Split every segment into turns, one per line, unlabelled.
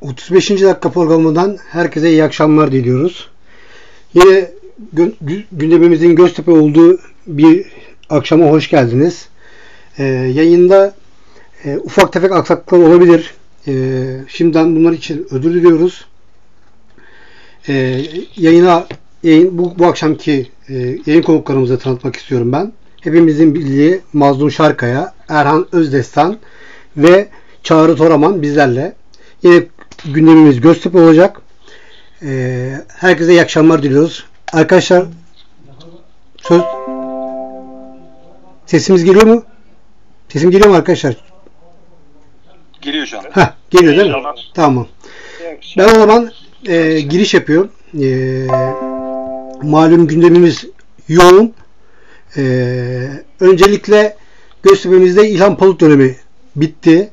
35. dakika programından herkese iyi akşamlar diliyoruz. Yine gündemimizin Göztepe olduğu bir akşama hoş geldiniz. Ee, yayında e, ufak tefek aksaklıklar olabilir. E, şimdiden bunlar için özür diliyoruz. E, yayına yayın, bu, bu akşamki e, yayın konuklarımızı tanıtmak istiyorum ben. Hepimizin bildiği Mazlum Şarkaya, Erhan Özdestan ve Çağrı Toraman bizlerle. Yine gündemimiz Göztepe olacak. Ee, herkese iyi akşamlar diliyoruz. Arkadaşlar söz sesimiz geliyor mu? Sesim geliyor mu arkadaşlar?
Geliyor şu an.
Heh, geliyor değil mi? Tamam. Ben o zaman e, giriş yapıyorum. E, malum gündemimiz yoğun. E, öncelikle Göztepe'mizde İlhan Palut dönemi bitti.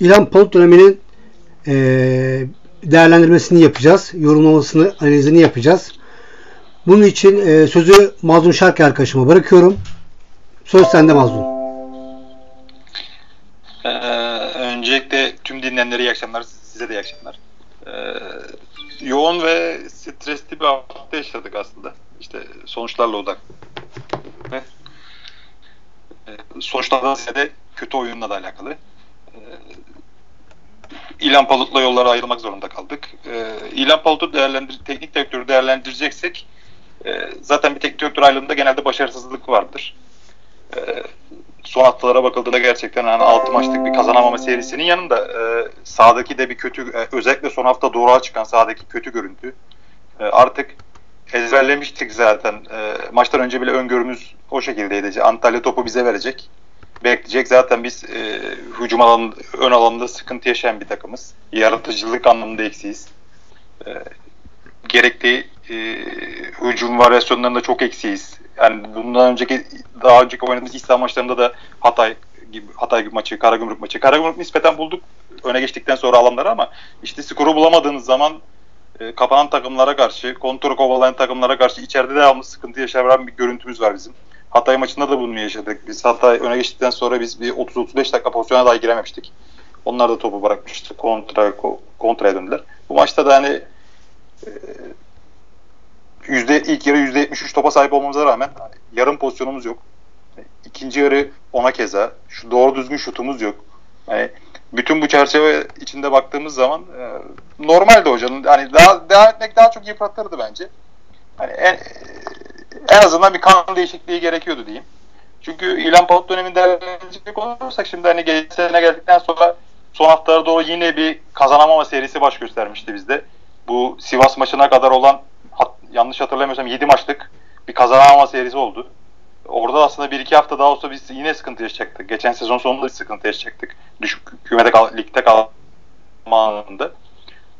İlhan Palut döneminin e, değerlendirmesini yapacağız. Yorumlamasını, analizini yapacağız. Bunun için e, sözü Mazlum Şarkı arkadaşıma bırakıyorum. Söz sende Mazlum.
Ee, öncelikle tüm dinleyenlere iyi akşamlar. Size de iyi akşamlar. Ee, yoğun ve stresli bir hafta yaşadık aslında. İşte sonuçlarla odak. Ve e, sonuçlardan ziyade kötü oyunla da alakalı. Ee, İlhan Palut'la yollara ayrılmak zorunda kaldık. Ee, İlhan Palut'u değerlendir teknik direktörü değerlendireceksek e, zaten bir teknik direktör ayrılığında genelde başarısızlık vardır. E, son haftalara bakıldığında gerçekten hani 6 maçlık bir kazanamama serisinin yanında e, sahadaki de bir kötü e, özellikle son hafta doğruğa çıkan sahadaki kötü görüntü e, artık ezberlemiştik zaten. E, maçtan önce bile öngörümüz o şekildeydi. Antalya topu bize verecek. Bekleyecek. Zaten biz e, hücum alanında, ön alanında sıkıntı yaşayan bir takımız. Yaratıcılık anlamında eksiyiz. E, gerekli e, hücum varyasyonlarında çok eksiyiz. Yani bundan önceki daha önceki oynadığımız İslam maçlarında da Hatay gibi Hatay maçı, Karagümrük maçı. Karagümrük nispeten bulduk öne geçtikten sonra alanları ama işte skoru bulamadığınız zaman e, kapanan takımlara karşı, kontrol kovalayan takımlara karşı içeride devamlı sıkıntı yaşayan bir görüntümüz var bizim. Hatay maçında da bunu yaşadık. Biz Hatay öne geçtikten sonra biz bir 30-35 dakika pozisyona dahi girememiştik. Onlar da topu bırakmıştı. Kontra, kontraya döndüler. Bu maçta da hani e, yüzde ilk yarı yüzde 73 topa sahip olmamıza rağmen yarım pozisyonumuz yok. İkinci yarı ona keza. Şu doğru düzgün şutumuz yok. Yani bütün bu çerçeve içinde baktığımız zaman e, normaldi hocanın. Hani daha devam etmek daha çok yıpratırdı bence. Hani en, en azından bir kan değişikliği gerekiyordu diyeyim. Çünkü İlhan Palut döneminde değerlendirecek olursak şimdi hani geçen geldikten sonra son haftalara doğru yine bir kazanamama serisi baş göstermişti bizde. Bu Sivas maçına kadar olan yanlış hatırlamıyorsam 7 maçlık bir kazanamama serisi oldu. Orada aslında bir iki hafta daha olsa biz yine sıkıntı yaşayacaktık. Geçen sezon sonunda sıkıntı yaşayacaktık. Düşük kümede kal, ligde kalma anında.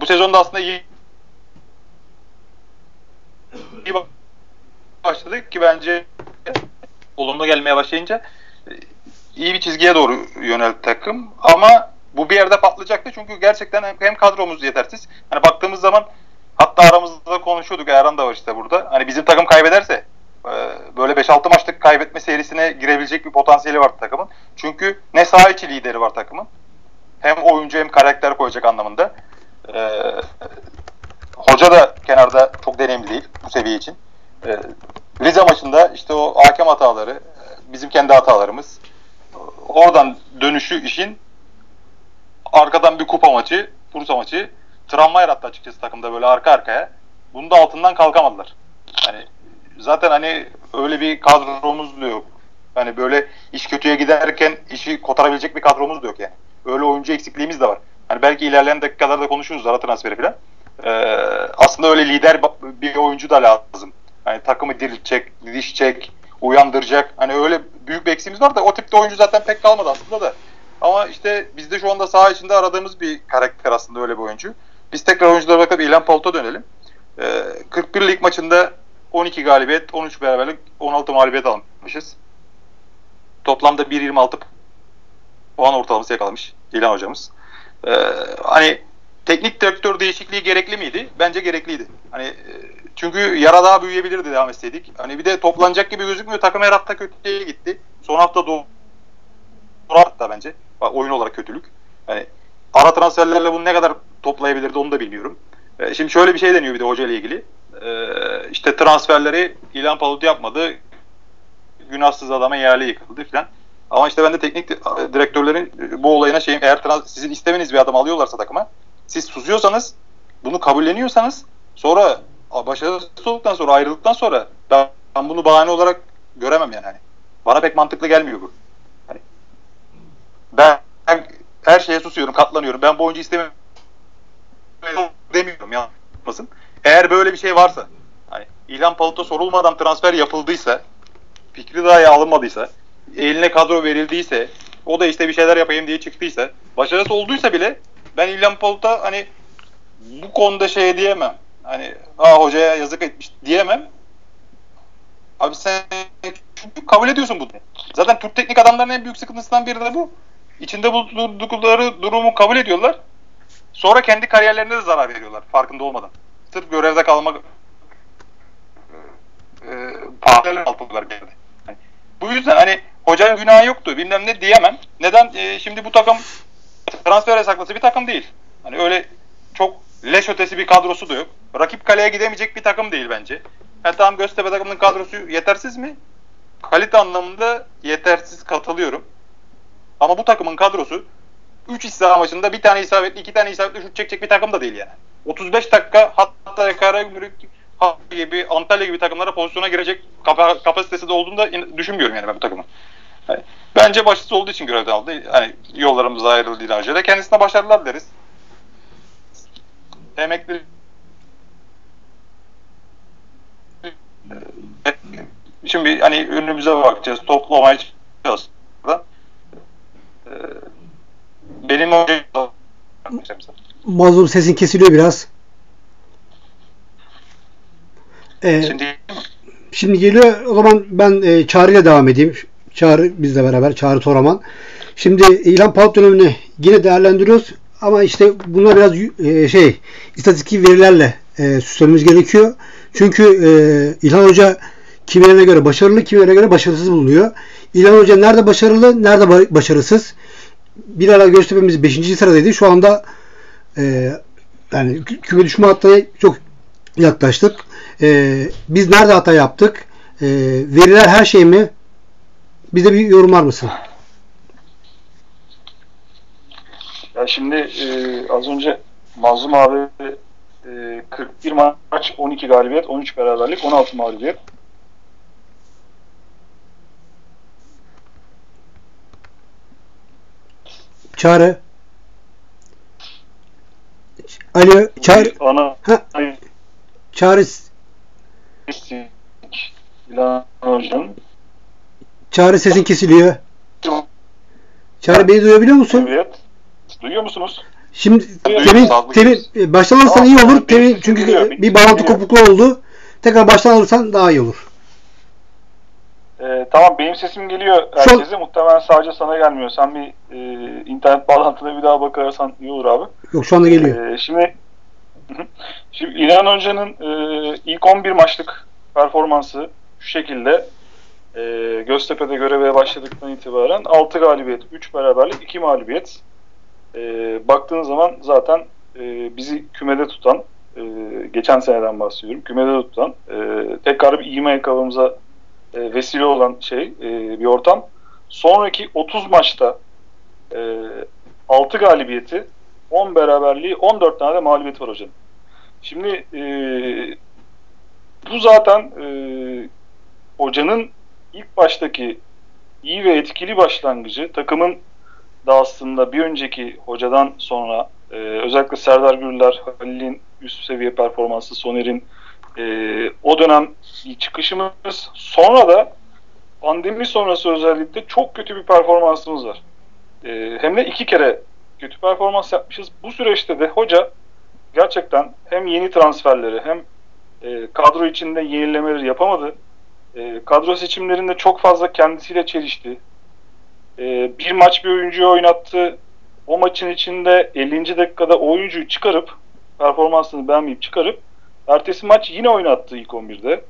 Bu sezonda aslında iyi, iyi başladık ki bence olumlu gelmeye başlayınca e, iyi bir çizgiye doğru yöneldi takım. Ama bu bir yerde patlayacaktı çünkü gerçekten hem kadromuz yetersiz. Hani baktığımız zaman Hatta aramızda konuşuyorduk Erhan da var işte burada. Hani bizim takım kaybederse e, böyle 5-6 maçlık kaybetme serisine girebilecek bir potansiyeli var takımın. Çünkü ne saha içi lideri var takımın. Hem oyuncu hem karakter koyacak anlamında. Ee, hoca da kenarda çok deneyimli değil bu seviye için. Ee, Rize maçında işte o hakem hataları, bizim kendi hatalarımız. Oradan dönüşü işin arkadan bir kupa maçı, Bursa maçı travma yarattı açıkçası takımda böyle arka arkaya. Bunu da altından kalkamadılar. Hani zaten hani öyle bir kadromuz da yok. Hani böyle iş kötüye giderken işi kotarabilecek bir kadromuz da yok yani. Öyle oyuncu eksikliğimiz de var. Hani belki ilerleyen dakikalarda konuşuruz ara transferi falan. Ee, aslında öyle lider bir oyuncu da lazım. Hani takımı diriltecek, didişecek, uyandıracak. Hani öyle büyük bir eksiğimiz var da o tipte oyuncu zaten pek kalmadı aslında da. Ama işte bizde şu anda saha içinde aradığımız bir karakter aslında öyle bir oyuncu. Biz tekrar oyunculara bakıp İlhan Palut'a dönelim. Ee, 41 lig maçında 12 galibiyet, 13 beraberlik, 16 mağlubiyet almışız. Toplamda 1.26 puan ortalaması yakalamış İlhan hocamız. E, hani teknik direktör değişikliği gerekli miydi? Bence gerekliydi. Hani e, çünkü yara daha büyüyebilirdi devam etseydik. Hani bir de toplanacak gibi gözükmüyor. Takım her hafta kötüye gitti. Son hafta doğru hatta bence. Oyun olarak kötülük. Hani ara transferlerle bunu ne kadar toplayabilirdi onu da bilmiyorum. E, şimdi şöyle bir şey deniyor bir de hoca ile ilgili. E, işte transferleri İlhan Palut yapmadı. Günahsız adama yerli yıkıldı filan. Ama işte ben de teknik direktörlerin bu olayına şeyim eğer trans, sizin istemeniz bir adam alıyorlarsa takıma siz susuyorsanız bunu kabulleniyorsanız sonra başarısız olduktan sonra ayrıldıktan sonra ben, bunu bahane olarak göremem yani. Hani bana pek mantıklı gelmiyor bu. Hani ben, ben her şeye susuyorum, katlanıyorum. Ben bu oyuncu istemiyorum demiyorum yapmasın. Eğer böyle bir şey varsa hani İlhan Palut'a sorulmadan transfer yapıldıysa fikri dahi alınmadıysa eline kadro verildiyse o da işte bir şeyler yapayım diye çıktıysa başarısız olduysa bile ben İlhan Palut'a hani bu konuda şey diyemem. Hani ha hocaya yazık etmiş diyemem. Abi sen çünkü kabul ediyorsun bunu. Zaten Türk teknik adamların en büyük sıkıntısından biri de bu. İçinde bulundukları durumu kabul ediyorlar. Sonra kendi kariyerlerine de zarar veriyorlar farkında olmadan. Sırf görevde kalmak e, pahalı altınlar geldi. Yani, bu yüzden hani hocanın günahı yoktu bilmem ne diyemem. Neden? E, şimdi bu takım transfer yasaklası bir takım değil. Hani öyle çok leş ötesi bir kadrosu da yok. Rakip kaleye gidemeyecek bir takım değil bence. Ha tamam Göztepe takımının kadrosu yetersiz mi? Kalite anlamında yetersiz katılıyorum. Ama bu takımın kadrosu 3 iş maçında bir tane isabetli, iki tane isabetli şut çekecek bir takım da değil yani. 35 dakika hatta Karagümrük gibi Antalya gibi takımlara pozisyona girecek kap- kapasitesi de olduğunu da düşünmüyorum yani ben bu takımın. Yani bence başarısız olduğu için görevden aldı. Hani yollarımız ayrıldı İlhanca kendisine başarılar deriz. Emekli Şimdi hani önümüze bakacağız, toplamaya çalışacağız. Ee, benim
Mazlum sesin kesiliyor biraz. Ee, şimdi, şimdi geliyor. O zaman ben e, Çağrı ile devam edeyim. Çağrı bizle beraber. Çağrı Toraman. Şimdi İlhan Palut dönemini yine değerlendiriyoruz. Ama işte buna biraz e, şey istatistik verilerle e, süslememiz gerekiyor. Çünkü e, İlhan Hoca kimilerine göre başarılı, kimilerine göre başarısız bulunuyor. İlhan Hoca nerede başarılı, nerede başarısız? Bir ara Göztepe'miz 5. sıradaydı. Şu anda e, yani küme düşme hattına çok yaklaştık. E, biz nerede hata yaptık? E, veriler her şey mi? Bize bir yorumlar mısın?
Ya şimdi e, az önce Mazlum abi e, 41 maç 12 galibiyet 13 beraberlik 16 mağlubiyet
Çağrı. Alo. Çağrı.
Ana.
Ha. Çağrı.
İlhan Hocam.
Çağrı sesin kesiliyor. Çağrı beni duyabiliyor musun?
Evet. Duyuyor musunuz?
Şimdi temin, temin baştan alırsan iyi olur. Temin, çünkü bir bağlantı kopukluğu oldu. Tekrar baştan alırsan daha iyi olur.
Ee, tamam benim sesim geliyor herkese. Şu... Muhtemelen sadece sana gelmiyor. Sen bir e, internet bağlantına bir daha bakarsan iyi olur abi.
Yok şu anda geliyor.
Ee, şimdi şimdi İlhan Hoca'nın e, ilk 11 maçlık performansı şu şekilde e, Göztepe'de göreve başladıktan itibaren 6 galibiyet, 3 beraberlik, 2 mağlubiyet. E, baktığınız zaman zaten e, bizi kümede tutan, e, geçen seneden bahsediyorum, kümede tutan, e, tekrar bir ivme yakalamamıza e, vesile olan şey e, bir ortam. Sonraki 30 maçta e, 6 galibiyeti, 10 beraberliği, 14 tane de mağlubiyeti var hocam. Şimdi e, bu zaten e, hocanın ilk baştaki iyi ve etkili başlangıcı takımın da aslında bir önceki hocadan sonra e, özellikle Serdar Gürler, Halil'in üst seviye performansı, Soner'in e, o dönem çıkışımız sonra da pandemi sonrası özellikle çok kötü bir performansımız var. E, hem de iki kere kötü performans yapmışız. Bu süreçte de hoca gerçekten hem yeni transferleri hem e, kadro içinde yenilemeleri yapamadı. E, kadro seçimlerinde çok fazla kendisiyle çelişti. E, bir maç bir oyuncuyu oynattı. O maçın içinde 50. dakikada oyuncuyu çıkarıp performansını beğenmeyip çıkarıp Ertesi maç yine oynattı ilk 11'de.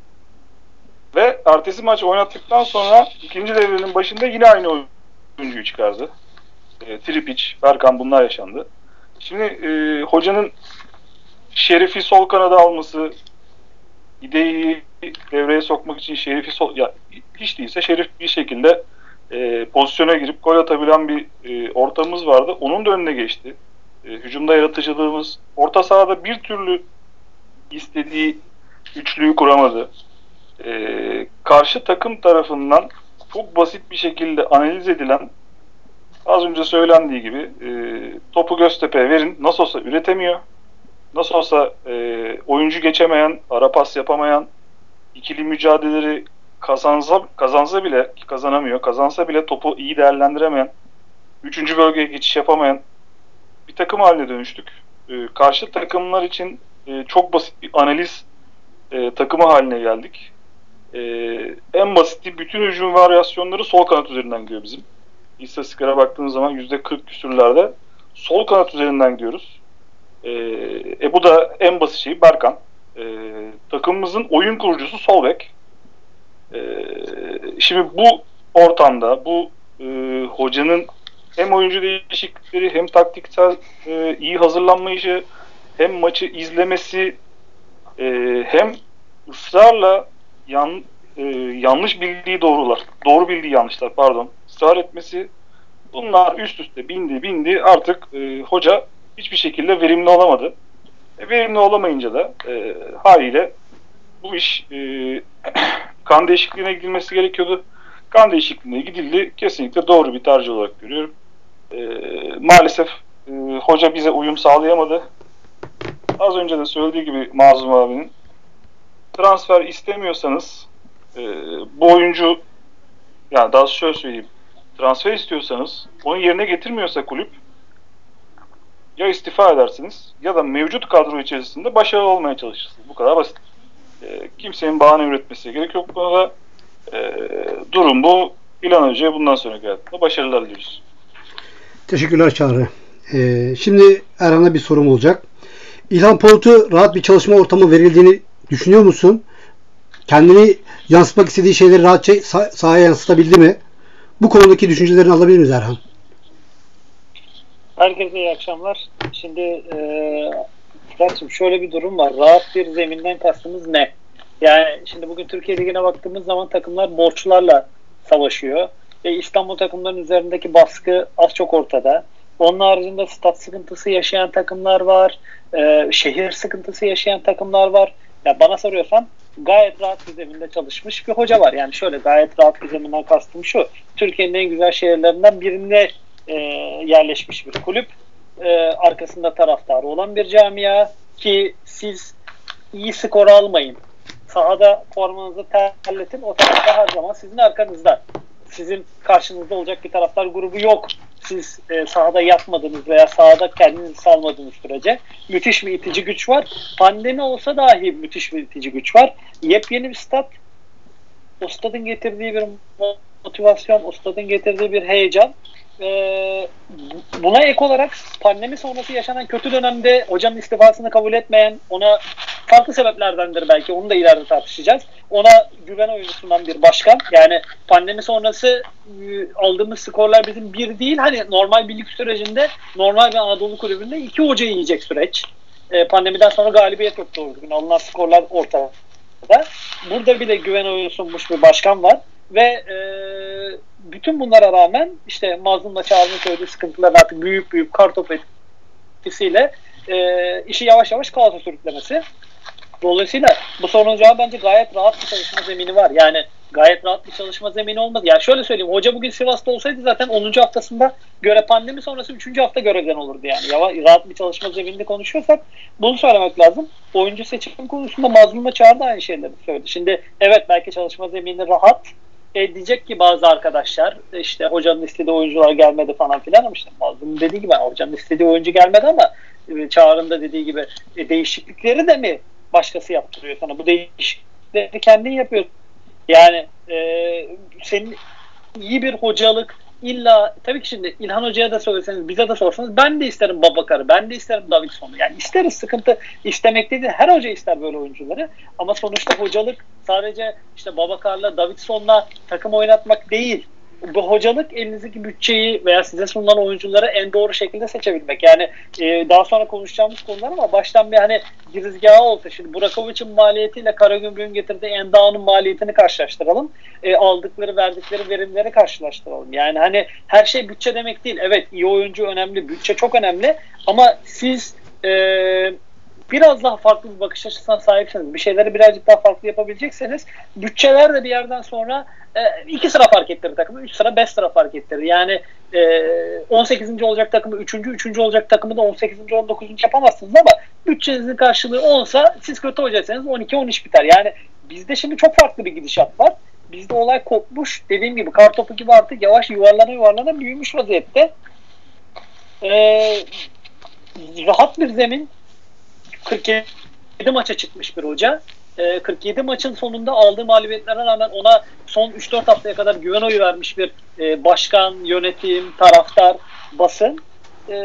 Ve ertesi maç oynattıktan sonra ikinci devrenin başında yine aynı oyuncuyu çıkardı. E, Tripic, Berkan bunlar yaşandı. Şimdi e, hocanın Şerif'i sol kanada alması, ideyi devreye sokmak için Şerif'i sol ya hiç değilse Şerif bir şekilde e, pozisyona girip gol atabilen bir e, ortamımız vardı. Onun da önüne geçti. E, hücumda yaratıcılığımız orta sahada bir türlü istediği üçlüyü kuramadı. E, karşı takım tarafından çok basit bir şekilde analiz edilen az önce söylendiği gibi e, topu Göztepe'ye verin nasıl olsa üretemiyor. Nasıl olsa e, oyuncu geçemeyen, ara pas yapamayan, ikili mücadeleleri kazansa, kazansa bile kazanamıyor, kazansa bile topu iyi değerlendiremeyen, üçüncü bölgeye geçiş yapamayan bir takım haline dönüştük. E, karşı takımlar için e, çok basit bir analiz e, takımı haline geldik. E, en basiti bütün hücum varyasyonları sol kanat üzerinden gidiyor bizim. İstatistiklere baktığımız zaman %40 küsürlerde sol kanat üzerinden gidiyoruz. E, e bu da en basit şey Berkan. E, takımımızın oyun kurucusu sol bek. E, şimdi bu ortamda bu e, hocanın hem oyuncu değişiklikleri hem taktiksel e, iyi hazırlanmayışı hem maçı izlemesi e, hem ısrarla yan, e, yanlış bildiği doğrular, doğru bildiği yanlışlar pardon, ısrar etmesi bunlar üst üste bindi bindi artık e, hoca hiçbir şekilde verimli olamadı. E, verimli olamayınca da e, haliyle bu iş e, kan değişikliğine gidilmesi gerekiyordu. Kan değişikliğine gidildi. Kesinlikle doğru bir tercih olarak görüyorum. E, maalesef e, hoca bize uyum sağlayamadı. Az önce de söylediği gibi Mazlum abinin transfer istemiyorsanız e, bu oyuncu yani daha şöyle söyleyeyim transfer istiyorsanız onu yerine getirmiyorsa kulüp ya istifa edersiniz ya da mevcut kadro içerisinde başarılı olmaya çalışırsınız. Bu kadar basit. E, kimsenin bahane üretmesi gerek yok bu konuda. E, durum bu. İlan Hoca'ya bundan sonraki hayatında başarılar diliyoruz.
Teşekkürler Çağrı. Ee, şimdi Erhan'a bir sorum olacak. İlhan Polut'u rahat bir çalışma ortamı verildiğini düşünüyor musun? Kendini yansıtmak istediği şeyleri rahatça sah- sahaya yansıtabildi mi? Bu konudaki düşüncelerini alabilir miyiz Erhan?
Herkese iyi akşamlar. Şimdi e, Fırat'cığım şöyle bir durum var. Rahat bir zeminden kastımız ne? Yani şimdi bugün Türkiye Ligi'ne baktığımız zaman takımlar borçlarla savaşıyor. Ve İstanbul takımlarının üzerindeki baskı az çok ortada. Onun haricinde stat sıkıntısı yaşayan takımlar var. E, şehir sıkıntısı yaşayan takımlar var. Ya bana soruyorsan gayet rahat bir zeminde çalışmış bir hoca var. Yani şöyle gayet rahat bir zeminden kastım şu. Türkiye'nin en güzel şehirlerinden birine e, yerleşmiş bir kulüp. E, arkasında taraftarı olan bir camia ki siz iyi skor almayın. Sahada formanızı terletin. O tarafta her zaman sizin arkanızda. Sizin karşınızda olacak bir taraftar grubu yok. Siz e, sahada yapmadığınız veya sahada kendinizi salmadığınız sürece müthiş bir itici güç var. Pandemi olsa dahi müthiş bir itici güç var. Yepyeni bir stat. O stadın getirdiği bir motivasyon, o stadın getirdiği bir heyecan e, buna ek olarak pandemi sonrası yaşanan kötü dönemde hocanın istifasını kabul etmeyen ona farklı sebeplerdendir belki onu da ileride tartışacağız. Ona güven oyuncusundan bir başkan. Yani pandemi sonrası e, aldığımız skorlar bizim bir değil. Hani normal bir lig sürecinde normal bir Anadolu kulübünde iki hoca yiyecek süreç. E, pandemiden sonra galibiyet yok doğru düzgün. Alınan skorlar ortada. Burada bile güven oyunu bir başkan var. Ve e, bütün bunlara rağmen işte Mazlum'la Çağrı'nın söylediği sıkıntılar artık büyük büyük kartopu etkisiyle e, işi yavaş yavaş kaosa sürüklemesi. Dolayısıyla bu sorunun cevabı bence gayet rahat bir çalışma zemini var. Yani gayet rahat bir çalışma zemini olmaz. Yani şöyle söyleyeyim. Hoca bugün Sivas'ta olsaydı zaten 10. haftasında göre pandemi sonrası 3. hafta görevden olurdu yani. Yavaş, rahat bir çalışma zemininde konuşuyorsak bunu söylemek lazım. Oyuncu seçim konusunda Mazlum'la Çağrı da aynı şeyleri söyledi. Şimdi evet belki çalışma zemini rahat e, diyecek ki bazı arkadaşlar işte hocanın istediği oyuncular gelmedi falan filan ama işte Mazlum'un dediği gibi hocanın istediği oyuncu gelmedi ama e, Çağrı'nın dediği gibi e, değişiklikleri de mi başkası yaptırıyor sana? Bu değişiklikleri kendin yapıyorsun. Yani e, senin iyi bir hocalık illa tabii ki şimdi İlhan Hoca'ya da söyleseniz bize de sorsanız ben de isterim Babakar'ı ben de isterim Davidson'u yani isteriz sıkıntı istemek değil her hoca ister böyle oyuncuları. Ama sonuçta hocalık sadece işte Babakar'la Davidson'la takım oynatmak değil bu hocalık elinizdeki bütçeyi veya size sunulan oyuncuları en doğru şekilde seçebilmek. Yani e, daha sonra konuşacağımız konular ama baştan bir hani girizgahı olsa şimdi Burakovic'in maliyetiyle Karagümrük'ün getirdiği Endağ'ın maliyetini karşılaştıralım. E, aldıkları verdikleri verimleri karşılaştıralım. Yani hani her şey bütçe demek değil. Evet iyi oyuncu önemli, bütçe çok önemli ama siz eee biraz daha farklı bir bakış açısına sahipseniz, bir şeyleri birazcık daha farklı yapabilecekseniz bütçeler de bir yerden sonra e, iki sıra fark ettirir takımı, üç sıra beş sıra fark ettirir. Yani e, 18. olacak takımı üçüncü, üçüncü olacak takımı da 18. 19. yapamazsınız ama bütçenizin karşılığı 10'sa siz kötü olacaksanız 12-13 biter. Yani bizde şimdi çok farklı bir gidişat var. Bizde olay kopmuş. Dediğim gibi kartopu gibi artık yavaş yuvarlana yuvarlana büyümüş vaziyette. Ee, rahat bir zemin 47 maça çıkmış bir hoca. E, ee, 47 maçın sonunda aldığı mağlubiyetlere rağmen ona son 3-4 haftaya kadar güven oyu vermiş bir e, başkan, yönetim, taraftar, basın. E,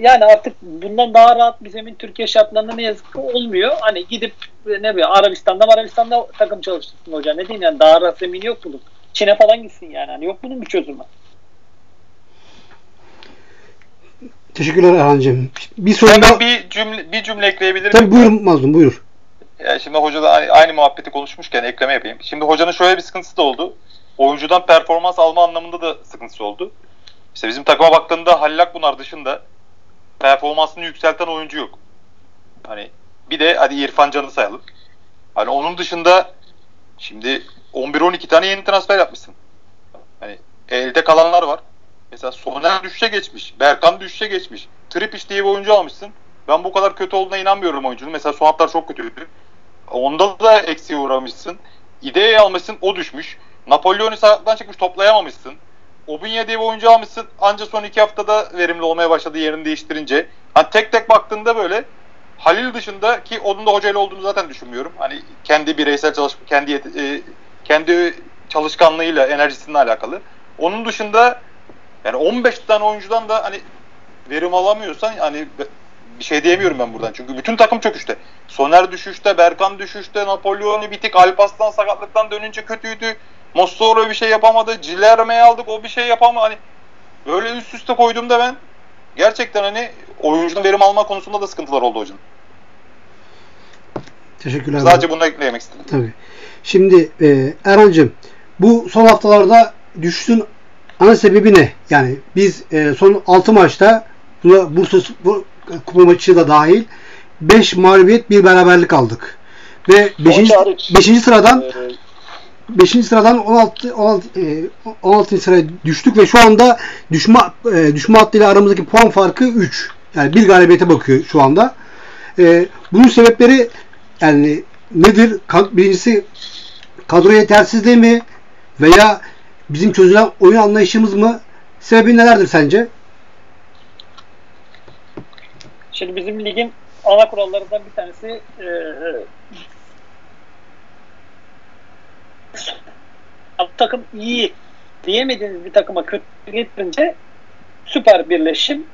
yani artık bundan daha rahat bir zemin Türkiye şartlarında ne yazık ki olmuyor. Hani gidip ne bileyim Arabistan'da Arabistan'da takım çalıştırsın hoca. Ne diyeyim yani daha rahat zemin yok bunun. Çin'e falan gitsin yani. Hani yok bunun bir çözümü.
Teşekkürler Erhan'cığım.
Bir sorun bir cümle, bir cümle ekleyebilir miyim?
Tabii buyur Mazlum buyur.
Yani şimdi hoca da aynı, aynı muhabbeti konuşmuşken ekleme yapayım. Şimdi hocanın şöyle bir sıkıntısı da oldu. Oyuncudan performans alma anlamında da sıkıntısı oldu. İşte bizim takıma baktığında Halil Akbunar dışında performansını yükselten oyuncu yok. Hani bir de hadi İrfan Can'ı sayalım. Hani onun dışında şimdi 11-12 tane yeni transfer yapmışsın. Hani elde kalanlar var. Mesela Soner düşüşe geçmiş. Berkan düşüşe geçmiş. Tripiş diye bir oyuncu almışsın. Ben bu kadar kötü olduğuna inanmıyorum oyuncunun. Mesela son haftalar çok kötüydü. Onda da eksiğe uğramışsın. İdeyi almışsın o düşmüş. Napolyon'u sakattan çıkmış toplayamamışsın. Obinya diye bir oyuncu almışsın. Ancak son iki haftada verimli olmaya başladı yerini değiştirince. Hani tek tek baktığında böyle Halil dışında ki onun da hocayla olduğunu zaten düşünmüyorum. Hani kendi bireysel çalışma, kendi e, kendi çalışkanlığıyla, enerjisininle alakalı. Onun dışında yani 15 tane oyuncudan da hani verim alamıyorsan hani bir şey diyemiyorum ben buradan. Çünkü bütün takım çöküşte. Soner düşüşte, Berkan düşüşte, Napolyon'u bitik, Alpaslan sakatlıktan dönünce kötüydü. Mossoro bir şey yapamadı. Cilerme'yi aldık o bir şey yapamadı. Hani böyle üst üste koyduğumda ben gerçekten hani oyuncunun verim alma konusunda da sıkıntılar oldu hocam.
Teşekkürler.
Sadece bunu eklemek istedim.
Tabii. Şimdi e, Erhan'cığım bu son haftalarda düşüşün ana sebebi ne? Yani biz e, son 6 maçta Bursa bu, kupa maçı da dahil 5 mağlubiyet bir beraberlik aldık. Ve 5. sıradan 5. E, sıradan 16 16 16. sıraya düştük ve şu anda düşme e, düşme hattıyla aramızdaki puan farkı 3. Yani bir galibiyete bakıyor şu anda. E, bunun sebepleri yani nedir? Birincisi kadro yetersizliği mi veya bizim çözülen oyun anlayışımız mı? Sebebi nelerdir sence?
Şimdi bizim ligin ana kurallarından bir tanesi e, e, takım iyi diyemediğiniz bir takıma kötü getirince süper birleşim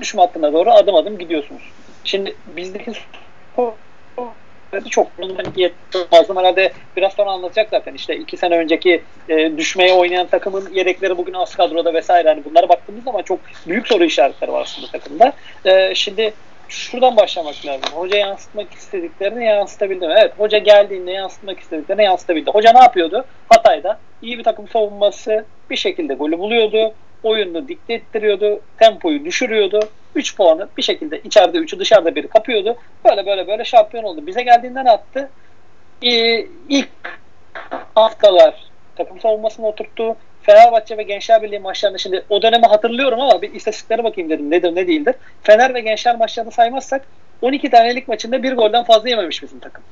düşme hattına doğru adım adım gidiyorsunuz. Şimdi bizdeki çok lazım. Herhalde biraz sonra anlatacak zaten. İşte iki sene önceki e, düşmeye oynayan takımın yedekleri bugün az kadroda vesaire. Hani bunlara baktığımız zaman çok büyük soru işaretleri var aslında takımda. E, şimdi şuradan başlamak lazım. Hoca yansıtmak istediklerini yansıtabildi mi? Evet hoca geldiğinde yansıtmak istediklerini yansıtabildi. Hoca ne yapıyordu? Hatay'da iyi bir takım savunması bir şekilde golü buluyordu. Oyunu dikte ettiriyordu. Tempoyu düşürüyordu. 3 puanı bir şekilde içeride 3'ü dışarıda biri kapıyordu. Böyle böyle böyle şampiyon oldu. Bize geldiğinde ne yaptı? Ee, ilk haftalar takım savunmasını oturttu. Fenerbahçe ve Gençler Birliği maçlarında şimdi o dönemi hatırlıyorum ama bir istatistiklere bakayım dedim nedir ne değildir. Fener ve Gençler maçlarını saymazsak 12 tanelik maçında bir golden fazla yememiş bizim takım.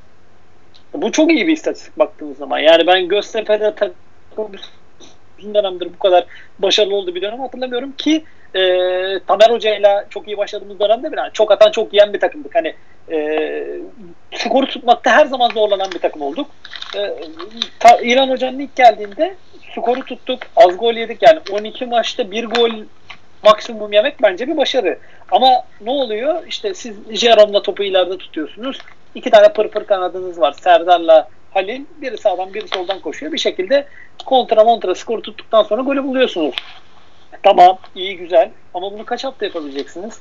Bu çok iyi bir istatistik baktığımız zaman. Yani ben Göztepe'de takım uzun dönemdir bu kadar başarılı olduğu bir dönem hatırlamıyorum ki e, Tamer Hoca ile çok iyi başladığımız dönemde bir yani çok atan çok yiyen bir takımdık. Hani e, skoru tutmakta her zaman zorlanan bir takım olduk. E, ta, İran Hoca'nın ilk geldiğinde skoru tuttuk. Az gol yedik yani 12 maçta bir gol maksimum yemek bence bir başarı. Ama ne oluyor? İşte siz Jerome'la topu ileride tutuyorsunuz. İki tane pırpır kanadınız var. Serdar'la Halil biri sağdan biri soldan koşuyor. Bir şekilde kontra montra skoru tuttuktan sonra golü buluyorsunuz. Tamam iyi güzel ama bunu kaç hafta yapabileceksiniz?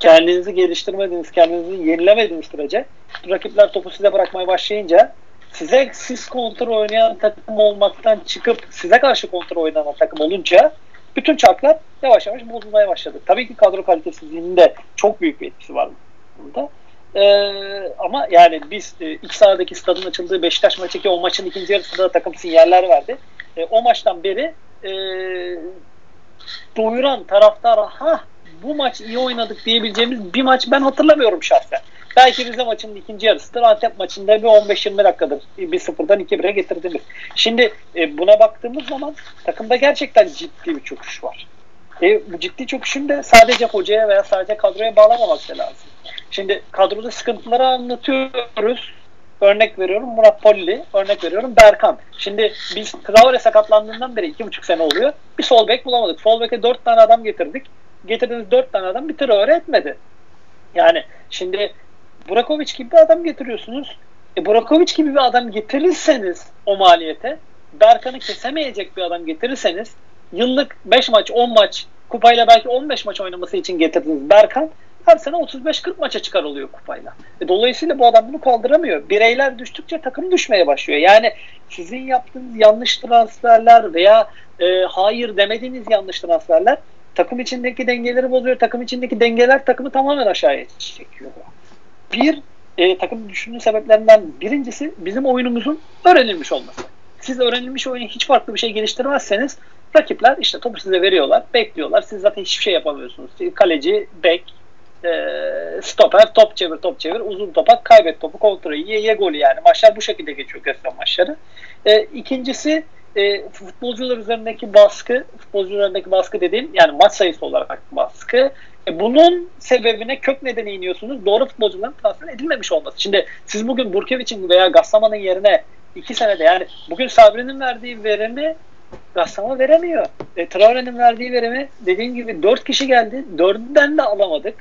Kendinizi geliştirmediğiniz, kendinizi yenilemediğiniz sürece rakipler topu size bırakmaya başlayınca size siz kontrol oynayan takım olmaktan çıkıp size karşı kontrol oynanan takım olunca bütün çarklar yavaş yavaş bozulmaya başladı. Tabii ki kadro kalitesizliğinde çok büyük bir etkisi var bunda. Ee, ama yani biz e, iç sahadaki stadın açıldığı Beşiktaş maçı ki o maçın ikinci yarısında da takım sinyaller verdi. E, o maçtan beri e, doyuran taraftar ha bu maç iyi oynadık diyebileceğimiz bir maç ben hatırlamıyorum şahsen. Belki Rize maçının ikinci yarısıdır. Antep maçında bir 15-20 dakikadır. Bir sıfırdan 2-1'e getirdiniz. Şimdi e, buna baktığımız zaman takımda gerçekten ciddi bir çöküş var. E, ciddi çöküşün de sadece hocaya veya sadece kadroya bağlamamak lazım. Şimdi kadroda sıkıntıları anlatıyoruz. Örnek veriyorum Murat Polli, örnek veriyorum Berkan. Şimdi biz Traore sakatlandığından beri iki buçuk sene oluyor. Bir sol bek bulamadık. Sol beke dört tane adam getirdik. Getirdiğiniz dört tane adam bir Traore etmedi. Yani şimdi Burakovic gibi bir adam getiriyorsunuz. E Burakovic gibi bir adam getirirseniz o maliyete Berkan'ı kesemeyecek bir adam getirirseniz yıllık 5 maç 10 maç kupayla belki 15 maç oynaması için getirdiniz Berkan her sene 35-40 maça çıkar oluyor kupayla. E dolayısıyla bu adam bunu kaldıramıyor. Bireyler düştükçe takım düşmeye başlıyor. Yani sizin yaptığınız yanlış transferler veya e, hayır demediğiniz yanlış transferler takım içindeki dengeleri bozuyor. Takım içindeki dengeler takımı tamamen aşağıya çekiyor. Bir, e, takım düşündüğü sebeplerinden birincisi bizim oyunumuzun öğrenilmiş olması. Siz öğrenilmiş oyunu hiç farklı bir şey geliştirmezseniz rakipler işte topu size veriyorlar, bekliyorlar. Siz zaten hiçbir şey yapamıyorsunuz. Kaleci, bek, e, stoper, top çevir, top çevir, uzun topa kaybet topu, kontrolü, ye, ye golü yani. Maçlar bu şekilde geçiyor gösteren maçları. E, ikincisi e, futbolcular üzerindeki baskı, futbolcular üzerindeki baskı dediğim yani maç sayısı olarak baskı. E, bunun sebebine kök nedeni iniyorsunuz. Doğru futbolcuların transfer edilmemiş olması. Şimdi siz bugün Burkevic'in veya Gassaman'ın yerine iki senede yani bugün Sabri'nin verdiği verimi Gassama veremiyor. E, Traore'nin verdiği verimi dediğim gibi dört kişi geldi. Dördünden de alamadık.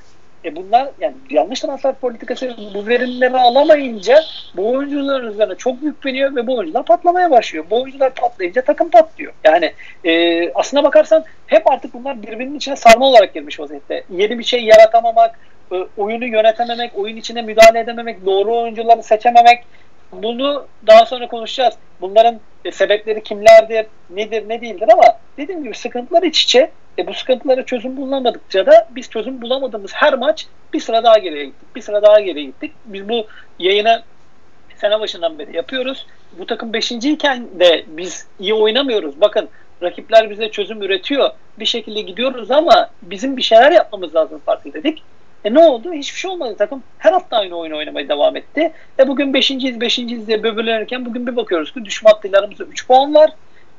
E bunlar yani yanlış transfer politikası bu verimleri alamayınca bu oyuncuların üzerine çok yükleniyor ve bu oyuncular patlamaya başlıyor. Bu oyuncular patlayınca takım patlıyor. Yani e, aslına bakarsan hep artık bunlar birbirinin içine sarma olarak girmiş vaziyette. Yeni bir şey yaratamamak, e, oyunu yönetememek, oyun içine müdahale edememek, doğru oyuncuları seçememek bunu daha sonra konuşacağız. Bunların e, sebepleri kimlerdir, nedir, ne değildir ama dediğim gibi sıkıntılar iç içe. E, bu sıkıntılara çözüm bulamadıkça da biz çözüm bulamadığımız her maç bir sıra daha geriye gittik. Bir sıra daha geriye gittik. Biz bu yayını sene başından beri yapıyoruz. Bu takım 5. iken de biz iyi oynamıyoruz. Bakın rakipler bize çözüm üretiyor. Bir şekilde gidiyoruz ama bizim bir şeyler yapmamız lazım farklı dedik. E ne oldu? Hiçbir şey olmadı. Takım her hafta aynı oyunu oynamaya devam etti. E bugün 5.yiz 5.yiz diye böbürlenirken bugün bir bakıyoruz ki düşman hatlarımızda 3 puan var.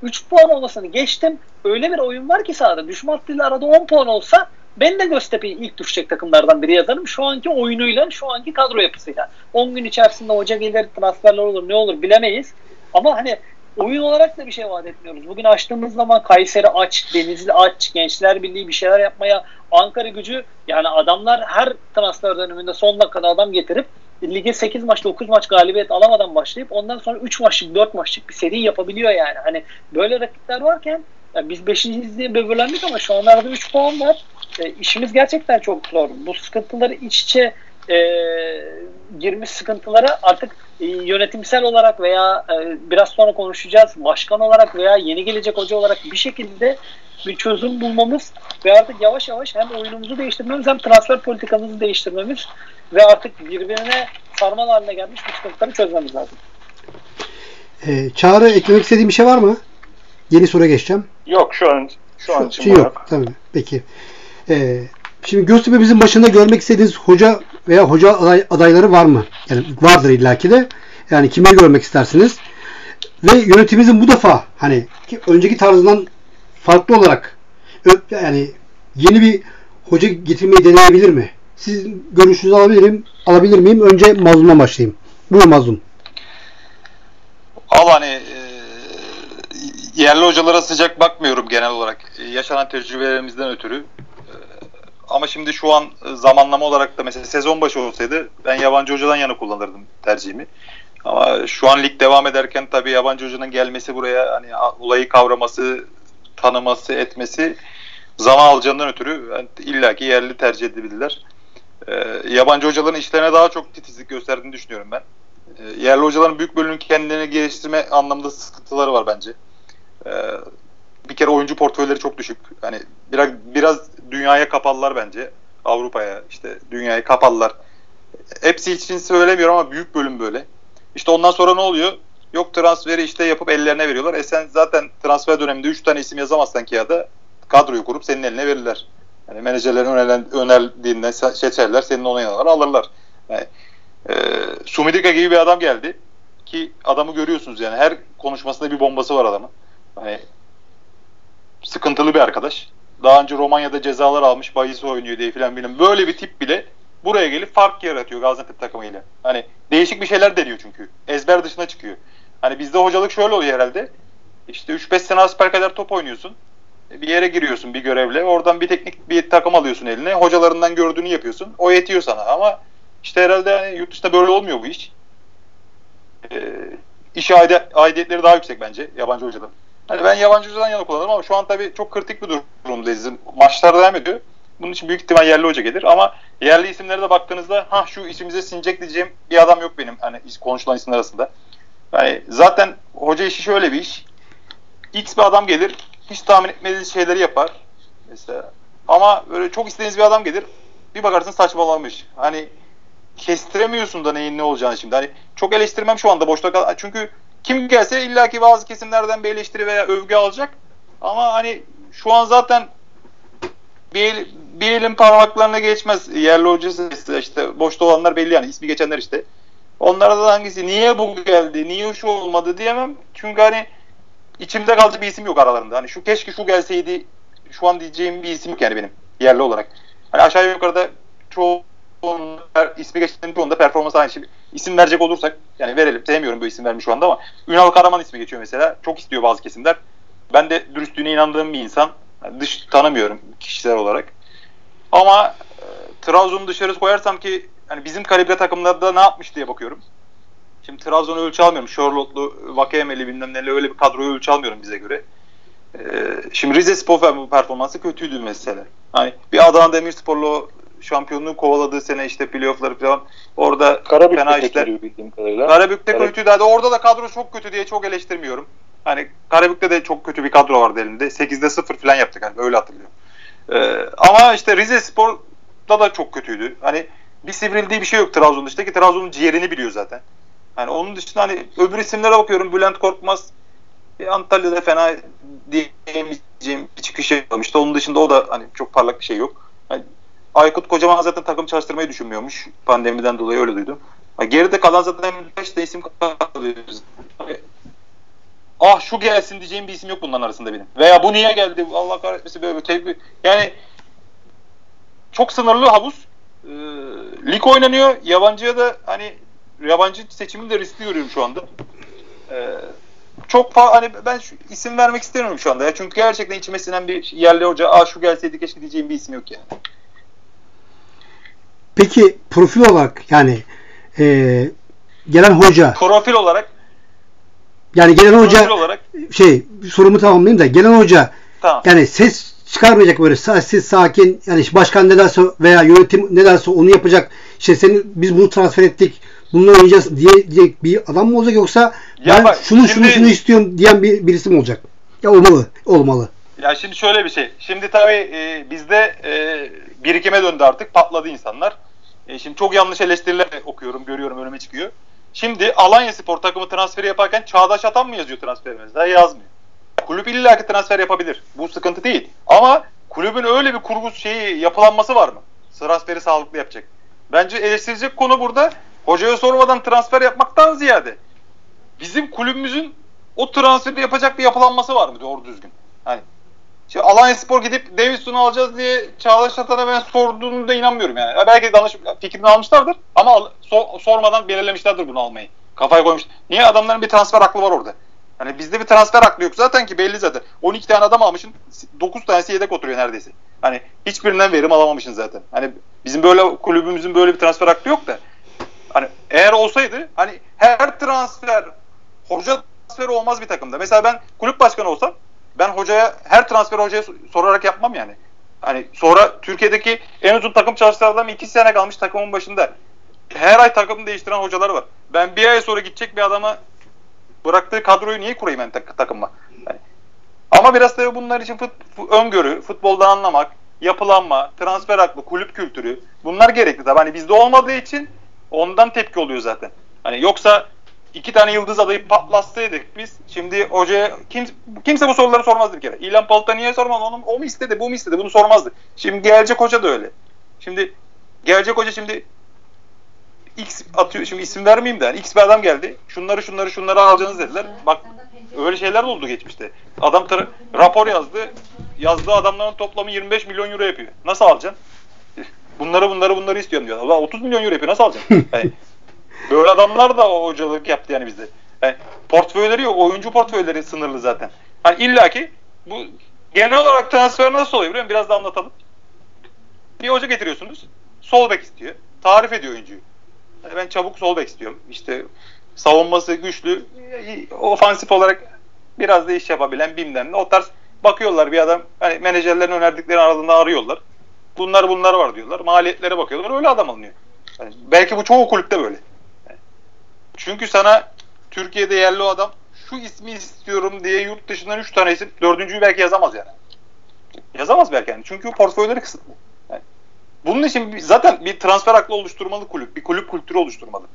3 puan olmasını geçtim. Öyle bir oyun var ki sahada. Düşman hattıyla arada 10 puan olsa ben de Göztepe'yi ilk düşecek takımlardan biri yazarım. Şu anki oyunuyla, şu anki kadro yapısıyla. 10 gün içerisinde hoca gelir, transferler olur, ne olur bilemeyiz. Ama hani oyun olarak da bir şey vaat etmiyoruz. Bugün açtığımız zaman Kayseri aç, Denizli aç, Gençler Birliği bir şeyler yapmaya, Ankara gücü yani adamlar her transfer döneminde son dakikada adam getirip lige 8 maç 9 maç galibiyet alamadan başlayıp ondan sonra 3 maçlık 4 maçlık bir seri yapabiliyor yani. Hani böyle rakipler varken yani biz 5. diye böbürlendik ama şu anlarda 3 puan var. E, işimiz gerçekten çok zor. Bu sıkıntıları iç içe e, girmiş sıkıntılara artık yönetimsel olarak veya e, biraz sonra konuşacağız başkan olarak veya yeni gelecek hoca olarak bir şekilde bir çözüm bulmamız ve artık yavaş yavaş hem oyunumuzu değiştirmemiz hem transfer politikamızı değiştirmemiz ve artık birbirine sarmal haline gelmiş bu sıkıntıları çözmemiz lazım.
Ee, Çağrı eklemek istediğim bir şey var mı? Yeni soruya geçeceğim.
Yok şu an şu an için
şey yok. Tabii. Peki. Ee, şimdi Göztepe bizim başında görmek istediğiniz hoca veya hoca aday, adayları var mı? Yani vardır illaki de. Yani kime görmek istersiniz? Ve yönetimimizin bu defa hani ki önceki tarzından farklı olarak yani yeni bir hoca getirmeyi deneyebilir mi? Siz görüşünüzü alabilirim, alabilir miyim? Önce Mazlum'a başlayayım. Buyur Mazlum.
Al hani e, yerli hocalara sıcak bakmıyorum genel olarak. E, yaşanan tecrübelerimizden ötürü. E, ama şimdi şu an zamanlama olarak da mesela sezon başı olsaydı ben yabancı hocadan yana kullanırdım tercihimi. Ama şu an lig devam ederken tabii yabancı hocanın gelmesi buraya hani olayı kavraması, tanıması, etmesi zaman alacağından ötürü yani illaki yerli tercih edebilirler. Ee, yabancı hocaların işlerine daha çok titizlik gösterdiğini düşünüyorum ben. Ee, yerli hocaların büyük bölümünün kendilerini geliştirme anlamında sıkıntıları var bence. Ee, bir kere oyuncu portföyleri çok düşük. Hani biraz biraz dünyaya kapalılar bence. Avrupa'ya işte dünyaya kapalılar. Hepsi için söylemiyorum ama büyük bölüm böyle. İşte ondan sonra ne oluyor? Yok transferi işte yapıp ellerine veriyorlar. E sen zaten transfer döneminde 3 tane isim yazamazsan kağıda kadroyu kurup senin eline verirler. Yani menajerlerin öneren, önerdiğinden seçerler, senin onaylarını alırlar. Yani, e, Sumidika gibi bir adam geldi ki adamı görüyorsunuz yani her konuşmasında bir bombası var adamın. Hani sıkıntılı bir arkadaş. Daha önce Romanya'da cezalar almış, bahis oynuyor diye filan bilmem. Böyle bir tip bile buraya gelip fark yaratıyor Gaziantep takımıyla. Hani değişik bir şeyler deniyor çünkü. Ezber dışına çıkıyor. Hani bizde hocalık şöyle oluyor herhalde. İşte 3-5 sene asper kadar top oynuyorsun. Bir yere giriyorsun bir görevle. Oradan bir teknik bir takım alıyorsun eline. Hocalarından gördüğünü yapıyorsun. O yetiyor sana ama işte herhalde yani yurt dışında böyle olmuyor bu iş. Ee, iş aidiyetleri daha yüksek bence yabancı hocadan. Hani ben yabancı hocadan yana kullanırım ama şu an tabii çok kritik bir durumdayız. Maçlar devam ediyor. Bunun için büyük ihtimal yerli hoca gelir ama yerli isimlere de baktığınızda ha şu isimize sinecek diyeceğim bir adam yok benim hani konuşulan isimler arasında. Yani zaten hoca işi şöyle bir iş. X bir adam gelir, hiç tahmin etmediğiniz şeyleri yapar. Mesela ama böyle çok istediğiniz bir adam gelir, bir bakarsın saçmalamış. Hani kestiremiyorsun da neyin ne olacağını şimdi. Hani çok eleştirmem şu anda boşta kal. Çünkü kim gelse illaki bazı kesimlerden bir eleştiri veya övgü alacak. Ama hani şu an zaten bir, el, bir elin parmaklarına geçmez. Yerli hocası işte, boşta olanlar belli yani ismi geçenler işte. Onlara da hangisi niye bu geldi, niye şu olmadı diyemem. Çünkü hani içimde kalıcı bir isim yok aralarında. Hani şu keşke şu gelseydi şu an diyeceğim bir isim yok yani benim yerli olarak. Hani aşağı yukarıda çoğu ismi geçen çoğunda performans aynı şey. İsim verecek olursak yani verelim. Sevmiyorum bu isim vermiş şu anda ama Ünal Karaman ismi geçiyor mesela. Çok istiyor bazı kesimler. Ben de dürüstlüğüne inandığım bir insan. Yani dış tanımıyorum kişisel olarak. Ama e, Trabzon'u dışarı koyarsam ki hani bizim kalibre takımlarda ne yapmış diye bakıyorum. Şimdi Trabzon'u ölçü almıyorum. Charlotte'lu, Vakayemeli bilmem neyle öyle bir kadroyu ölçü almıyorum bize göre. Ee, şimdi Rize Spor performansı kötüydü mesela. Hani bir Adana Demirspor'lu şampiyonluğu kovaladığı sene işte playoff'ları falan orada
Karabük'te
fena işler.
kadarıyla.
Karabük'te Karabük. kötüydü. Hadi orada da kadro çok kötü diye çok eleştirmiyorum. Hani Karabük'te de çok kötü bir kadro vardı elinde. 8'de 0 falan yaptık hani öyle hatırlıyorum. Ee, ama işte Rize Spor'da da çok kötüydü. Hani bir sivrildiği bir şey yok Trabzon dışında ki Trabzon'un ciğerini biliyor zaten. Hani onun dışında hani öbür isimlere bakıyorum. Bülent Korkmaz Antalya'da fena diyemeyeceğim bir çıkış yapmıştı. Onun dışında o da hani çok parlak bir şey yok. Hani Aykut Kocaman zaten takım çalıştırmayı düşünmüyormuş. Pandemiden dolayı öyle duydum. Geride kalan zaten 5 de isim kalıyor. Ah şu gelsin diyeceğim bir isim yok bunların arasında benim. Veya bu niye geldi? Allah kahretmesin böyle bir Yani çok sınırlı havuz. Ee, lig oynanıyor. Yabancıya da hani yabancı seçimini de riskli görüyorum şu anda. Ee, çok fa hani ben şu isim vermek istemiyorum şu anda ya. Çünkü gerçekten içime sinen bir yerli hoca, aa şu gelseydi keşke diyeceğim bir isim yok yani.
Peki profil olarak yani e, gelen hoca
profil olarak
yani gelen hoca olarak, şey sorumu tamamlayayım da gelen hoca tamam. yani ses çıkarmayacak böyle sessiz sakin yani başkan ne derse veya yönetim ne derse onu yapacak işte senin biz bunu transfer ettik bunu oynayacağız diyecek bir adam mı olacak yoksa ya ben bak, şunu şimdi, şunu şunu istiyorum diyen bir birisi mi olacak? Ya olmalı. Olmalı.
Ya şimdi şöyle bir şey. Şimdi tabii e, bizde e, birikime döndü artık. Patladı insanlar. E, şimdi çok yanlış eleştiriler okuyorum, görüyorum, önüme çıkıyor. Şimdi Alanya Spor takımı transferi yaparken Çağdaş Atan mı yazıyor transferimizde? Yazmıyor. Kulüp illaki transfer yapabilir. Bu sıkıntı değil. Ama kulübün öyle bir kurgu şeyi yapılanması var mı? Transferi sağlıklı yapacak. Bence eleştirecek konu burada hocaya sormadan transfer yapmaktan ziyade bizim kulübümüzün o transferi yapacak bir yapılanması var mı doğru düzgün? Hani Şimdi Alanya Spor gidip Davidson'u alacağız diye Çağdaş Atan'a ben sorduğunu da inanmıyorum yani. Belki danış fikrini almışlardır ama so, sormadan belirlemişlerdir bunu almayı. Kafaya koymuş. Niye adamların bir transfer aklı var orada? Hani bizde bir transfer aklı yok zaten ki belli zaten. 12 tane adam almışsın 9 tanesi yedek oturuyor neredeyse. Hani hiçbirinden verim alamamışsın zaten. Hani bizim böyle kulübümüzün böyle bir transfer aklı yok da. Hani eğer olsaydı hani her transfer hoca transferi olmaz bir takımda. Mesela ben kulüp başkanı olsam ben hocaya her transfer hocaya sorarak yapmam yani. Hani sonra Türkiye'deki en uzun takım çalıştığı adam iki sene kalmış takımın başında. Her ay takım değiştiren hocalar var. Ben bir ay sonra gidecek bir adama bıraktığı kadroyu niye kurayım ben tak- takımla? Yani. Ama biraz tabii bunlar için fut, öngörü, futboldan anlamak, yapılanma, transfer aklı, kulüp kültürü bunlar gerekli tabii. Hani bizde olmadığı için ondan tepki oluyor zaten. Hani yoksa iki tane yıldız adayı patlatsaydık biz şimdi hocaya kim, kimse bu soruları sormazdı bir kere. İlan Palut'a niye sormaz? Onu, o mu istedi, bu mu istedi? Bunu sormazdı. Şimdi gelecek hoca da öyle. Şimdi gelecek hoca şimdi X atıyor. Şimdi isim vermeyeyim de. Yani X bir adam geldi. Şunları şunları şunları alacaksınız dediler. Bak öyle şeyler de oldu geçmişte. Adam tar- rapor yazdı. Yazdığı adamların toplamı 25 milyon euro yapıyor. Nasıl alacaksın? Bunları bunları bunları istiyorum diyor. Allah 30 milyon euro yapıyor. Nasıl alacaksın? Yani, böyle adamlar da o hocalık yaptı yani bizde. Yani, portföyleri yok. Oyuncu portföyleri sınırlı zaten. Hani illaki bu genel olarak transfer nasıl oluyor biliyor musun? Biraz da anlatalım. Bir hoca getiriyorsunuz. Sol bek istiyor. Tarif ediyor oyuncuyu. Yani ben çabuk sol bek istiyorum. İşte savunması güçlü, ofansif olarak biraz da iş yapabilen bilmem ne. O tarz bakıyorlar bir adam hani menajerlerin önerdikleri aralığında arıyorlar. Bunlar bunlar var diyorlar. Maliyetlere bakıyorlar. Öyle adam alınıyor. Yani belki bu çoğu kulüpte böyle. Çünkü sana Türkiye'de yerli adam şu ismi istiyorum diye yurt dışından 3 tane isim, dördüncüyü belki yazamaz yani. Yazamaz belki yani. Çünkü portföyleri kısıtlı. Yani bunun için zaten bir transfer aklı oluşturmalı kulüp. Bir kulüp kültürü oluşturmalı.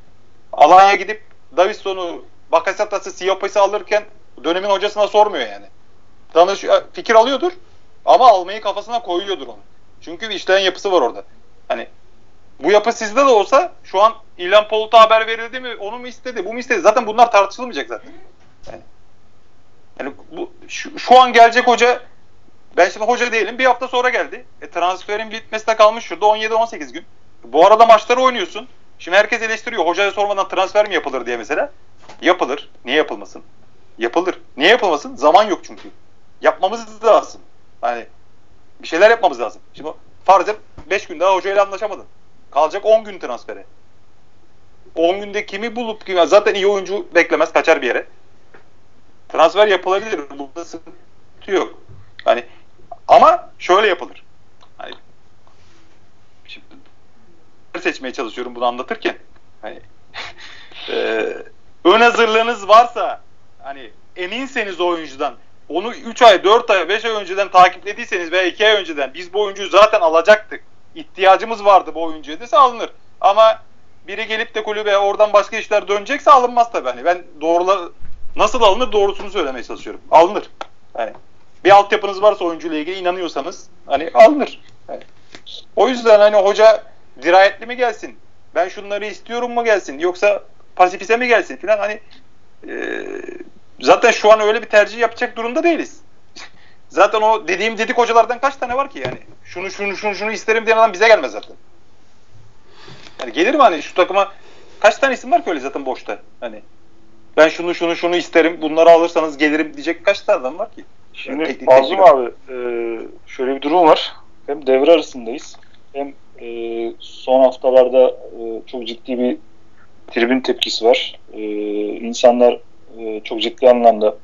Alanya gidip Davidson'u, Bakasetas'ı, Siyopas'ı alırken dönemin hocasına sormuyor yani. Danış fikir alıyordur ama almayı kafasına koyuyordur onu. Çünkü bir işleyen yapısı var orada. Hani bu yapı sizde de olsa şu an İlhan Polut'a haber verildi mi? Onu mu istedi? Bu mu istedi? Zaten bunlar tartışılmayacak zaten. Yani, yani bu şu, şu an gelecek hoca ben şimdi hoca değilim. Bir hafta sonra geldi. E, transferin bitmesine kalmış şurada 17-18 gün. Bu arada maçları oynuyorsun. Şimdi herkes eleştiriyor. Hocaya sormadan transfer mi yapılır diye mesela. Yapılır. Niye yapılmasın? Yapılır. Niye yapılmasın? Zaman yok çünkü. Yapmamız lazım. Hani bir şeyler yapmamız lazım. Şimdi farz et 5 gün daha hocayla anlaşamadın. Kalacak 10 gün transfere. 10 günde kimi bulup kimi zaten iyi oyuncu beklemez kaçar bir yere. Transfer yapılabilir. Burada sıkıntı yok. Hani ama şöyle yapılır. Hani şimdi seçmeye çalışıyorum bunu anlatırken. Hani e, ön hazırlığınız varsa hani eminseniz oyuncudan onu 3 ay, 4 ay, 5 ay önceden takiplediyseniz veya 2 ay önceden biz bu oyuncuyu zaten alacaktık. İhtiyacımız vardı bu oyuncuya dese alınır. Ama biri gelip de kulübe oradan başka işler dönecekse alınmaz tabii. Hani ben doğrular nasıl alınır doğrusunu söylemeye çalışıyorum. Alınır. Hani bir altyapınız varsa oyuncuyla ilgili inanıyorsanız hani alınır. Yani, o yüzden hani hoca dirayetli mi gelsin? Ben şunları istiyorum mu gelsin? Yoksa pasifize mi gelsin filan hani e, zaten şu an öyle bir tercih yapacak durumda değiliz. zaten o dediğim dedik hocalardan kaç tane var ki yani? Şunu şunu şunu şunu isterim diyen adam bize gelmez zaten. Yani gelir mi hani şu takıma kaç tane isim var ki öyle zaten boşta? Hani ben şunu şunu şunu isterim bunları alırsanız gelirim diyecek kaç tane adam var ki?
Şimdi yani abi e, şöyle bir durum var. Hem devre arasındayız hem e, son haftalarda e, çok ciddi bir tribün tepkisi var. E, insanlar e, çok ciddi anlamda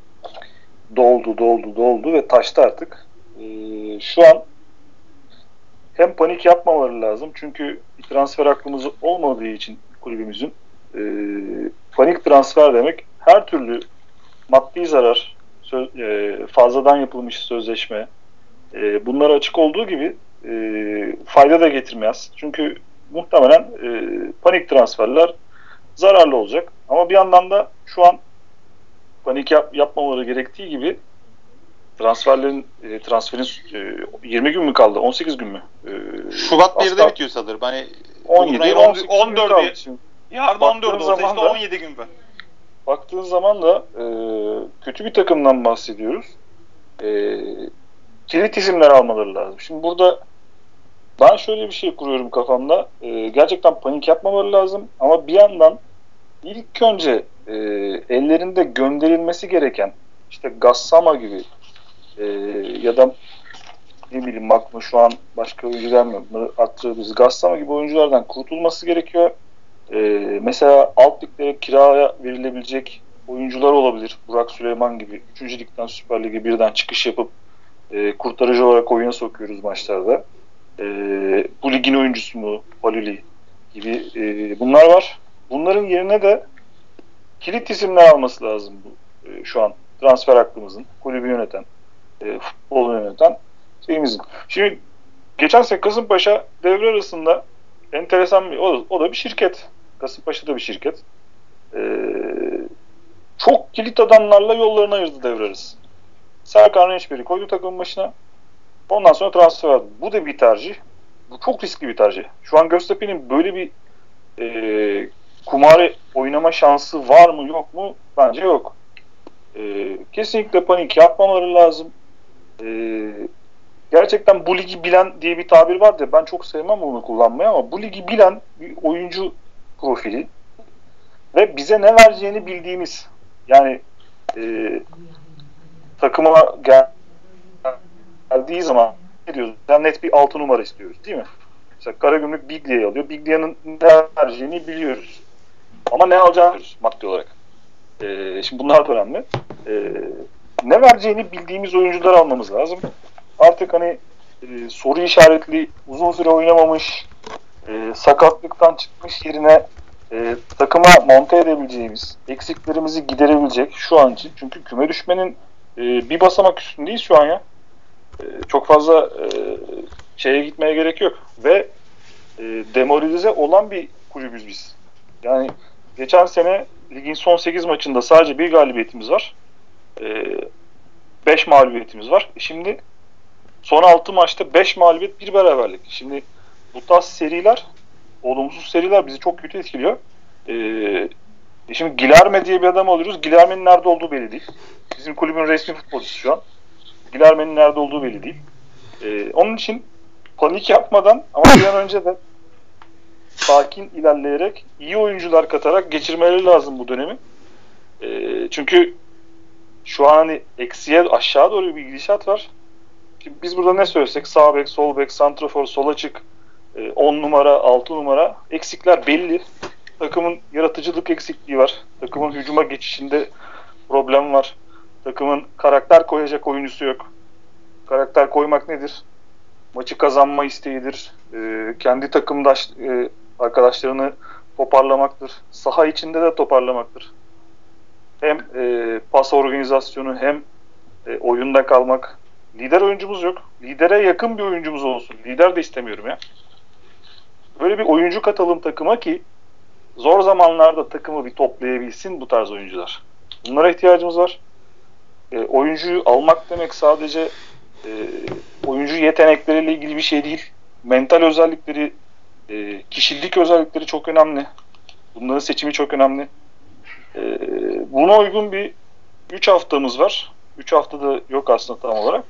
doldu, doldu, doldu ve taştı artık. E, şu an hem panik yapmamaları lazım çünkü transfer aklımız olmadığı için kulübümüzün e, panik transfer demek her türlü maddi zarar, söz, e, fazladan yapılmış sözleşme e, bunlara açık olduğu gibi e, fayda da getirmez. Çünkü muhtemelen e, panik transferler zararlı olacak. Ama bir yandan da şu an panik yap, yapmamaları gerektiği gibi transferlerin e, transferin e, 20 gün mü kaldı? 18 gün mü?
E, Şubat 1'de bitiyor sanırım. Hani
17 14
Yarın 14 olsa işte 17 gün var.
Baktığın zaman da e, kötü bir takımdan bahsediyoruz. E, kilit isimler almaları lazım. Şimdi burada ben şöyle bir şey kuruyorum kafamda. E, gerçekten panik yapmamaları lazım. Ama bir yandan ilk önce e, ellerinde gönderilmesi gereken işte Gassama gibi e, ya da ne bileyim aklıma şu an başka oyuncu gelmiyor. Attığımız Gassama gibi oyunculardan kurtulması gerekiyor. E, mesela alt liglere kiraya verilebilecek oyuncular olabilir. Burak Süleyman gibi. Üçüncü ligden Süper Lig'e birden çıkış yapıp e, kurtarıcı olarak oyuna sokuyoruz maçlarda. E, bu ligin oyuncusu mu? Paluli gibi e, bunlar var. Bunların yerine de kilit isimler alması lazım bu e, şu an transfer hakkımızın kulübü yöneten, e, futbolu yöneten şeyimizin. Şimdi geçen sene Kasımpaşa devre arasında enteresan bir, o o da bir şirket. Kasımpaşa da bir şirket. Ee, çok kilit adamlarla yollarını ayırdı devre arası. Serkan Rençber'i koydu takımın başına. Ondan sonra transfer aldı. Bu da bir tercih. Bu çok riskli bir tercih. Şu an Göztepe'nin böyle bir e, kumarı oynama şansı var mı yok mu? Bence yok. E, kesinlikle panik yapmamaları lazım. E, gerçekten bu ligi bilen diye bir tabir var da ben çok sevmem onu kullanmayı ama bu ligi bilen bir oyuncu profili ve bize ne vereceğini bildiğimiz yani e, takıma gel, geldiği zaman ne diyoruz? Yani net bir altı numara istiyoruz değil mi? Mesela Karagümrük Biglia'yı alıyor. Biglia'nın ne vereceğini biliyoruz. Ama ne alacağını biliyoruz maddi olarak. Ee, şimdi bunlar da önemli. Ee, ne vereceğini bildiğimiz oyuncular almamız lazım. Artık hani e, soru işaretli, uzun süre oynamamış, e, sakatlıktan çıkmış yerine e, takıma monte edebileceğimiz, eksiklerimizi giderebilecek şu an için. Çünkü küme düşmenin e, bir basamak üstündeyiz şu an ya. E, çok fazla e, şeye gitmeye gerek yok. Ve e, demoralize olan bir kulübüz biz. Yani geçen sene ligin son 8 maçında sadece bir galibiyetimiz var. 5 e, mağlubiyetimiz var. Şimdi son 6 maçta 5 mağlubiyet bir beraberlik. Şimdi bu tarz seriler olumsuz seriler bizi çok kötü etkiliyor. Ee, şimdi Gilerme diye bir adam alıyoruz. Gilerme'nin nerede olduğu belli değil. Bizim kulübün resmi futbolcusu şu an. Gilerme'nin nerede olduğu belli değil. Ee, onun için panik yapmadan ama bir an önce de sakin ilerleyerek iyi oyuncular katarak geçirmeleri lazım bu dönemi. Ee, çünkü şu an hani eksiye aşağı doğru bir gidişat var. Şimdi biz burada ne söylesek sağ bek, sol bek, santrafor, sola çık, 10 numara, 6 numara eksikler belli. Takımın yaratıcılık eksikliği var. Takımın hücuma geçişinde problem var. Takımın karakter koyacak oyuncusu yok. Karakter koymak nedir? Maçı kazanma isteğidir. E, kendi takımdaş e, arkadaşlarını toparlamaktır. Saha içinde de toparlamaktır. Hem e, pas organizasyonu hem e, oyunda kalmak. Lider oyuncumuz yok. Lidere yakın bir oyuncumuz olsun. Lider de istemiyorum ya. Böyle bir oyuncu katalım takıma ki zor zamanlarda takımı bir toplayabilsin bu tarz oyuncular. Bunlara ihtiyacımız var. E, oyuncuyu almak demek sadece e, oyuncu yetenekleriyle ilgili bir şey değil. Mental özellikleri, e, kişilik özellikleri çok önemli. Bunların seçimi çok önemli. E, buna uygun bir 3 haftamız var. 3 haftada yok aslında tam olarak.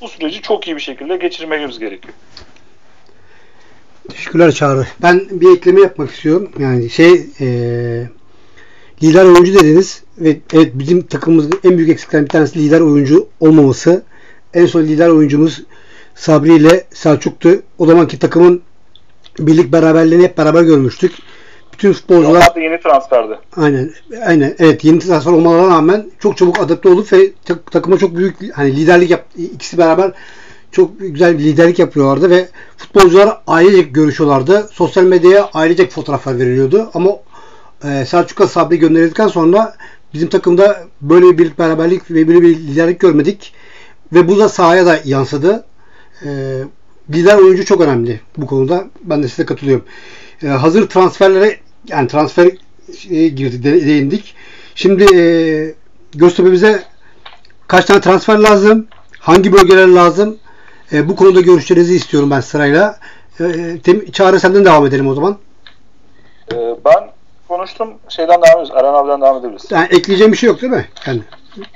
Bu süreci çok iyi bir şekilde geçirmemiz gerekiyor.
Teşekkürler Çağrı. Ben bir ekleme yapmak istiyorum. Yani şey e, lider oyuncu dediniz ve evet bizim takımımızın en büyük eksiklerden bir tanesi lider oyuncu olmaması. En son lider oyuncumuz Sabri ile Selçuk'tu. O zamanki takımın birlik beraberliğini hep beraber görmüştük. Bütün futbolcular
Onlar da yeni transferdi.
Aynen. Aynen. Evet, yeni transfer olmalarına rağmen çok çabuk adapte olup ve takıma çok büyük hani liderlik yap ikisi beraber çok güzel bir liderlik yapıyorlardı ve futbolcular ailecek görüşüyorlardı. Sosyal medyaya ailecek fotoğraflar veriliyordu ama e, Selçuk'a Sabri gönderildikten sonra bizim takımda böyle bir birlik beraberlik ve böyle bir liderlik görmedik ve bu da sahaya da yansıdı. E, lider oyuncu çok önemli bu konuda. Ben de size katılıyorum. E, hazır transferlere yani transfer e, girdik, değindik. Şimdi e, Göztepe bize kaç tane transfer lazım? Hangi bölgeler lazım? E, bu konuda görüşlerinizi istiyorum ben sırayla. E, tem, Çağrı senden devam edelim o zaman.
E, ben konuştum. Şeyden devam ederiz. Eren abiden devam edebiliriz.
Yani ekleyeceğim bir şey yok değil mi? Yani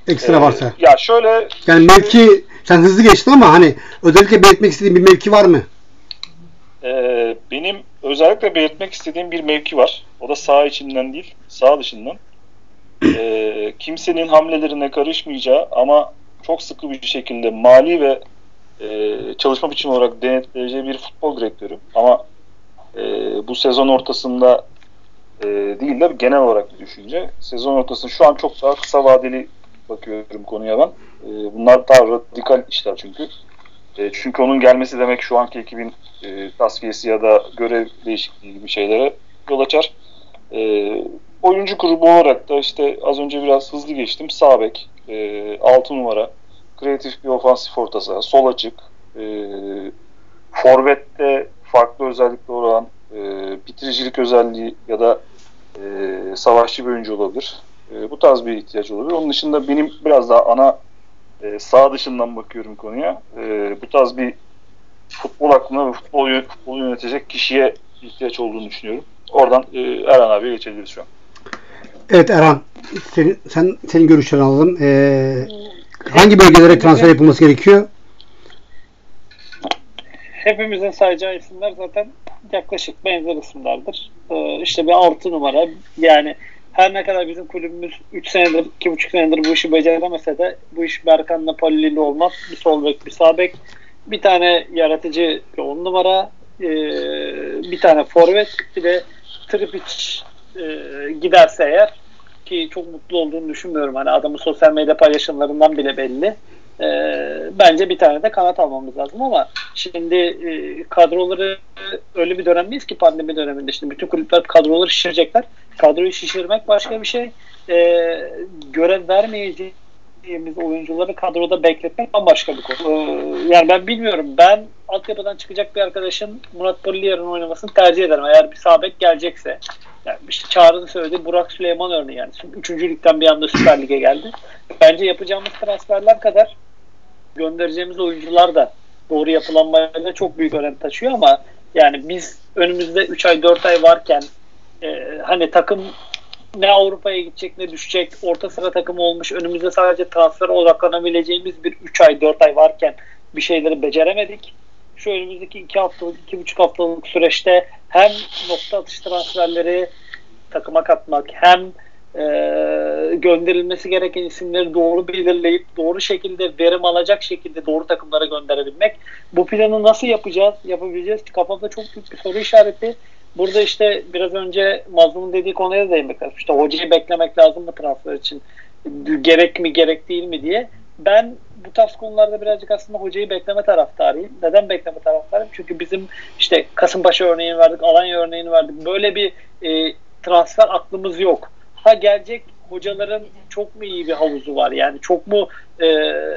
ekstra
e,
varsa.
Ya şöyle
yani mevki sen hızlı geçtin ama hani özellikle belirtmek istediğin bir mevki var mı?
E, benim özellikle belirtmek istediğim bir mevki var. O da sağ içinden değil, sağ dışından. E, kimsenin hamlelerine karışmayacağı ama çok sıkı bir şekilde mali ve e, çalışma biçimi olarak denetleyeceği bir futbol direktörü. Ama e, bu sezon ortasında e, değil de genel olarak bir düşünce. Sezon ortasında şu an çok daha kısa vadeli bakıyorum konuya ben. E, bunlar daha radikal işler çünkü. E, çünkü onun gelmesi demek şu anki ekibin e, tasfiyesi ya da görev değişikliği gibi şeylere yol açar. E, oyuncu grubu olarak da işte az önce biraz hızlı geçtim. Sağ bek, e, 6 numara, kreatif bir ofansif orta saha, sol açık, e, forvette farklı özellikleri olan e, bitiricilik özelliği ya da e, savaşçı bir oyuncu olabilir. E, bu tarz bir ihtiyaç olabilir. Onun dışında benim biraz daha ana e, sağ dışından bakıyorum konuya. E, bu tarz bir futbol aklına ve futbol, futbolu yönetecek kişiye ihtiyaç olduğunu düşünüyorum. Oradan e, Erhan abiye geçebiliriz şu an.
Evet Erhan, senin, sen, senin görüşlerini alalım. Ee, hangi bölgelere transfer yapılması gerekiyor?
Hepimizin sayacağı isimler zaten yaklaşık benzer isimlerdir. Ee, işte bir altı numara yani her ne kadar bizim kulübümüz 3 senedir, 2,5 senedir bu işi beceremese de bu iş Berkan'la Polili'li olmaz. Bir sol bek, bir sağ bek. Bir tane yaratıcı bir on numara, e, bir tane forvet, bir de Tripic e, giderse eğer ki çok mutlu olduğunu düşünmüyorum. Hani adamın sosyal medya paylaşımlarından bile belli. E, bence bir tane de kanat almamız lazım ama şimdi e, kadroları öyle bir dönemdeyiz ki pandemi döneminde şimdi bütün kulüpler kadroları şişirecekler. Kadroyu şişirmek başka bir şey. E, görev vermeyeceğimiz oyuncuları kadroda bekletmek bambaşka bir konu. E, yani ben bilmiyorum. Ben altyapıdan çıkacak bir arkadaşın Murat Pollier'in oynamasını tercih ederim. Eğer bir sabek gelecekse. Yani işte Çağrı'nın söylediği Burak Süleyman örneği yani. Üçüncülükten bir anda Süper Lig'e geldi. Bence yapacağımız transferler kadar göndereceğimiz oyuncular da doğru yapılanmayla çok büyük önem taşıyor ama yani biz önümüzde 3 ay 4 ay varken e, hani takım ne Avrupa'ya gidecek ne düşecek orta sıra takımı olmuş önümüzde sadece transfer odaklanabileceğimiz bir 3 ay 4 ay varken bir şeyleri beceremedik. Şu önümüzdeki 2 haftalık 2,5 haftalık süreçte hem nokta atış transferleri takıma katmak hem e, gönderilmesi gereken isimleri doğru belirleyip doğru şekilde verim alacak şekilde doğru takımlara gönderebilmek. Bu planı nasıl yapacağız, yapabileceğiz? Kafamda çok büyük bir soru işareti. Burada işte biraz önce Mazlum'un dediği konuya da değinmek lazım. İşte hocayı beklemek lazım mı transfer için? Gerek mi gerek değil mi diye. Ben bu tarz konularda birazcık aslında hocayı bekleme taraftarıyım. Neden bekleme taraftarıyım? Çünkü bizim işte Kasımpaşa örneğini verdik, Alanya örneğini verdik. Böyle bir e, transfer aklımız yok. Ha gelecek hocaların çok mu iyi bir havuzu var? Yani çok mu e,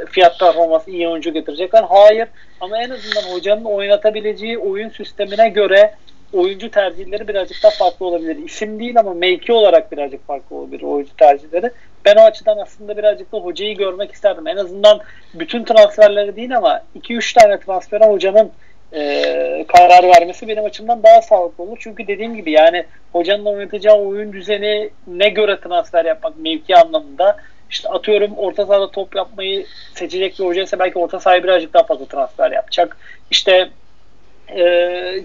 fiyat performansı iyi oyuncu getirecekler? Hayır. Ama en azından hocanın oynatabileceği oyun sistemine göre oyuncu tercihleri birazcık daha farklı olabilir. İsim değil ama mevki olarak birazcık farklı olabilir oyuncu tercihleri. Ben o açıdan aslında birazcık da hocayı görmek isterdim. En azından bütün transferleri değil ama 2-3 tane transfere hocanın e, karar vermesi benim açımdan daha sağlıklı olur. Çünkü dediğim gibi yani hocanın oynatacağı oyun düzeni ne göre transfer yapmak mevki anlamında işte atıyorum orta sahada top yapmayı seçecek bir hoca ise belki orta sahaya birazcık daha fazla transfer yapacak. İşte e,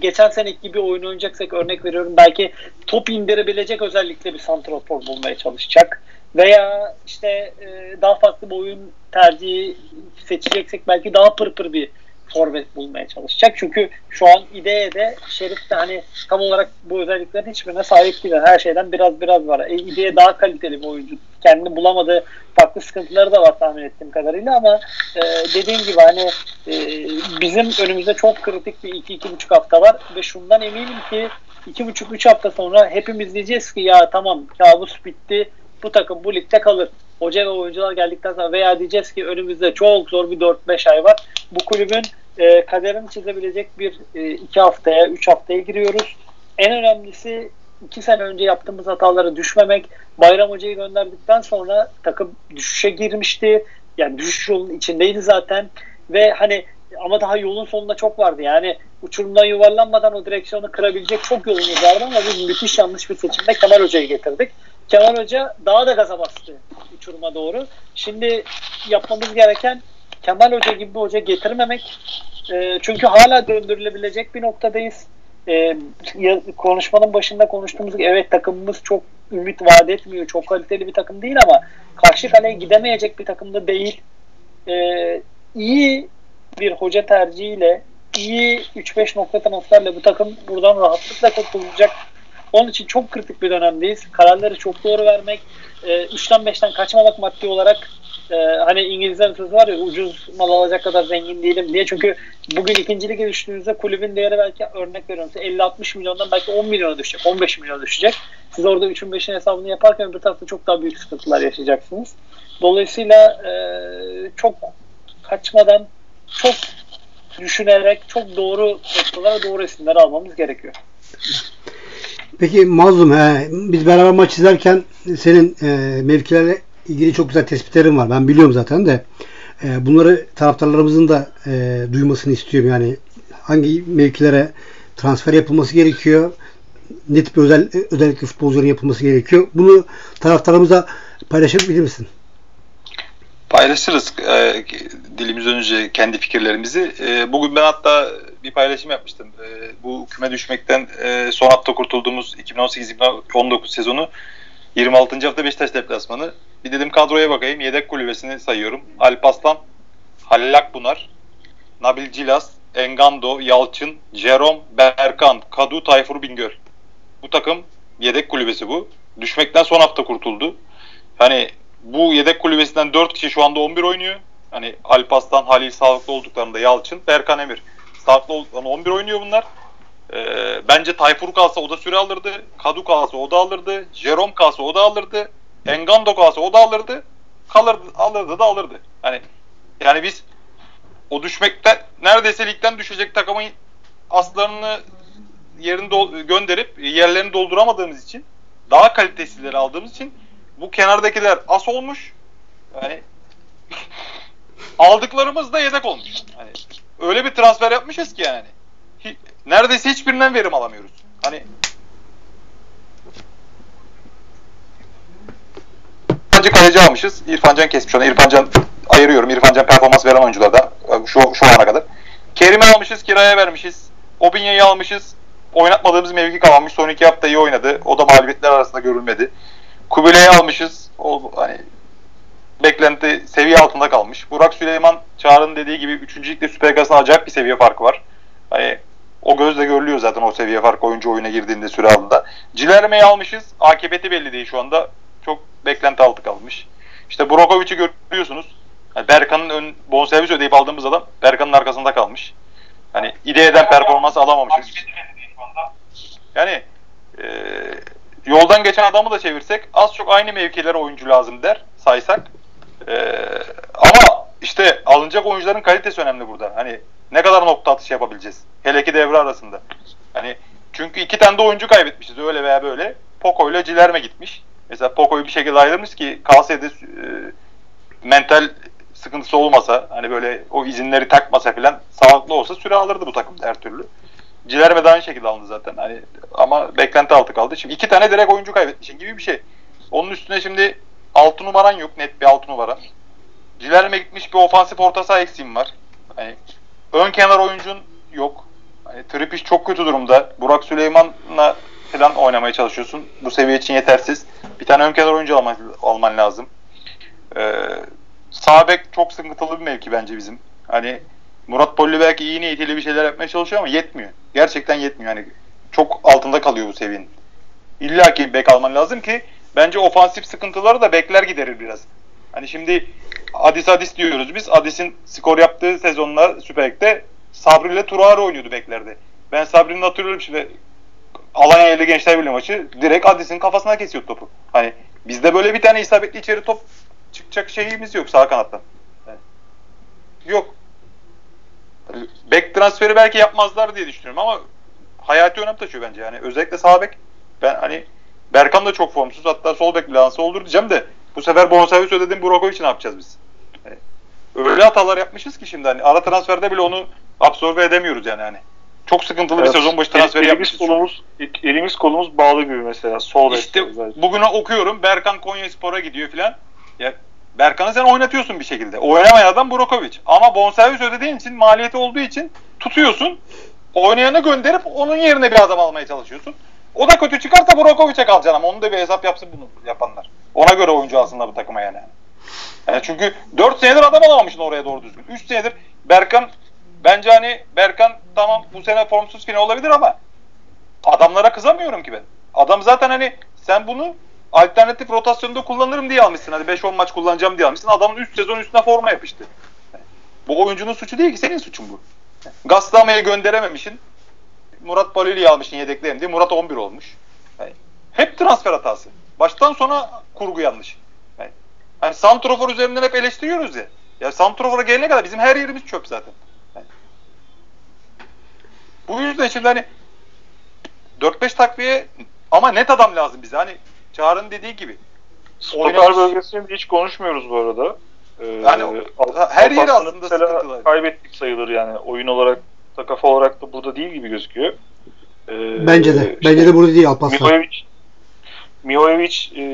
geçen seneki gibi oyun oynayacaksak örnek veriyorum belki top indirebilecek özellikle bir santrafor bulmaya çalışacak. Veya işte e, daha farklı bir oyun tercihi seçeceksek belki daha pırpır bir forvet bulmaya çalışacak. Çünkü şu an ideye de Şerif de hani tam olarak bu özelliklerin hiçbirine sahip değil. Her şeyden biraz biraz var. E, ideye daha kaliteli bir oyuncu. Kendini bulamadığı farklı sıkıntıları da var tahmin ettiğim kadarıyla ama e, dediğim gibi hani e, bizim önümüzde çok kritik bir 2-2,5 hafta var ve şundan eminim ki 2,5-3 hafta sonra hepimiz diyeceğiz ki ya tamam kabus bitti bu takım bu ligde kalır. Hoca ve oyuncular geldikten sonra veya diyeceğiz ki önümüzde çok zor bir 4-5 ay var. Bu kulübün e, kaderini çizebilecek bir e, iki haftaya, üç haftaya giriyoruz. En önemlisi iki sene önce yaptığımız hatalara düşmemek. Bayram Hoca'yı gönderdikten sonra takım düşüşe girmişti. Yani düşüş yolunun içindeydi zaten. Ve hani ama daha yolun sonunda çok vardı. Yani uçurumdan yuvarlanmadan o direksiyonu kırabilecek çok yolumuz vardı ama biz müthiş yanlış bir seçimde Kemal Hoca'yı getirdik. Kemal Hoca daha da gaza bastı uçuruma doğru. Şimdi yapmamız gereken Kemal Hoca gibi bir hoca getirmemek. E, çünkü hala döndürülebilecek bir noktadayız. E, konuşmanın başında konuştuğumuz gibi evet takımımız çok ümit vaat etmiyor. Çok kaliteli bir takım değil ama karşı kaleye gidemeyecek bir takım da değil. E, iyi bir hoca tercihiyle iyi 3-5 nokta transferle bu takım buradan rahatlıkla kurtulacak. Onun için çok kritik bir dönemdeyiz. Kararları çok doğru vermek, e, 3'ten 5'ten kaçmamak maddi olarak e, hani İngilizler sözü var ya ucuz mal alacak kadar zengin değilim diye. Çünkü bugün ikinci lige düştüğünüzde kulübün değeri belki örnek veriyorum size 50-60 milyondan belki 10 milyona düşecek, 15 milyona düşecek. Siz orada 3'ün 5'in hesabını yaparken bir tarafta çok daha büyük sıkıntılar yaşayacaksınız. Dolayısıyla e, çok kaçmadan, çok düşünerek, çok doğru noktalara doğru isimleri almamız gerekiyor.
Peki Mazlum, he, biz beraber maç izlerken senin e, mevkilerle ilgili çok güzel tespitlerin var. Ben biliyorum zaten de. E, bunları taraftarlarımızın da e, duymasını istiyorum. Yani hangi mevkilere transfer yapılması gerekiyor? Ne tip özel, özellikle futbolcuların yapılması gerekiyor? Bunu taraftarlarımıza paylaşabilir misin?
Paylaşırız e, dilimiz önce kendi fikirlerimizi. E, bugün ben hatta bir paylaşım yapmıştım. E, bu küme düşmekten e, son hafta kurtulduğumuz 2018-2019 sezonu 26. hafta Beşiktaş deplasmanı. Bir dedim kadroya bakayım. Yedek kulübesini sayıyorum. Alp Aslan, Halil Akbunar, Nabil Cilas, Engando, Yalçın, Jerome, Berkan, Kadu, Tayfur Bingöl. Bu takım yedek kulübesi bu. Düşmekten son hafta kurtuldu. Hani bu yedek kulübesinden 4 kişi şu anda 11 oynuyor. Hani Alp Aslan, Halil sağlıklı olduklarında Yalçın, Berkan Emir sağlıklı olduklarında 11 oynuyor bunlar. Ee, bence Tayfur kalsa o da süre alırdı. Kadu kalsa o da alırdı. Jerome kalsa o da alırdı. Engando kalsa o da alırdı. Kalırdı, alırdı da alırdı. Hani yani biz o düşmekte neredeyse ligden düşecek takımın aslarını yerini gönderip yerlerini dolduramadığımız için daha kalitesizleri aldığımız için bu kenardakiler as olmuş. Yani aldıklarımız da yedek olmuş. Hani öyle bir transfer yapmışız ki yani. Neredeyse hiçbirinden verim alamıyoruz. Hani İrfancı kaleci almışız. İrfancan kesmiş onu. İrfancan ayırıyorum. İrfancan performans veren oyuncularda şu, şu ana kadar. Kerim'i almışız. Kiraya vermişiz. Obinya'yı almışız. Oynatmadığımız mevki kalmış. Son iki hafta iyi oynadı. O da mağlubiyetler arasında görülmedi. Kubilay'ı almışız. O hani beklenti seviye altında kalmış. Burak Süleyman Çağrı'nın dediği gibi 3. ligde Süper Lig'de acayip bir seviye farkı var. Hani o gözle görülüyor zaten o seviye farkı oyuncu oyuna girdiğinde süre altında. Cilerme'yi almışız. Akıbeti belli değil şu anda. Çok beklenti altı kalmış. İşte Brokovic'i görüyorsunuz. Yani Berkan'ın ön bonservis ödeyip aldığımız adam Berkan'ın arkasında kalmış. Hani ideyeden performans alamamışız. Yani e, yoldan geçen adamı da çevirsek az çok aynı mevkilere oyuncu lazım der saysak. E, ama işte alınacak oyuncuların kalitesi önemli burada. Hani ne kadar nokta atışı yapabileceğiz? Hele ki devre arasında. Hani çünkü iki tane de oyuncu kaybetmişiz öyle veya böyle. Poco ile Cilerme gitmiş. Mesela Poco'yu bir şekilde ayırmış ki kalsaydı e, mental sıkıntısı olmasa hani böyle o izinleri takmasa filan sağlıklı olsa süre alırdı bu takım her türlü. Cilerme de aynı şekilde alındı zaten. Hani ama beklenti altı kaldı. Şimdi iki tane direkt oyuncu kaybetmişsin gibi bir şey. Onun üstüne şimdi altı numaran yok. Net bir altı numara. Cilerme gitmiş bir ofansif orta saha eksiğim var. Hani ön kenar oyuncun yok. Hani Tripiş çok kötü durumda. Burak Süleyman'la falan oynamaya çalışıyorsun. Bu seviye için yetersiz. Bir tane ön kenar oyuncu alman, alman lazım. Ee, sağ bek çok sıkıntılı bir mevki bence bizim. Hani Murat Polli belki iyi niyetiyle bir şeyler yapmaya çalışıyor ama yetmiyor. Gerçekten yetmiyor. Yani çok altında kalıyor bu seviyenin. İlla ki bek alman lazım ki bence ofansif sıkıntıları da bekler giderir biraz. Hani şimdi Adis Adis diyoruz biz. Adis'in skor yaptığı sezonlar Süper Lig'de Sabri ile Turari oynuyordu beklerde. Ben Sabri'nin hatırlıyorum şimdi Alanya ile Gençler Birliği maçı direkt Adis'in kafasına kesiyor topu. Hani bizde böyle bir tane isabetli içeri top çıkacak şeyimiz yok sağ kanattan. Yok. Bek transferi belki yapmazlar diye düşünüyorum ama hayati önem taşıyor bence. Yani özellikle sağ bek ben hani Berkan da çok formsuz hatta sol bek lansı olur diyeceğim de bu sefer bonservis ödedim Burakovic ne yapacağız biz? Yani, öyle hatalar yapmışız ki şimdi hani ara transferde bile onu absorbe edemiyoruz yani hani. Çok sıkıntılı evet. bir sezon başı transferi
elimiz kolumuz, elimiz kolumuz bağlı gibi mesela. Sol
işte bugün okuyorum Berkan Konya Spor'a gidiyor filan. Ya Berkan'ı sen oynatıyorsun bir şekilde. Oynamayan adam Brokovic. Ama bonservis ödediğin için maliyeti olduğu için tutuyorsun. Oynayanı gönderip onun yerine bir adam almaya çalışıyorsun. O da kötü çıkarsa Brokovic'e kalacaksın ama onu da bir hesap yapsın bunu yapanlar. Ona göre oyuncu alsınlar bu takıma yani. yani çünkü 4 senedir adam alamamışsın oraya doğru düzgün. 3 senedir Berkan bence hani Berkan tamam bu sene formsuz yine olabilir ama adamlara kızamıyorum ki ben. Adam zaten hani sen bunu alternatif rotasyonda kullanırım diye almışsın. Hadi 5-10 maç kullanacağım diye almışsın. Adamın 3 sezon üstüne forma yapıştı. Bu oyuncunun suçu değil ki senin suçun bu. Gaslamayı gönderememişsin. Murat Palili'yi almışsın yedeklerim diye. Murat 11 olmuş. Hep transfer hatası. Baştan sona kurgu yanlış. Yani, hani Santrofor üzerinden hep eleştiriyoruz ya. Ya Santrofor'a gelene kadar bizim her yerimiz çöp zaten. Yani. Bu yüzden şimdi hani 4-5 takviye ama net adam lazım bize. Hani Çağrı'nın dediği gibi.
Stoper bölgesini hiç konuşmuyoruz bu arada.
Ee, yani her yeri aslında sıkıntılar.
kaybettik sayılır yani. Oyun olarak da kafa olarak da burada değil gibi gözüküyor.
Ee, Bence de. Işte, Bence de burada değil Alparslan.
Mihojevic, Mihojevic e,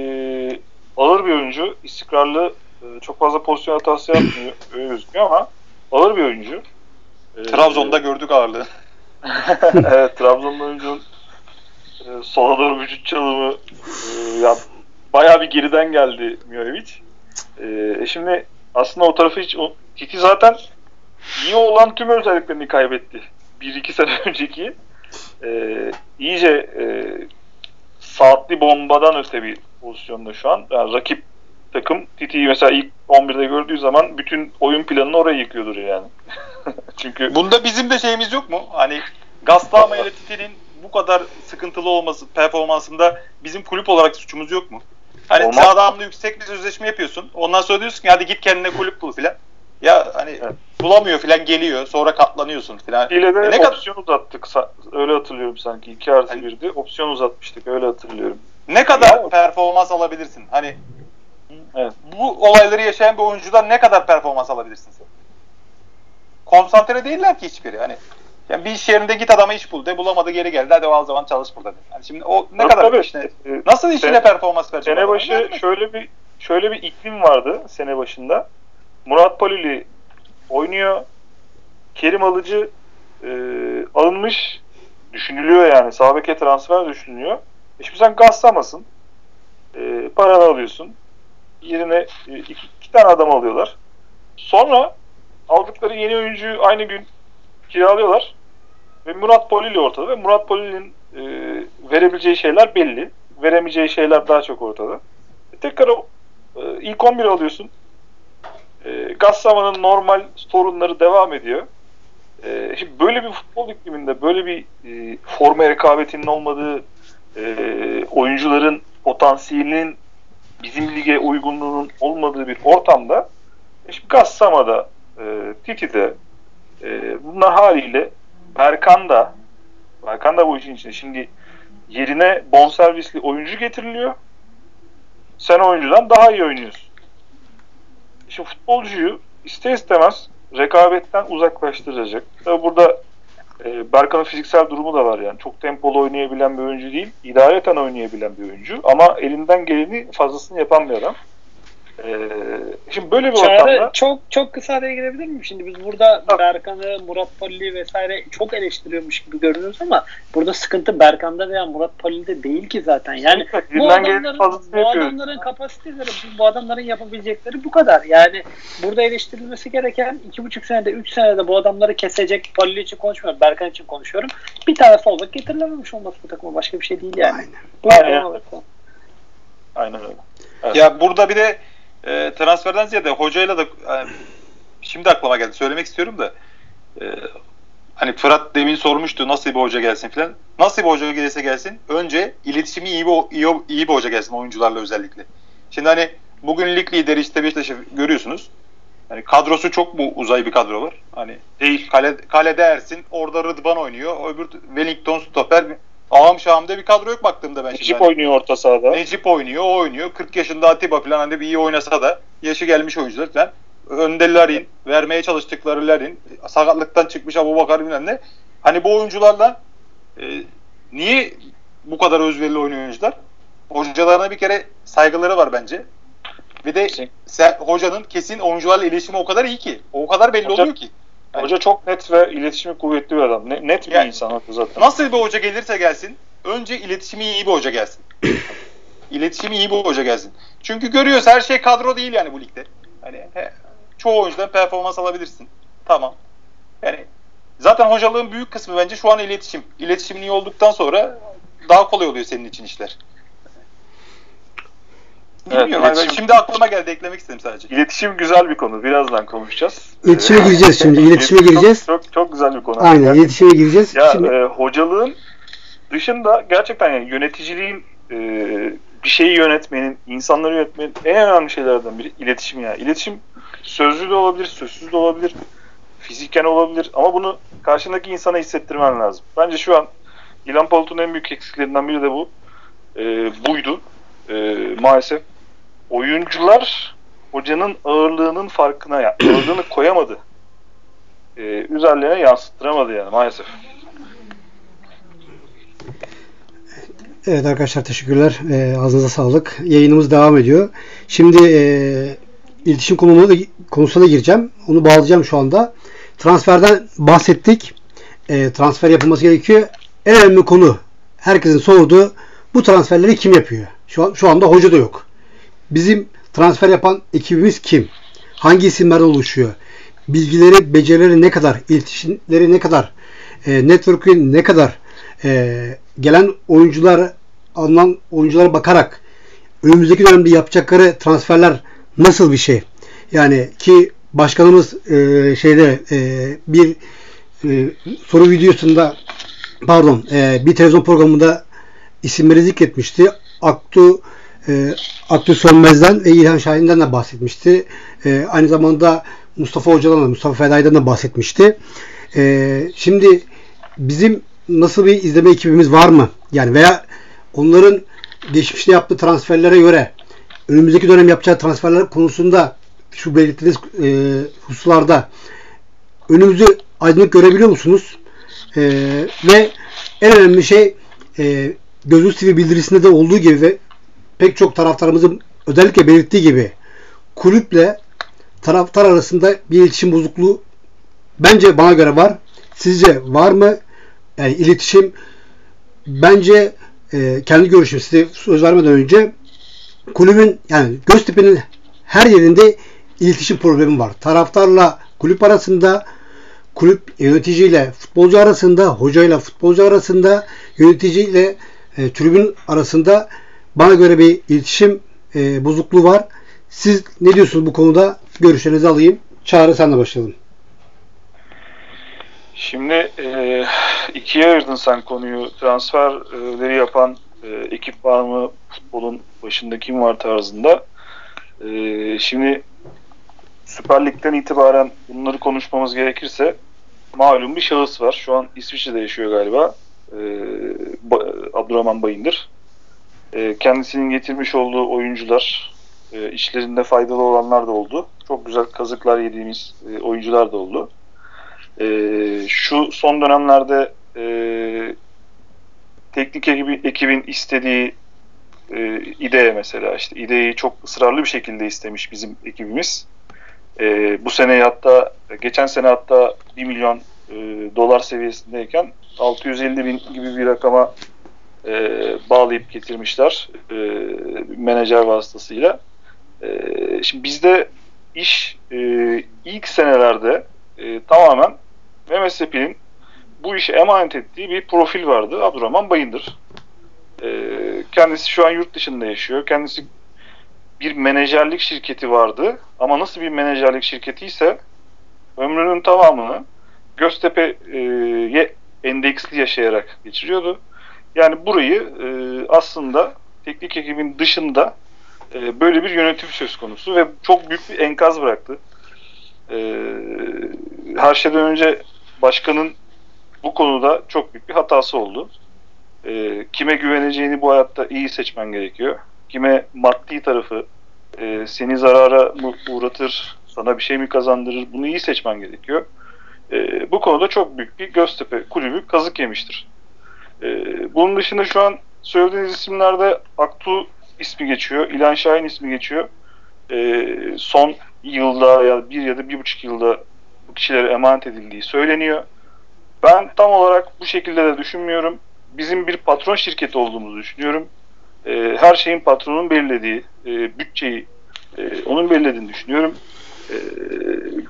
ağır bir oyuncu. istikrarlı e, çok fazla pozisyon hatası yapmıyor. öyle gözüküyor ama ağır bir oyuncu.
E, Trabzon'da gördük ağırlığı.
evet Trabzon'da oyuncunun e, sola doğru vücut çalımı e, ya, bayağı bir geriden geldi Mihojevic. E, şimdi aslında o tarafı hiç Titi zaten iyi olan tüm özelliklerini kaybetti. Bir iki sene önceki e, iyice e, saatli bombadan öte bir pozisyonda şu an. Yani rakip takım Titi'yi mesela ilk 11'de gördüğü zaman bütün oyun planını oraya yıkıyordur yani.
Çünkü bunda bizim de şeyimiz yok mu? Hani Gastama ile Titi'nin bu kadar sıkıntılı olması performansında bizim kulüp olarak suçumuz yok mu? Hani Olmaz. adamla yüksek bir sözleşme yapıyorsun. Ondan sonra diyorsun ki hadi git kendine kulüp bul filan. Ya hani evet. Bulamıyor filan geliyor. Sonra katlanıyorsun filan.
İle de e ne opsiyon kadar... uzattık. Öyle hatırlıyorum sanki. 2 artı 1'di. Yani... Opsiyon uzatmıştık. Öyle hatırlıyorum.
Ne kadar ya, performans alabilirsin? Hani evet. bu olayları yaşayan bir oyuncudan ne kadar performans alabilirsin sen? Konsantre değiller ki hiçbiri. Hani yani bir iş yerinde git adama iş bul de bulamadı geri geldi hadi o zaman çalış burada de. Yani şimdi o ne tabii, kadar tabii. Işine, nasıl işine sene, performans verecek?
Sene başı şöyle bir şöyle bir iklim vardı sene başında. Murat Palili oynuyor. Kerim Alıcı e, alınmış düşünülüyor yani. Sağbeke transfer düşünülüyor. E şimdi sen gazlamasın. E, paranı alıyorsun. Yerine e, iki, iki tane adam alıyorlar. Sonra aldıkları yeni oyuncuyu aynı gün kiralıyorlar. Ve Murat Polili ortada ve Murat Polili'nin e, verebileceği şeyler belli. Veremeyeceği şeyler daha çok ortada. E, tekrar o e, ilk 11 alıyorsun. E, Gassama'nın normal sorunları devam ediyor. E, şimdi böyle bir futbol ikliminde böyle bir e, forma rekabetinin olmadığı e, oyuncuların potansiyelinin bizim lige uygunluğunun olmadığı bir ortamda e, şimdi Gassama'da e, Titi'de e, bunlar haliyle Berkan da Berkan da bu işin içinde. Şimdi yerine bonservisli oyuncu getiriliyor. Sen oyuncudan daha iyi oynuyorsun. İşte futbolcuyu ister istemez rekabetten uzaklaştıracak. Tabi burada e, Berkan'ın fiziksel durumu da var yani. Çok tempolu oynayabilen bir oyuncu değil. İdareten oynayabilen bir oyuncu. Ama elinden geleni fazlasını yapan bir adam. Ee, şimdi böyle bir Çağrı, ortamda...
Çok çok kısa araya girebilir miyim? Şimdi biz burada ha. Berkan'ı, Murat Palli vesaire çok eleştiriyormuş gibi görünüyoruz ama burada sıkıntı Berkan'da veya Murat Palli'de değil ki zaten. Yani bu adamların, bu adamların kapasiteleri, bu adamların yapabilecekleri bu kadar. Yani burada eleştirilmesi gereken iki buçuk senede, üç senede bu adamları kesecek Palli için konuşmuyorum. Berkan için konuşuyorum. Bir tane sol getirilememiş olması bu takıma. Başka bir şey değil yani. Aynen. Bu
Aynen. Aynen öyle.
Evet. Ya burada bir de e, transferden ziyade hocayla da yani, şimdi aklıma geldi söylemek istiyorum da e, hani Fırat demin sormuştu nasıl bir hoca gelsin filan. Nasıl bir hoca gelirse gelsin önce iletişimi iyi bir, iyi, iyi bir hoca gelsin oyuncularla özellikle. Şimdi hani bugün lig lideri işte Beşiktaş'ı görüyorsunuz. Hani kadrosu çok mu uzay bir kadro var? Hani değil. Kale, kalede Ersin, orada Rıdvan oynuyor. Öbür Wellington stoper Ağam Şam'da bir kadro yok baktığımda ben
Necip şimdi. Necip oynuyor orta sahada.
Necip oynuyor, o oynuyor. 40 yaşında Atiba falan hani bir iyi oynasa da yaşı gelmiş oyuncular falan. Önde Larin, vermeye çalıştıkları Larin, sakatlıktan çıkmış Abu Bakar bilmem ne. Hani bu oyuncularla e, niye bu kadar özverili oynuyor oyuncular? Hocalarına bir kere saygıları var bence. Bir de sen, hocanın kesin oyuncularla iletişimi o kadar iyi ki. O kadar belli Hoca, oluyor ki.
Hoca çok net ve iletişimi kuvvetli bir adam. Ne, net bir yani, insan zaten.
Nasıl bir hoca gelirse gelsin önce iletişimi iyi bir hoca gelsin. İletişimi iyi bir hoca gelsin. Çünkü görüyoruz her şey kadro değil yani bu ligde. Hani he, çoğu oyuncudan performans alabilirsin. Tamam. Yani zaten hocalığın büyük kısmı bence şu an iletişim. İletişimin iyi olduktan sonra daha kolay oluyor senin için işler. Bilmiyorum.
Evet, iletişim-
şimdi aklıma geldi eklemek istedim sadece.
İletişim güzel bir konu. Birazdan konuşacağız.
İletişime
Ee,
gireceğiz şimdi. İletişime
çok-
gireceğiz.
Çok, çok, güzel bir konu.
Aynen iletişime gireceğiz.
Ya
Şimdi
e, hocalığın dışında gerçekten yani yöneticiliğin e, bir şeyi yönetmenin, insanları yönetmenin en önemli şeylerden biri iletişim yani. İletişim sözlü de olabilir, sözsüz de olabilir, fiziken olabilir ama bunu karşındaki insana hissettirmen lazım. Bence şu an İlhan Palut'un en büyük eksiklerinden biri de bu. E, buydu. E, maalesef oyuncular hocanın ağırlığının farkına, ağırlığını koyamadı. E, üzerlerine yansıttıramadı yani maalesef.
Evet arkadaşlar teşekkürler. Ee, ağzınıza sağlık. Yayınımız devam ediyor. Şimdi e, iletişim konusuna da, konusuna da gireceğim. Onu bağlayacağım şu anda. Transferden bahsettik. E, transfer yapılması gerekiyor. En önemli konu herkesin sorduğu bu transferleri kim yapıyor? Şu, an, şu anda hoca da yok. Bizim transfer yapan ekibimiz kim? Hangi isimlerden oluşuyor? Bilgileri, becerileri ne kadar? iletişimleri ne kadar? E, network'ü ne kadar? E, gelen oyuncular alınan oyunculara bakarak önümüzdeki dönemde yapacakları transferler nasıl bir şey? Yani ki başkanımız e, şeyde e, bir e, soru videosunda pardon e, bir televizyon programında isimleri zikretmişti. Aktu e, Aktu Sönmez'den ve İlhan Şahin'den de bahsetmişti. E, aynı zamanda Mustafa Hoca'dan da Mustafa Fedai'den de bahsetmişti. E, şimdi bizim nasıl bir izleme ekibimiz var mı? Yani veya onların geçmişte yaptığı transferlere göre önümüzdeki dönem yapacağı transferler konusunda şu belirttiğiniz e, hususlarda önümüzü aydınlık görebiliyor musunuz? E, ve en önemli şey e, Gözlük TV bildirisinde de olduğu gibi ve pek çok taraftarımızın özellikle belirttiği gibi kulüple taraftar arasında bir iletişim bozukluğu bence bana göre var. Sizce var mı? Yani iletişim bence e, kendi görüşüm size söz vermeden önce kulübün yani Göztepe'nin her yerinde iletişim problemi var. Taraftarla kulüp arasında, kulüp yöneticiyle futbolcu arasında, hocayla futbolcu arasında, yöneticiyle e, tribün arasında bana göre bir iletişim e, bozukluğu var. Siz ne diyorsunuz bu konuda? Görüşlerinizi alayım. Çağrı senle başlayalım.
Şimdi e, ikiye ayırdın sen konuyu. Transferleri yapan e, ekip var mı? Futbolun başında kim var tarzında. E, şimdi Süper Lig'den itibaren bunları konuşmamız gerekirse malum bir şahıs var. Şu an İsviçre'de yaşıyor galiba. E, Abdurrahman Bayındır. E, kendisinin getirmiş olduğu oyuncular, e, işlerinde faydalı olanlar da oldu. Çok güzel kazıklar yediğimiz e, oyuncular da oldu. Şu son dönemlerde teknik ekibi, ekibin istediği ideye mesela işte ideyi çok ısrarlı bir şekilde istemiş bizim ekibimiz. Bu sene hatta geçen sene hatta 1 milyon dolar seviyesindeyken 650 bin gibi bir rakama e, bağlayıp getirmişler e, menajer vasıtasıyla. E, şimdi bizde iş e, ilk senelerde e, tamamen Sepi'nin bu işe emanet ettiği bir profil vardı. Abdurrahman Bayındır. E, kendisi şu an yurt dışında yaşıyor. Kendisi bir menajerlik şirketi vardı. Ama nasıl bir menajerlik şirketi ise ömrünün tamamını Göztepe'ye endeksli yaşayarak geçiriyordu. Yani burayı e, aslında teknik ekibin dışında e, böyle bir yönetim söz konusu ve çok büyük bir enkaz bıraktı. E, her şeyden önce başkanın bu konuda çok büyük bir hatası oldu. E, kime güveneceğini bu hayatta iyi seçmen gerekiyor. Kime maddi tarafı e, seni zarara mı uğratır, sana bir şey mi kazandırır bunu iyi seçmen gerekiyor. E, bu konuda çok büyük bir Göztepe kulübü kazık yemiştir. E, bunun dışında şu an söylediğiniz isimlerde Aktu ismi geçiyor, İlhan Şahin ismi geçiyor. E, son yılda ya bir ya da bir buçuk yılda bu kişilere emanet edildiği söyleniyor. Ben tam olarak bu şekilde de düşünmüyorum. Bizim bir patron şirketi olduğumuzu düşünüyorum. E, her şeyin patronun belirlediği e, bütçeyi e, onun belirlediğini düşünüyorum. E,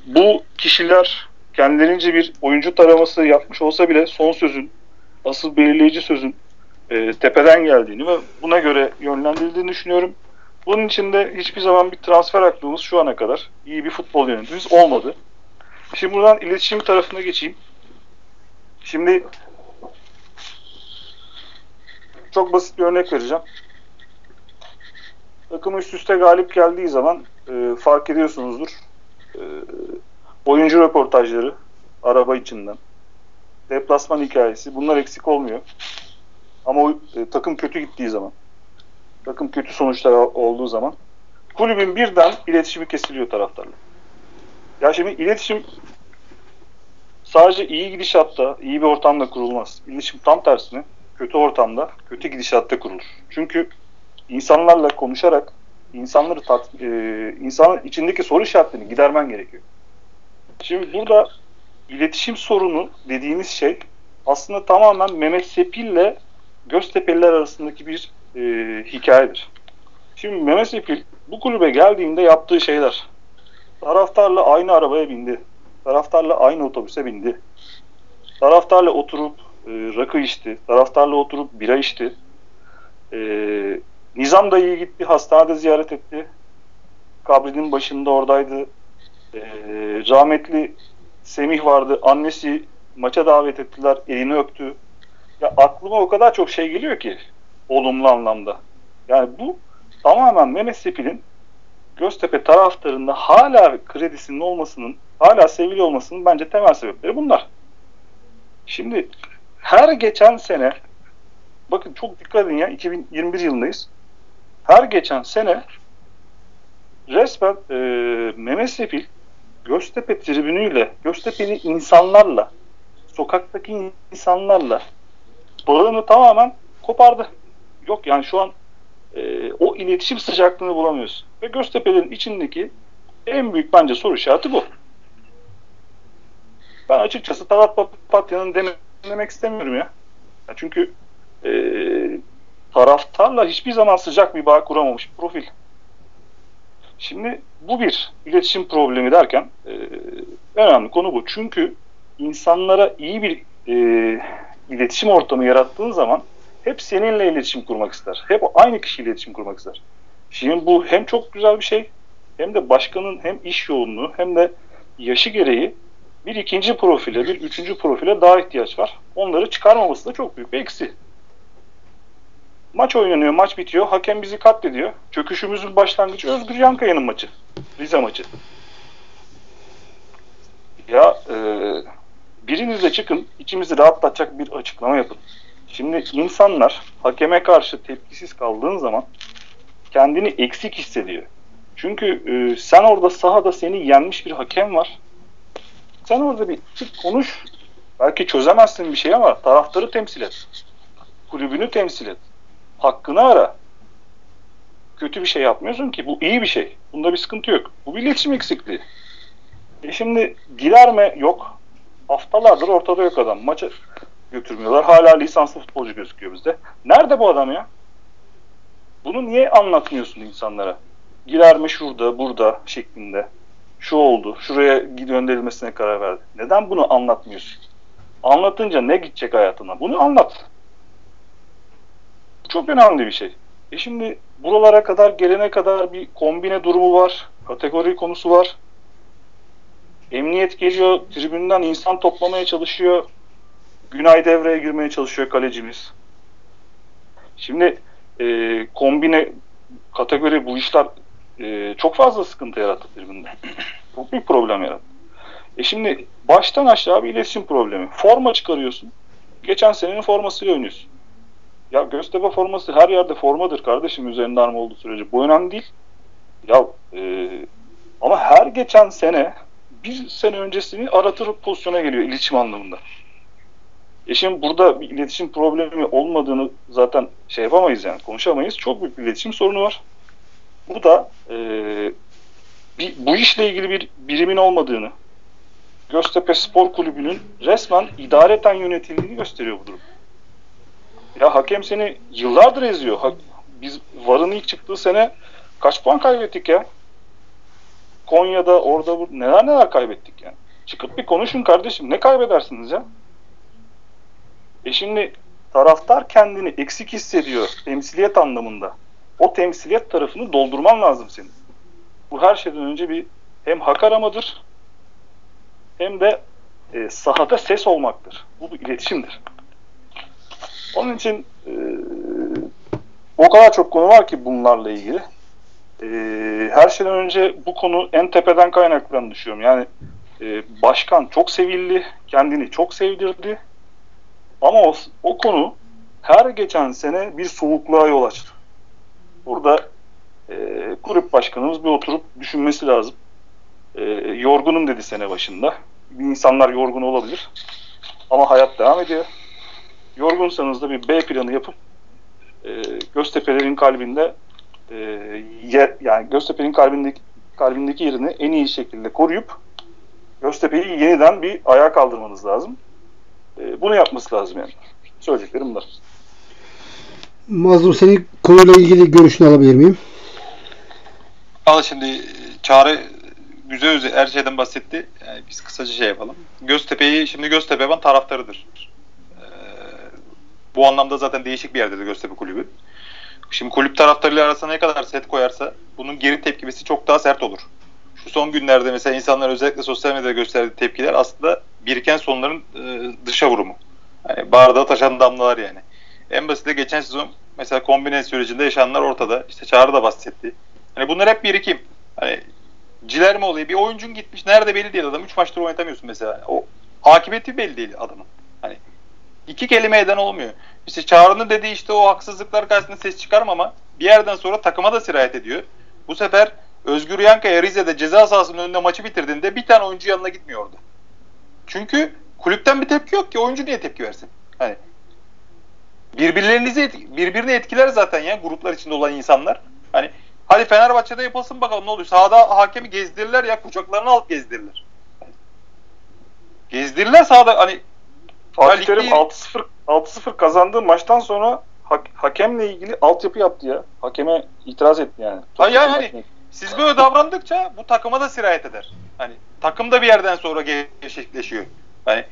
bu kişiler kendilerince bir oyuncu taraması yapmış olsa bile son sözün, asıl belirleyici sözün e, tepeden geldiğini ve buna göre yönlendirildiğini düşünüyorum. Bunun için de hiçbir zaman bir transfer aklımız şu ana kadar iyi bir futbol yönetimimiz olmadı. Şimdi buradan iletişim tarafına geçeyim. Şimdi çok basit bir örnek vereceğim. Takım üst üste galip geldiği zaman e, fark ediyorsunuzdur. E, oyuncu röportajları araba içinden. Deplasman hikayesi. Bunlar eksik olmuyor. Ama o, e, takım kötü gittiği zaman takım kötü sonuçlar olduğu zaman kulübün birden iletişimi kesiliyor taraftarla. Ya şimdi iletişim sadece iyi gidişatta, iyi bir ortamda kurulmaz. İletişim tam tersine kötü ortamda, kötü gidişatta kurulur. Çünkü insanlarla konuşarak insanları tat, e, insanın içindeki soru işaretlerini gidermen gerekiyor. Şimdi burada iletişim sorunu dediğimiz şey aslında tamamen Mehmet Sepil ile Göztepe'liler arasındaki bir e, hikayedir. Şimdi Mehmet Sepil bu kulübe geldiğinde yaptığı şeyler taraftarla aynı arabaya bindi. Taraftarla aynı otobüse bindi. Taraftarla oturup e, rakı içti. Taraftarla oturup bira içti. E, Nizam da iyi gitti. Hastanede ziyaret etti. Kabrinin başında oradaydı. E, rahmetli Semih vardı. Annesi maça davet ettiler. Elini öptü. Ya aklıma o kadar çok şey geliyor ki olumlu anlamda. Yani bu tamamen Mehmet Sepil'in Göztepe taraftarında hala kredisinin olmasının, hala sevili olmasının bence temel sebepleri bunlar. Şimdi her geçen sene bakın çok dikkat edin ya 2021 yılındayız. Her geçen sene resmen e, Mehmet Sepil Göztepe tribünüyle, Göztepe'li insanlarla, sokaktaki insanlarla bağını tamamen kopardı. Yok yani şu an e, o iletişim sıcaklığını bulamıyoruz. Ve Göztepe'lerin içindeki en büyük bence soru işareti bu. Ben açıkçası Talat Papatya'nın demek istemiyorum ya. ya çünkü e, taraftarla hiçbir zaman sıcak bir bağ kuramamış profil. Şimdi bu bir iletişim problemi derken e, önemli konu bu. Çünkü insanlara iyi bir e, iletişim ortamı yarattığın zaman hep seninle iletişim kurmak ister. Hep aynı kişiyle iletişim kurmak ister. Şimdi bu hem çok güzel bir şey hem de başkanın hem iş yoğunluğu hem de yaşı gereği bir ikinci profile, bir üçüncü profile daha ihtiyaç var. Onları çıkarmaması da çok büyük bir eksi. Maç oynanıyor, maç bitiyor. Hakem bizi katlediyor. Çöküşümüzün başlangıcı Özgür Yankaya'nın maçı. Rize maçı. Ya e, biriniz de çıkın, içimizi rahatlatacak bir açıklama yapın. Şimdi insanlar hakeme karşı tepkisiz kaldığın zaman kendini eksik hissediyor. Çünkü e, sen orada sahada seni yenmiş bir hakem var. Sen orada bir çık konuş. Belki çözemezsin bir şey ama taraftarı temsil et. Kulübünü temsil et. Hakkını ara. Kötü bir şey yapmıyorsun ki. Bu iyi bir şey. Bunda bir sıkıntı yok. Bu bir iletişim eksikliği. E şimdi Gilerme yok. Haftalardır ortada yok adam. Maça götürmüyorlar. Hala lisanslı futbolcu gözüküyor bizde. Nerede bu adam ya? Bunu niye anlatmıyorsun insanlara? Girer şurada, burada şeklinde. Şu oldu, şuraya gönderilmesine karar verdi. Neden bunu anlatmıyorsun? Anlatınca ne gidecek hayatına? Bunu anlat. Çok önemli bir şey. E şimdi buralara kadar gelene kadar bir kombine durumu var. Kategori konusu var. Emniyet geliyor, tribünden insan toplamaya çalışıyor. Günay devreye girmeye çalışıyor kalecimiz. Şimdi e, kombine kategori bu işler e, çok fazla sıkıntı yarattı tribünde. Çok büyük problem yarattı. E şimdi baştan aşağı bir iletişim problemi. Forma çıkarıyorsun. Geçen senenin formasıyla oynuyorsun. Ya Göztepe forması her yerde formadır kardeşim üzerinde arma olduğu sürece. Bu önemli değil. Ya e, ama her geçen sene bir sene öncesini aratır pozisyona geliyor iletişim anlamında. E şimdi burada bir iletişim problemi olmadığını zaten şey yapamayız yani konuşamayız. Çok büyük bir iletişim sorunu var. Bu da e, bir, bu işle ilgili bir birimin olmadığını, Göztepe Spor Kulübü'nün resmen idareten yönetildiğini gösteriyor bu durum. Ya hakem seni yıllardır eziyor. Biz VAR'ın ilk çıktığı sene kaç puan kaybettik ya? Konya'da orada bu neler neler kaybettik yani. Çıkıp bir konuşun kardeşim. Ne kaybedersiniz ya? E şimdi taraftar kendini eksik hissediyor temsiliyet anlamında. O temsiliyet tarafını doldurman lazım senin. Bu her şeyden önce bir hem hak aramadır hem de e, sahada ses olmaktır. Bu bir iletişimdir. Onun için e, o kadar çok konu var ki bunlarla ilgili. E, her şeyden önce bu konu en tepeden kaynaklandığını düşünüyorum. Yani e, başkan çok sevildi, kendini çok sevdirdi. Ama o, o konu her geçen sene bir soğukluğa yol açtı. Burada e, kulüp başkanımız bir oturup düşünmesi lazım. E, yorgunum dedi sene başında. İnsanlar yorgun olabilir. Ama hayat devam ediyor. Yorgunsanız da bir B planı yapıp e, Göztepe'lerin kalbinde e, yer, yani Göztepe'nin kalbindeki kalbindeki yerini en iyi şekilde koruyup Göztepe'yi yeniden bir ayağa kaldırmanız lazım. E, bunu yapması lazım yani. Söyleyeceklerim bunlar.
Mazlum senin konuyla ilgili görüşünü alabilir miyim?
Al şimdi Çağrı güzel güzel her şeyden bahsetti. Yani biz kısaca şey yapalım. Göztepe'yi şimdi Göztepe ben taraftarıdır. Bu anlamda zaten değişik bir yerde de Göztepe kulübü. Şimdi kulüp taraftarıyla arasına ne kadar set koyarsa bunun geri tepkimesi çok daha sert olur. Şu son günlerde mesela insanlar özellikle sosyal medyada gösterdiği tepkiler aslında biriken sonların e, dışa vurumu. Yani bardağa taşan damlalar yani. En basit de geçen sezon mesela kombine sürecinde yaşananlar ortada. İşte Çağrı da bahsetti. Hani bunlar hep birikim. Hani ciler mi olayı? Bir oyuncun gitmiş. Nerede belli değil adam. Üç maçtır oynatamıyorsun mesela. O akıbeti belli değil adamın. Hani iki kelime eden olmuyor. İşte Çağrı'nın dediği işte o haksızlıklar karşısında ses çıkarmama bir yerden sonra takıma da sirayet ediyor. Bu sefer Özgür Yankaya Rize'de ceza sahasının önünde maçı bitirdiğinde bir tane oyuncu yanına gitmiyor orada. Çünkü kulüpten bir tepki yok ki oyuncu niye tepki versin? Hani birbirlerinizi birbirini etkiler zaten ya gruplar içinde olan insanlar. Hani hadi Fenerbahçe'de yapılsın bakalım ne oluyor. Sahada hakemi gezdirirler ya kucaklarını alıp gezdirirler. Gezdirirler sahada hani
Fatih Terim 6-0 6-0 kazandığı maçtan sonra ha- hakemle ilgili altyapı yaptı ya. Hakeme itiraz etti yani.
Hayır yani hani siz böyle davrandıkça bu takıma da sirayet eder. Hani takım da bir yerden sonra gerçekleşiyor. Hani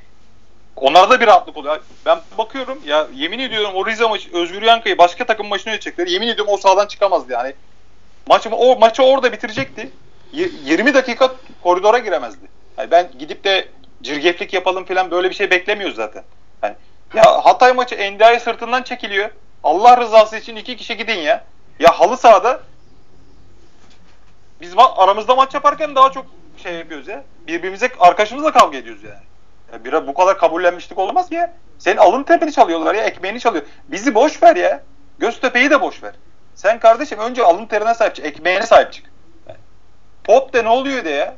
onlarda bir rahatlık oluyor. Ben bakıyorum ya yemin ediyorum o Rize maçı Özgür Yanka'yı başka takım maçına yönetecekler. Yemin ediyorum o sahadan çıkamazdı yani. Maçı, o maçı orada bitirecekti. 20 dakika koridora giremezdi. Yani ben gidip de cirgeflik yapalım falan böyle bir şey beklemiyoruz zaten. Yani ya Hatay maçı Endia'yı sırtından çekiliyor. Allah rızası için iki kişi gidin ya. Ya halı sahada biz ma- aramızda maç yaparken daha çok şey yapıyoruz ya. Birbirimize arkadaşımızla kavga ediyoruz yani. Ya bir bu kadar kabullenmişlik olmaz ya. Senin alın terini çalıyorlar ya, ekmeğini çalıyor. Bizi boş ver ya. Göztepe'yi de boş ver. Sen kardeşim önce alın terine sahip çık, ekmeğine sahip çık. Pop de ne oluyor de ya.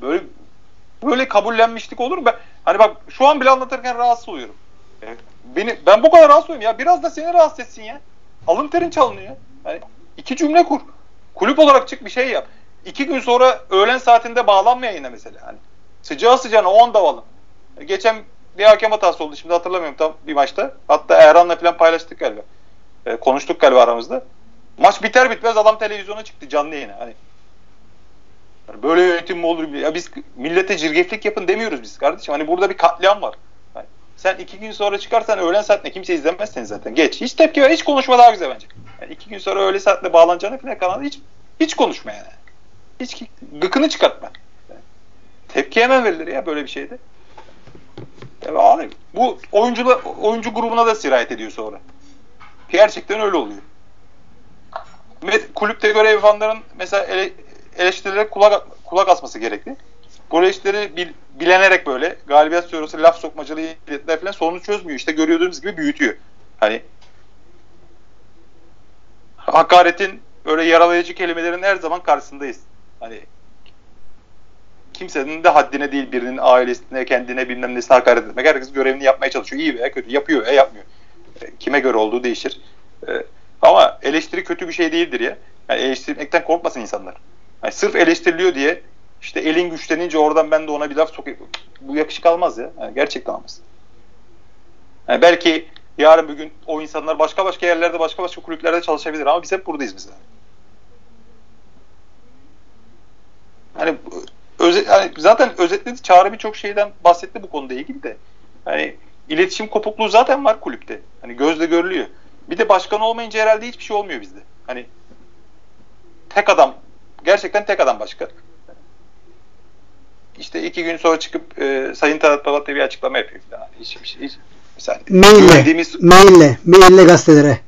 Böyle böyle kabullenmişlik olur mu? Ben, hani bak şu an bile anlatırken rahatsız oluyorum. Beni, ben bu kadar rahatsız oluyorum ya. Biraz da seni rahatsız etsin ya. Alın terin çalınıyor. Yani iki cümle kur. Kulüp olarak çık bir şey yap. İki gün sonra öğlen saatinde bağlanma yayına mesela. Hani sıcağı sıcağına o anda alın. Geçen bir hakem hatası oldu. Şimdi hatırlamıyorum tam bir maçta. Hatta Erhan'la falan paylaştık galiba. E, konuştuk galiba aramızda. Maç biter bitmez adam televizyona çıktı canlı yayına. Hani böyle yönetim mi olur? Ya biz millete cirgeflik yapın demiyoruz biz kardeşim. Hani burada bir katliam var. Yani sen iki gün sonra çıkarsan öğlen saatinde kimse izlemez seni zaten. Geç. Hiç tepki ver. Hiç konuşma daha güzel bence. Yani iki gün sonra öğle saatte bağlanacağını falan kanalda hiç hiç konuşma yani. Hiç gıkını çıkartma. Yani, tepki hemen verilir ya böyle bir şeyde. Yani abi, bu oyuncu oyuncu grubuna da sirayet ediyor sonra. Gerçekten öyle oluyor. Kulüpte görev yapanların mesela ele, eleştirilere kulak, kulak asması gerekli. Bu eleştirileri bil, bilenerek böyle galibiyet sonrası laf sokmacalı iletler falan sorunu çözmüyor. İşte görüyordığımız gibi büyütüyor. Hani hakaretin öyle yaralayıcı kelimelerin her zaman karşısındayız. Hani kimsenin de haddine değil birinin ailesine, kendine bilmem nesine hakaret etmek. Herkes görevini yapmaya çalışıyor. İyi veya kötü. Yapıyor veya yapmıyor. E, kime göre olduğu değişir. E, ama eleştiri kötü bir şey değildir ya. Yani eleştirmekten korkmasın insanlar. Yani sırf eleştiriliyor diye işte elin güçlenince oradan ben de ona bir laf sokayım. Bu yakışık almaz ya. Yani gerçekten almaz. Yani belki yarın bir gün o insanlar başka başka yerlerde, başka başka kulüplerde çalışabilir ama biz hep buradayız mesela. Hani özet, yani zaten özetledi Çağrı birçok şeyden bahsetti bu konuda ilgili de. Hani iletişim kopukluğu zaten var kulüpte. Hani gözle görülüyor. Bir de başkan olmayınca herhalde hiçbir şey olmuyor bizde. Hani tek adam gerçekten tek adam başkan. İşte iki gün sonra çıkıp e, Sayın Talat Balat'ta bir açıklama yapıyor falan. Hiç, hiç, hiç. Mesela
Maille,
güvendiğimiz-
maille, maille gazetelere.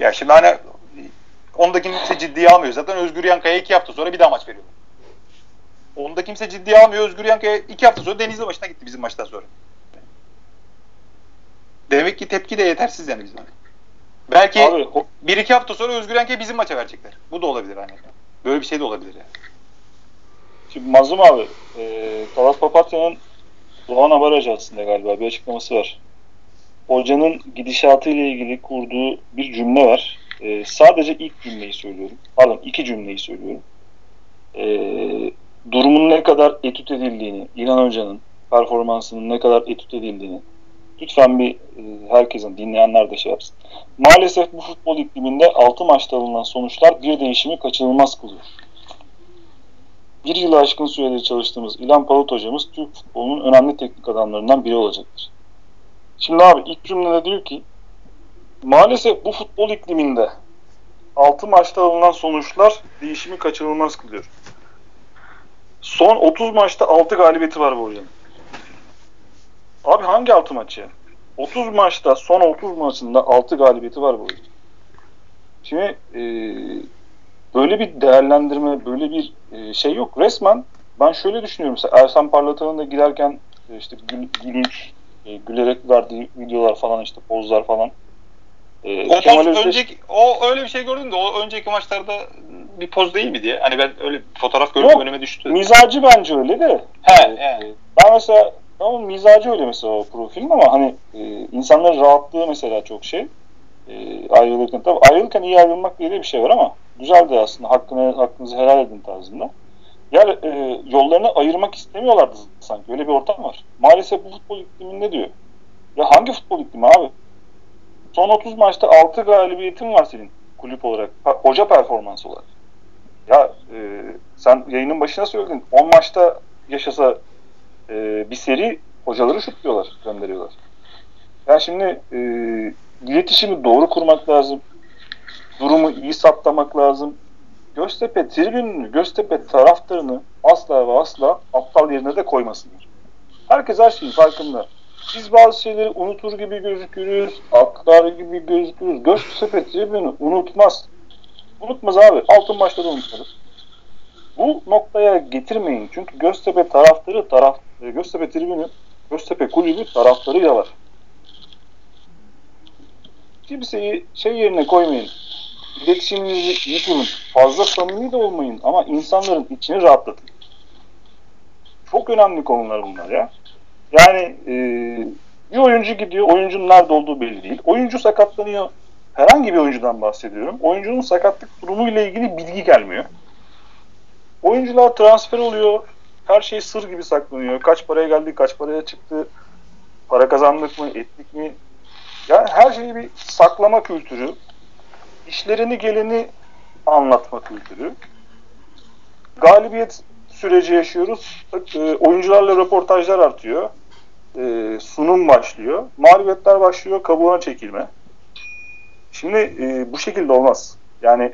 ya şimdi hani onu da kimse ciddiye almıyor. Zaten Özgür Yankaya iki hafta sonra bir daha maç veriyor. Onu da kimse ciddiye almıyor. Özgür Yankaya iki hafta sonra Denizli başına gitti bizim maçtan sonra. Demek ki tepki de yetersiz yani bizim. Belki
Abi o-
bir iki hafta sonra Özgür Yankaya bizim maça verecekler. Bu da olabilir hani. Böyle bir şey de olabilir yani.
Şimdi Mazlum abi, e, Talat Papatya'nın Doğan Haber Ajansı'nda galiba bir açıklaması var. Hocanın gidişatı ile ilgili kurduğu bir cümle var. E, sadece ilk cümleyi söylüyorum. Pardon iki cümleyi söylüyorum. E, durumun ne kadar etüt edildiğini, İlhan Hoca'nın performansının ne kadar etüt edildiğini lütfen bir e, herkesin dinleyenler de şey yapsın. Maalesef bu futbol ikliminde 6 maçta alınan sonuçlar bir değişimi kaçınılmaz kılıyor. Bir yılı aşkın süredir çalıştığımız İlhan Palut hocamız Türk futbolunun önemli teknik adamlarından biri olacaktır. Şimdi abi ilk cümlede diyor ki maalesef bu futbol ikliminde 6 maçta alınan sonuçlar değişimi kaçınılmaz kılıyor. Son 30 maçta 6 galibiyeti var bu hocanın. Abi hangi 6 maç ya? 30 maçta son 30 maçında 6 galibiyeti var bu. Şimdi eee böyle bir değerlendirme, böyle bir e, şey yok. Resmen ben şöyle düşünüyorum. Mesela Ersan Parlatan'ın da girerken e, işte gül, gülünç, e, gülerek verdiği videolar falan işte pozlar falan. E,
O
Kemal
poz
Özdeş-
önceki o öyle bir şey gördüm de o önceki maçlarda bir poz değil mi diye. Hani ben öyle fotoğraf gördüm
Yok,
önüme düştü.
mizacı bence öyle de.
He,
E,
he.
e, Ben mesela tamam mizacı öyle mesela o profilin ama hani e, insanların rahatlığı mesela çok şey. E, ayrılırken tabii ayrılırken iyi ayrılmak diye bir şey var ama güzel de aslında hakkını hakkınızı helal edin tarzında. Yani e, yollarını ayırmak istemiyorlardı sanki. Öyle bir ortam var. Maalesef bu futbol ikliminde diyor. Ya hangi futbol iklimi abi? Son 30 maçta 6 galibiyetin var senin kulüp olarak. Hoca performansı olarak. Ya e, sen yayının başına söyledin. 10 maçta yaşasa e, bir seri hocaları şutluyorlar, gönderiyorlar. Yani şimdi e, iletişimi doğru kurmak lazım. Durumu iyi saptamak lazım. Göztepe tribününü, Göztepe taraftarını asla ve asla aptal yerine de koymasınlar. Herkes her şeyin farkında. Biz bazı şeyleri unutur gibi gözükürüz, atlar gibi gözükürüz. Göztepe tribünü unutmaz. Unutmaz abi. Altın maçta da unutmadı. Bu noktaya getirmeyin. Çünkü Göztepe taraftarı, taraf, e, Göztepe tribünü, Göztepe kulübü taraftarıyla var. Kimseyi şey yerine koymayın. İletişiminizi iyi. Fazla samimi de olmayın ama insanların içini rahatlatın. Çok önemli konular bunlar ya. Yani e, bir oyuncu gidiyor, oyuncunun nerede olduğu belli değil. Oyuncu sakatlanıyor. Herhangi bir oyuncudan bahsediyorum. Oyuncunun sakatlık durumuyla ilgili bilgi gelmiyor. Oyuncular transfer oluyor. Her şey sır gibi saklanıyor. Kaç paraya geldi, kaç paraya çıktı, para kazandık mı, ettik mi? Yani her şeyi bir saklama kültürü, işlerini geleni anlatma kültürü. Galibiyet süreci yaşıyoruz. E, oyuncularla röportajlar artıyor. E, sunum başlıyor. Mağlubiyetler başlıyor. Kabuğuna çekilme. Şimdi e, bu şekilde olmaz. Yani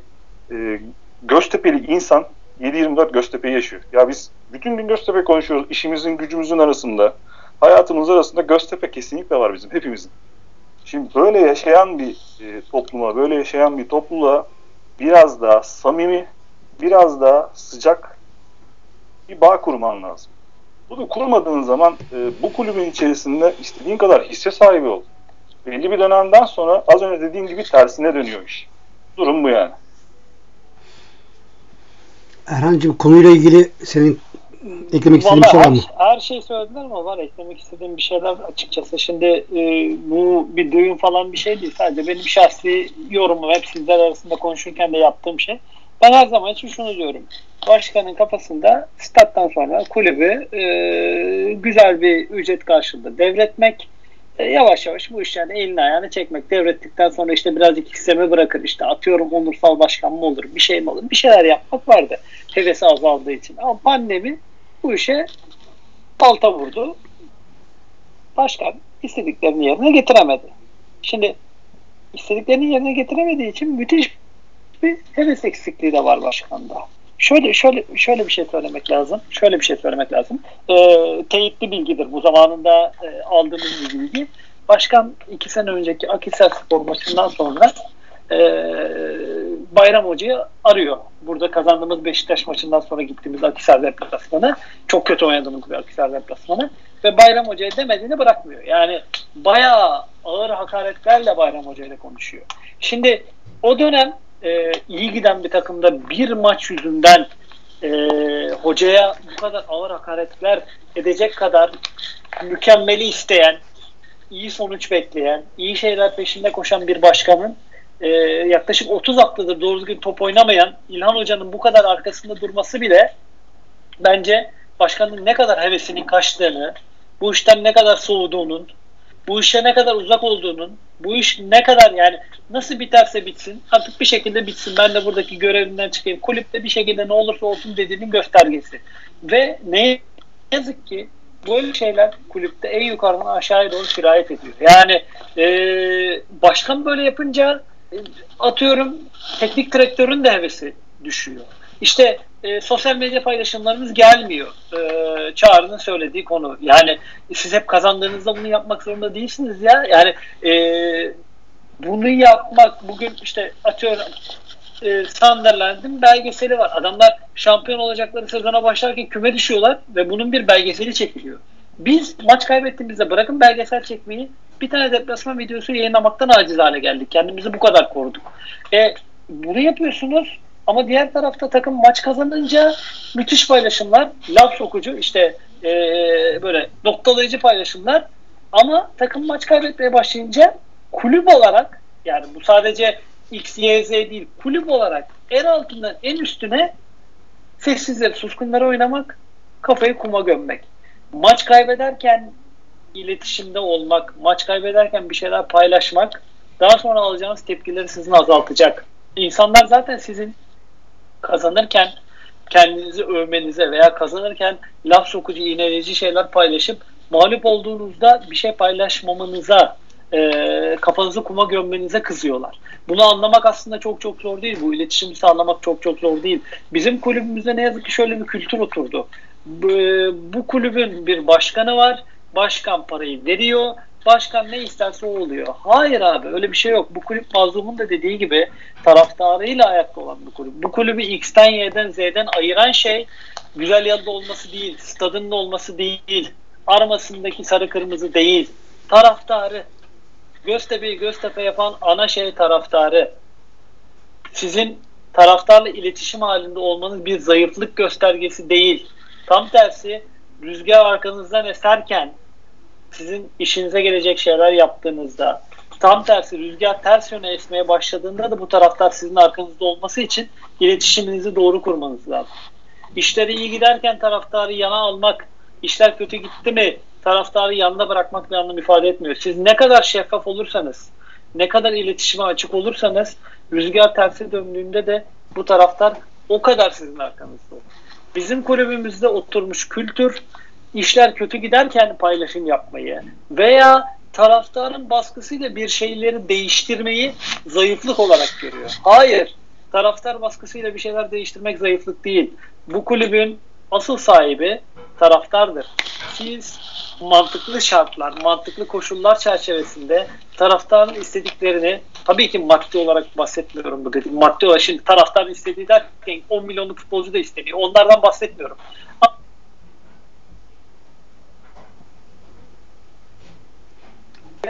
e, Göztepe'li insan 7-24 Göztepe'yi yaşıyor. Ya biz bütün gün Göztepe konuşuyoruz. İşimizin gücümüzün arasında, hayatımız arasında Göztepe kesinlikle var bizim hepimizin. Şimdi böyle yaşayan bir e, topluma, böyle yaşayan bir topluluğa biraz daha samimi, biraz daha sıcak bir bağ kurman lazım. Bunu kurmadığın zaman e, bu kulübün içerisinde istediğin kadar hisse sahibi ol. Belli bir dönemden sonra az önce dediğim gibi tersine dönüyor iş. Durum bu yani.
Erhan'cığım konuyla ilgili senin eklemek istediğin bir şey var mı?
her, her şey söylediler ama var eklemek istediğim bir şeyler açıkçası. Şimdi e, bu bir duyum falan bir şey değil. Sadece benim şahsi yorumum hep sizler arasında konuşurken de yaptığım şey. Ben her zaman için şunu diyorum. Başkanın kafasında stat'tan sonra kulübü e, güzel bir ücret karşılığında devretmek yavaş yavaş bu işlerin elini ayağını çekmek. Devrettikten sonra işte birazcık hissemi bırakır. işte atıyorum onursal başkan mı olur bir şey mi olur bir şeyler yapmak vardı. Hevesi azaldığı için. Ama pandemi bu işe balta vurdu. Başkan istediklerini yerine getiremedi. Şimdi istediklerini yerine getiremediği için müthiş bir heves eksikliği de var başkanda. Şöyle şöyle şöyle bir şey söylemek lazım. Şöyle bir şey söylemek lazım. E, teyitli bilgidir bu zamanında e, aldığımız bir bilgi. Başkan iki sene önceki Akisar Spor maçından sonra e, Bayram Hoca'yı arıyor. Burada kazandığımız Beşiktaş maçından sonra gittiğimiz Akisar deplasmanı. Çok kötü oynadığımız bir Akisar deplasmanı. Ve Bayram Hoca'ya demediğini bırakmıyor. Yani bayağı ağır hakaretlerle Bayram Hoca ile konuşuyor. Şimdi o dönem e, iyi giden bir takımda bir maç yüzünden e, hocaya bu kadar ağır hakaretler edecek kadar mükemmeli isteyen, iyi sonuç bekleyen, iyi şeyler peşinde koşan bir başkanın e, yaklaşık 30 haftadır doğru düzgün top oynamayan İlhan Hoca'nın bu kadar arkasında durması bile bence başkanın ne kadar hevesinin kaçtığını, bu işten ne kadar soğuduğunun, bu işe ne kadar uzak olduğunun, bu iş ne kadar yani nasıl biterse bitsin artık bir şekilde bitsin ben de buradaki görevimden çıkayım kulüpte bir şekilde ne olursa olsun dediğinin göstergesi. Ve ne yazık ki böyle şeyler kulüpte en yukarıdan aşağıya doğru sirayet ediyor. Yani e, başkan böyle yapınca e, atıyorum teknik direktörün de hevesi düşüyor. İşte e, sosyal medya paylaşımlarımız gelmiyor. E, Çağrı'nın söylediği konu. Yani siz hep kazandığınızda bunu yapmak zorunda değilsiniz ya. Yani e, bunu yapmak bugün işte atıyorum e, Sunderland'in belgeseli var. Adamlar şampiyon olacakları sezona başlarken küme düşüyorlar ve bunun bir belgeseli çekiliyor. Biz maç kaybettiğimizde bırakın belgesel çekmeyi bir tane deplasman videosu yayınlamaktan aciz hale geldik. Kendimizi bu kadar koruduk. E, bunu yapıyorsunuz ama diğer tarafta takım maç kazanınca müthiş paylaşımlar, laf sokucu işte e, böyle noktalayıcı paylaşımlar ama takım maç kaybetmeye başlayınca kulüp olarak yani bu sadece X, Y, Z değil kulüp olarak en altından en üstüne sessizler, suskunları oynamak, kafayı kuma gömmek. Maç kaybederken iletişimde olmak, maç kaybederken bir şeyler paylaşmak daha sonra alacağınız tepkileri sizin azaltacak. İnsanlar zaten sizin kazanırken kendinizi övmenize veya kazanırken laf sokucu, iğneleyici şeyler paylaşıp mağlup olduğunuzda bir şey paylaşmamanıza e, kafanızı kuma gömmenize kızıyorlar. Bunu anlamak aslında çok çok zor değil. Bu iletişimi sağlamak çok çok zor değil. Bizim kulübümüzde ne yazık ki şöyle bir kültür oturdu. Bu, bu kulübün bir başkanı var. Başkan parayı veriyor. Başkan ne isterse o oluyor. Hayır abi öyle bir şey yok. Bu kulüp mazlumun da dediği gibi taraftarıyla ayakta olan bir kulüp. Bu kulübü X'ten Y'den Z'den ayıran şey güzel yalı olması değil, stadının olması değil, armasındaki sarı kırmızı değil. Taraftarı. Göztepe'yi Göztepe yapan ana şey taraftarı. Sizin taraftarla iletişim halinde olmanız bir zayıflık göstergesi değil. Tam tersi rüzgar arkanızdan eserken sizin işinize gelecek şeyler yaptığınızda tam tersi rüzgar ters yöne esmeye başladığında da bu taraftar sizin arkanızda olması için iletişiminizi doğru kurmanız lazım. İşleri iyi giderken taraftarı yana almak, işler kötü gitti mi taraftarı yanında bırakmak bir anlam ifade etmiyor. Siz ne kadar şeffaf olursanız, ne kadar iletişime açık olursanız rüzgar tersi döndüğünde de bu taraftar o kadar sizin arkanızda olur. Bizim kulübümüzde oturmuş kültür işler kötü giderken paylaşım yapmayı veya taraftarın baskısıyla bir şeyleri değiştirmeyi zayıflık olarak görüyor. Hayır. Taraftar baskısıyla bir şeyler değiştirmek zayıflık değil. Bu kulübün asıl sahibi taraftardır. Siz mantıklı şartlar, mantıklı koşullar çerçevesinde taraftarın istediklerini tabii ki maddi olarak bahsetmiyorum bu dedim. Maddi olarak şimdi taraftarın istediği derken 10 milyonluk futbolcu da isteniyor. Onlardan bahsetmiyorum.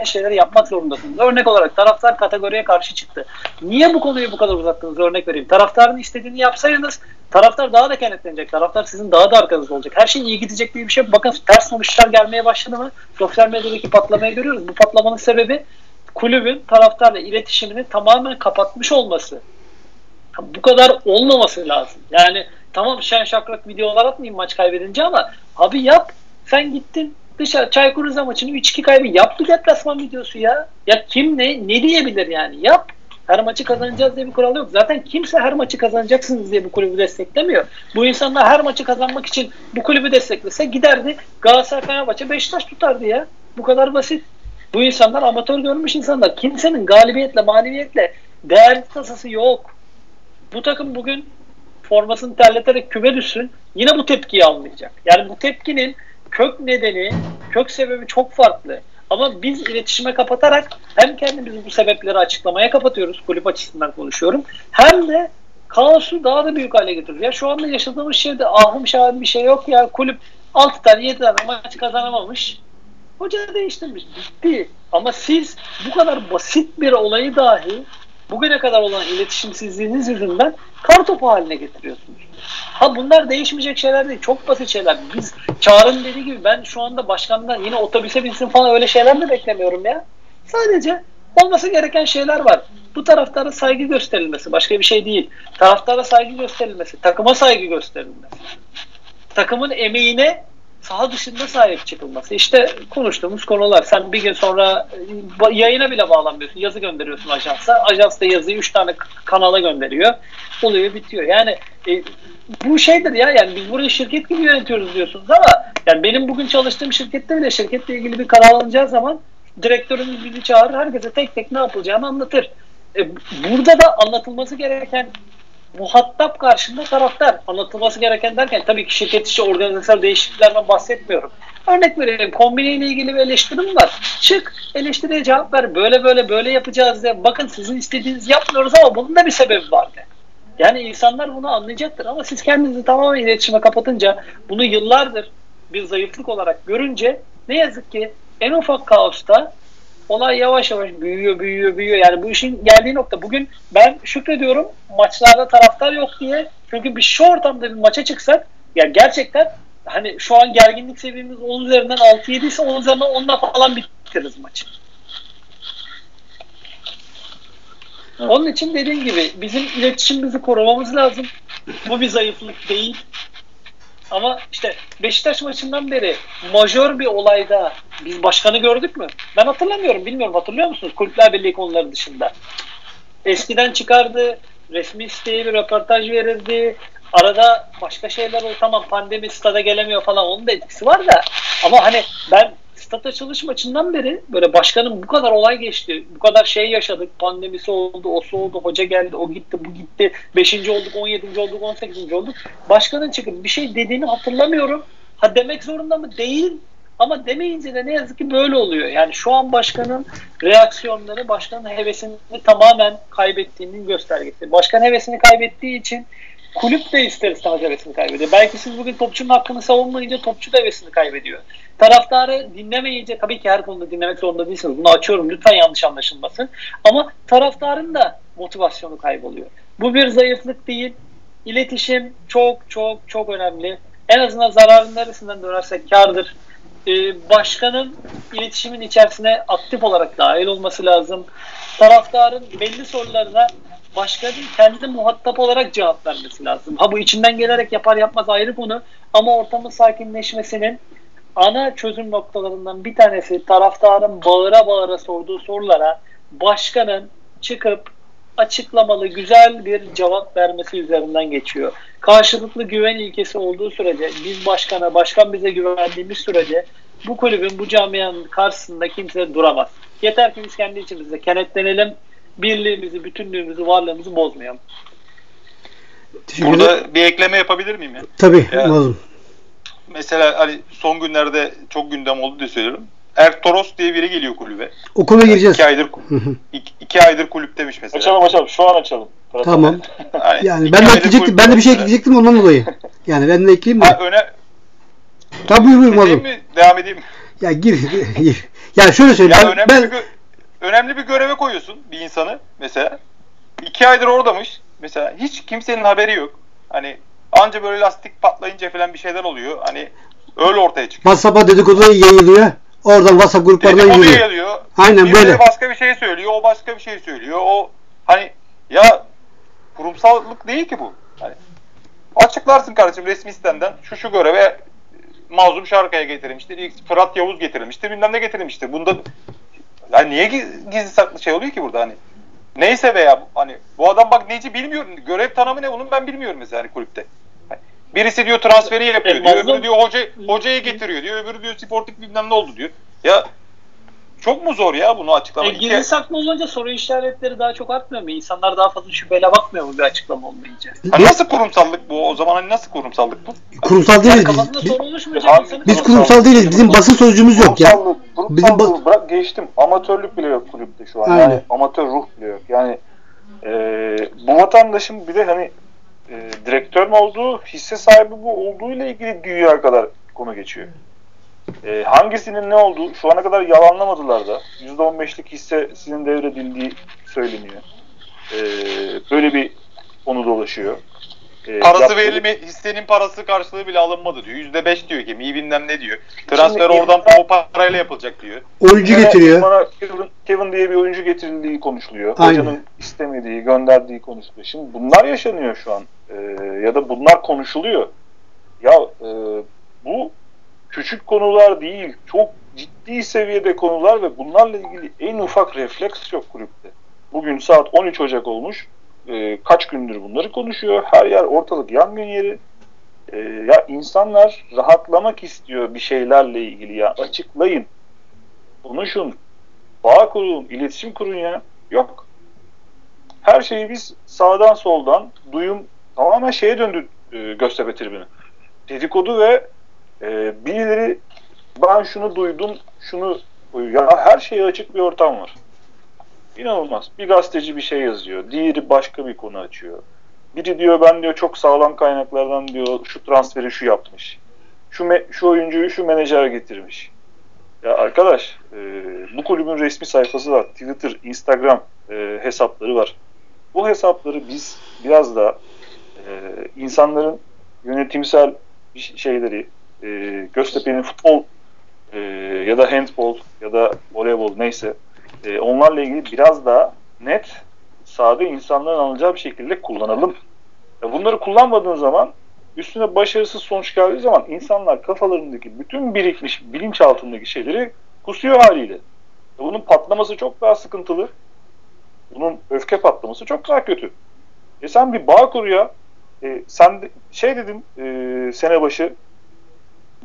Şeyleri yapmak zorundasınız. Örnek olarak taraftar kategoriye karşı çıktı. Niye bu konuyu bu kadar uzattınız? Örnek vereyim. Taraftarın istediğini yapsaydınız taraftar daha da kenetlenecek. Taraftar sizin daha da arkanızda olacak. Her şey iyi gidecek diye bir şey. Bakın ters sonuçlar gelmeye başladı mı? Sosyal medyadaki patlamayı görüyoruz. Bu patlamanın sebebi kulübün taraftarla iletişimini tamamen kapatmış olması. Bu kadar olmaması lazım. Yani tamam şen şakrak videolar atmayayım maç kaybedince ama abi yap. Sen gittin dışarı Çaykur Rize maçını 3-2 kaybı yap bir deplasman videosu ya. Ya kim ne ne diyebilir yani? Yap. Her maçı kazanacağız diye bir kural yok. Zaten kimse her maçı kazanacaksınız diye bu kulübü desteklemiyor. Bu insanlar her maçı kazanmak için bu kulübü desteklese giderdi Galatasaray Fenerbahçe Beşiktaş tutardı ya. Bu kadar basit. Bu insanlar amatör görmüş insanlar. Kimsenin galibiyetle, mağlubiyetle değerli tasası yok. Bu takım bugün formasını terleterek küme düşsün yine bu tepkiyi almayacak. Yani bu tepkinin kök nedeni, kök sebebi çok farklı. Ama biz iletişime kapatarak hem kendimizi bu sebepleri açıklamaya kapatıyoruz. Kulüp açısından konuşuyorum. Hem de kaosu daha da büyük hale getiriyoruz. Ya şu anda yaşadığımız şeyde ahım şahım bir şey yok ya. Kulüp 6 tane 7 tane maç kazanamamış. Hoca değiştirmiş. Bitti. Ama siz bu kadar basit bir olayı dahi bugüne kadar olan iletişimsizliğiniz yüzünden kar topu haline getiriyorsunuz. Ha bunlar değişmeyecek şeyler değil. Çok basit şeyler. Biz Çağrı'nın dediği gibi ben şu anda başkandan yine otobüse binsin falan öyle şeyler de beklemiyorum ya. Sadece olması gereken şeyler var. Bu taraftara saygı gösterilmesi. Başka bir şey değil. Taraftara saygı gösterilmesi. Takıma saygı gösterilmesi. Takımın emeğine saha dışında sahip çıkılması. İşte konuştuğumuz konular. Sen bir gün sonra e, yayına bile bağlanmıyorsun. Yazı gönderiyorsun ajansa. Ajans da yazıyı 3 tane kanala gönderiyor. Oluyor bitiyor. Yani e, bu şeydir ya yani biz burayı şirket gibi yönetiyoruz diyorsunuz ama yani benim bugün çalıştığım şirkette bile şirketle ilgili bir karar alınacağı zaman direktörümüz bizi çağırır. Herkese tek tek ne yapılacağını anlatır. E, burada da anlatılması gereken muhatap karşında taraftar anlatılması gereken derken tabii ki şirket içi organizasyon değişikliklerden bahsetmiyorum. Örnek vereyim kombine ile ilgili bir eleştirim var. Çık eleştiriye cevap ver. Böyle böyle böyle yapacağız diye. Bakın sizin istediğiniz yapmıyoruz ama bunun da bir sebebi var de. Yani insanlar bunu anlayacaktır ama siz kendinizi tamamen iletişime kapatınca bunu yıllardır bir zayıflık olarak görünce ne yazık ki en ufak kaosta olay yavaş yavaş büyüyor, büyüyor, büyüyor. Yani bu işin geldiği nokta. Bugün ben şükrediyorum maçlarda taraftar yok diye. Çünkü bir şu ortamda bir maça çıksak ya gerçekten hani şu an gerginlik seviyemiz 10 üzerinden 6-7 ise 10 üzerinden 10'la falan bitiririz maçı. Onun için dediğim gibi bizim iletişimimizi korumamız lazım. Bu bir zayıflık değil. Ama işte Beşiktaş maçından beri majör bir olayda biz başkanı gördük mü? Ben hatırlamıyorum. Bilmiyorum hatırlıyor musunuz? Kulüpler Birliği konuları dışında. Eskiden çıkardı. Resmi siteye bir röportaj verirdi. Arada başka şeyler oldu. Tamam pandemi stada gelemiyor falan. Onun da etkisi var da. Ama hani ben stat açılış maçından beri böyle başkanın bu kadar olay geçti. Bu kadar şey yaşadık. Pandemisi oldu, o oldu, hoca geldi, o gitti, bu gitti. Beşinci olduk, on yedinci olduk, on sekizinci olduk. Başkanın çıkıp bir şey dediğini hatırlamıyorum. Ha demek zorunda mı? Değil. Ama demeyince de ne yazık ki böyle oluyor. Yani şu an başkanın reaksiyonları başkanın hevesini tamamen kaybettiğinin göstergesi. Başkan hevesini kaybettiği için kulüp de ister istemez hevesini kaybediyor. Belki siz bugün topçunun hakkını savunmayınca topçu da hevesini kaybediyor. Taraftarı dinlemeyince tabii ki her konuda dinlemek zorunda değilsiniz. Bunu açıyorum lütfen yanlış anlaşılmasın. Ama taraftarın da motivasyonu kayboluyor. Bu bir zayıflık değil. İletişim çok çok çok önemli. En azından zararın neresinden dönersek kardır. Ee, başkanın iletişimin içerisine aktif olarak dahil olması lazım. Taraftarın belli sorularına başkanın kendi muhatap olarak cevap vermesi lazım. Ha bu içinden gelerek yapar yapmaz ayrı konu ama ortamın sakinleşmesinin ana çözüm noktalarından bir tanesi taraftarın bağıra bağıra sorduğu sorulara başkanın çıkıp açıklamalı güzel bir cevap vermesi üzerinden geçiyor. Karşılıklı güven ilkesi olduğu sürece biz başkana, başkan bize güvendiğimiz sürece bu kulübün, bu camianın karşısında kimse duramaz. Yeter ki biz kendi içimizde kenetlenelim, birliğimizi, bütünlüğümüzü, varlığımızı bozmayalım.
Burada bir ekleme yapabilir miyim ya?
Tabii, ya, lazım.
Mesela hani son günlerde çok gündem oldu diye söylüyorum. Ertoros diye biri geliyor kulübe.
O konuya gireceğiz.
İki aydır, iki, iki aydır kulüptemiş mesela.
Açalım açalım. Şu an açalım.
Tamam. yani, yani ben de ekleyecektim. Ben de bir şey ekleyecektim ondan dolayı. Yani ben de ekleyeyim mi?
Ha, öne...
Tabii buyur buyur?
Devam edeyim mi?
Ya gir gir. Yani şöyle söyleyeyim.
Ya ben, önemli, ben... Bir önemli bir göreve koyuyorsun bir insanı mesela. İki aydır oradamış. Mesela hiç kimsenin haberi yok. Hani anca böyle lastik patlayınca falan bir şeyler oluyor. Hani öyle ortaya çıkıyor.
WhatsApp'a dedikodu yayılıyor. Oradan WhatsApp gruplarına yürüyor.
yayılıyor.
Aynen
Birileri
böyle.
başka bir şey söylüyor. O başka bir şey söylüyor. O hani ya kurumsallık değil ki bu. Hani açıklarsın kardeşim resmi sitenden şu şu göreve Mazlum Şarkı'ya getirilmiştir. Fırat Yavuz getirilmiştir. Bilmem ne getirilmiştir. Bunda yani niye gizli saklı şey oluyor ki burada hani? Neyse veya hani bu adam bak neci bilmiyorum. Görev tanımı ne bunun ben bilmiyorum mesela hani kulüpte. Birisi diyor transferi yapıyor diyor. Öbürü diyor hoca, hocayı getiriyor diyor. Öbürü diyor sportif bilmem ne oldu diyor. Ya çok mu zor ya bunu açıklamak?
E, gizli saklı olunca soru işaretleri daha çok artmıyor mu? İnsanlar daha fazla şüpheyle bakmıyor mu bir açıklama olmayınca?
Ha, nasıl kurumsallık bu? O zaman hani nasıl kurumsallık bu?
Kurumsal değiliz biz.
Abi,
Biz
kurumsal-
değiliz. Bizim basın sözcüğümüz yok ya.
Kurumsallık,
Bizim
kurumsallığı bırak geçtim. Amatörlük bile yok kulüpte şu an.
Aynen.
Yani amatör ruh bile yok. Yani e, bu vatandaşın bir de hani e, direktör mü olduğu, hisse sahibi bu olduğu ile ilgili dünya kadar konu geçiyor. E, hangisinin ne olduğu şu ana kadar yalanlamadılar da. %15'lik hissesinin devredildiği söyleniyor. E, böyle bir konu dolaşıyor. E,
Parası
yaptığı-
verilme, hissenin parası karşılığı bile alınmadı diyor. %5 diyor ki, iyi bilmem ne diyor. Transfer
Şimdi-
oradan o parayla yapılacak diyor.
Oyuncu
Yine
getiriyor.
Bana Kevin, Kevin diye bir oyuncu getirildiği konuşuluyor.
Aynen.
Hocanın istemediği, gönderdiği konuşuluyor. Şimdi bunlar yaşanıyor şu an. Ee, ya da bunlar konuşuluyor. Ya e, bu küçük konular değil. Çok ciddi seviyede konular ve bunlarla ilgili en ufak refleks yok kulüpte. Bugün saat 13 Ocak olmuş. Ee, kaç gündür bunları konuşuyor. Her yer ortalık yangın yeri. Ee, ya insanlar rahatlamak istiyor bir şeylerle ilgili ya. Açıklayın konuşun, bağ kurun, iletişim kurun ya. Yok. Her şeyi biz sağdan soldan duyum tamamen şeye döndü e, Göztepe tribünü. Dedikodu ve e, birileri ben şunu duydum, şunu ya her şeye açık bir ortam var. İnanılmaz. Bir gazeteci bir şey yazıyor. Diğeri başka bir konu açıyor. Biri diyor ben diyor çok sağlam kaynaklardan diyor şu transferi şu yapmış. Şu me- şu oyuncuyu şu menajer getirmiş. Ya arkadaş e, bu kulübün resmi sayfası var. Twitter, Instagram e, hesapları var. Bu hesapları biz biraz da e, insanların yönetimsel şeyleri e, Göztepe'nin futbol e, ya da handbol ya da voleybol neyse e, onlarla ilgili biraz daha net sade insanların anlayacağı bir şekilde kullanalım. E, bunları kullanmadığın zaman üstüne başarısız sonuç geldiği zaman insanlar kafalarındaki bütün birikmiş bilinç altındaki şeyleri kusuyor haliyle. E bunun patlaması çok daha sıkıntılı. Bunun öfke patlaması çok daha kötü. E sen bir bağ kur ya. E sen de, şey dedim e, sene başı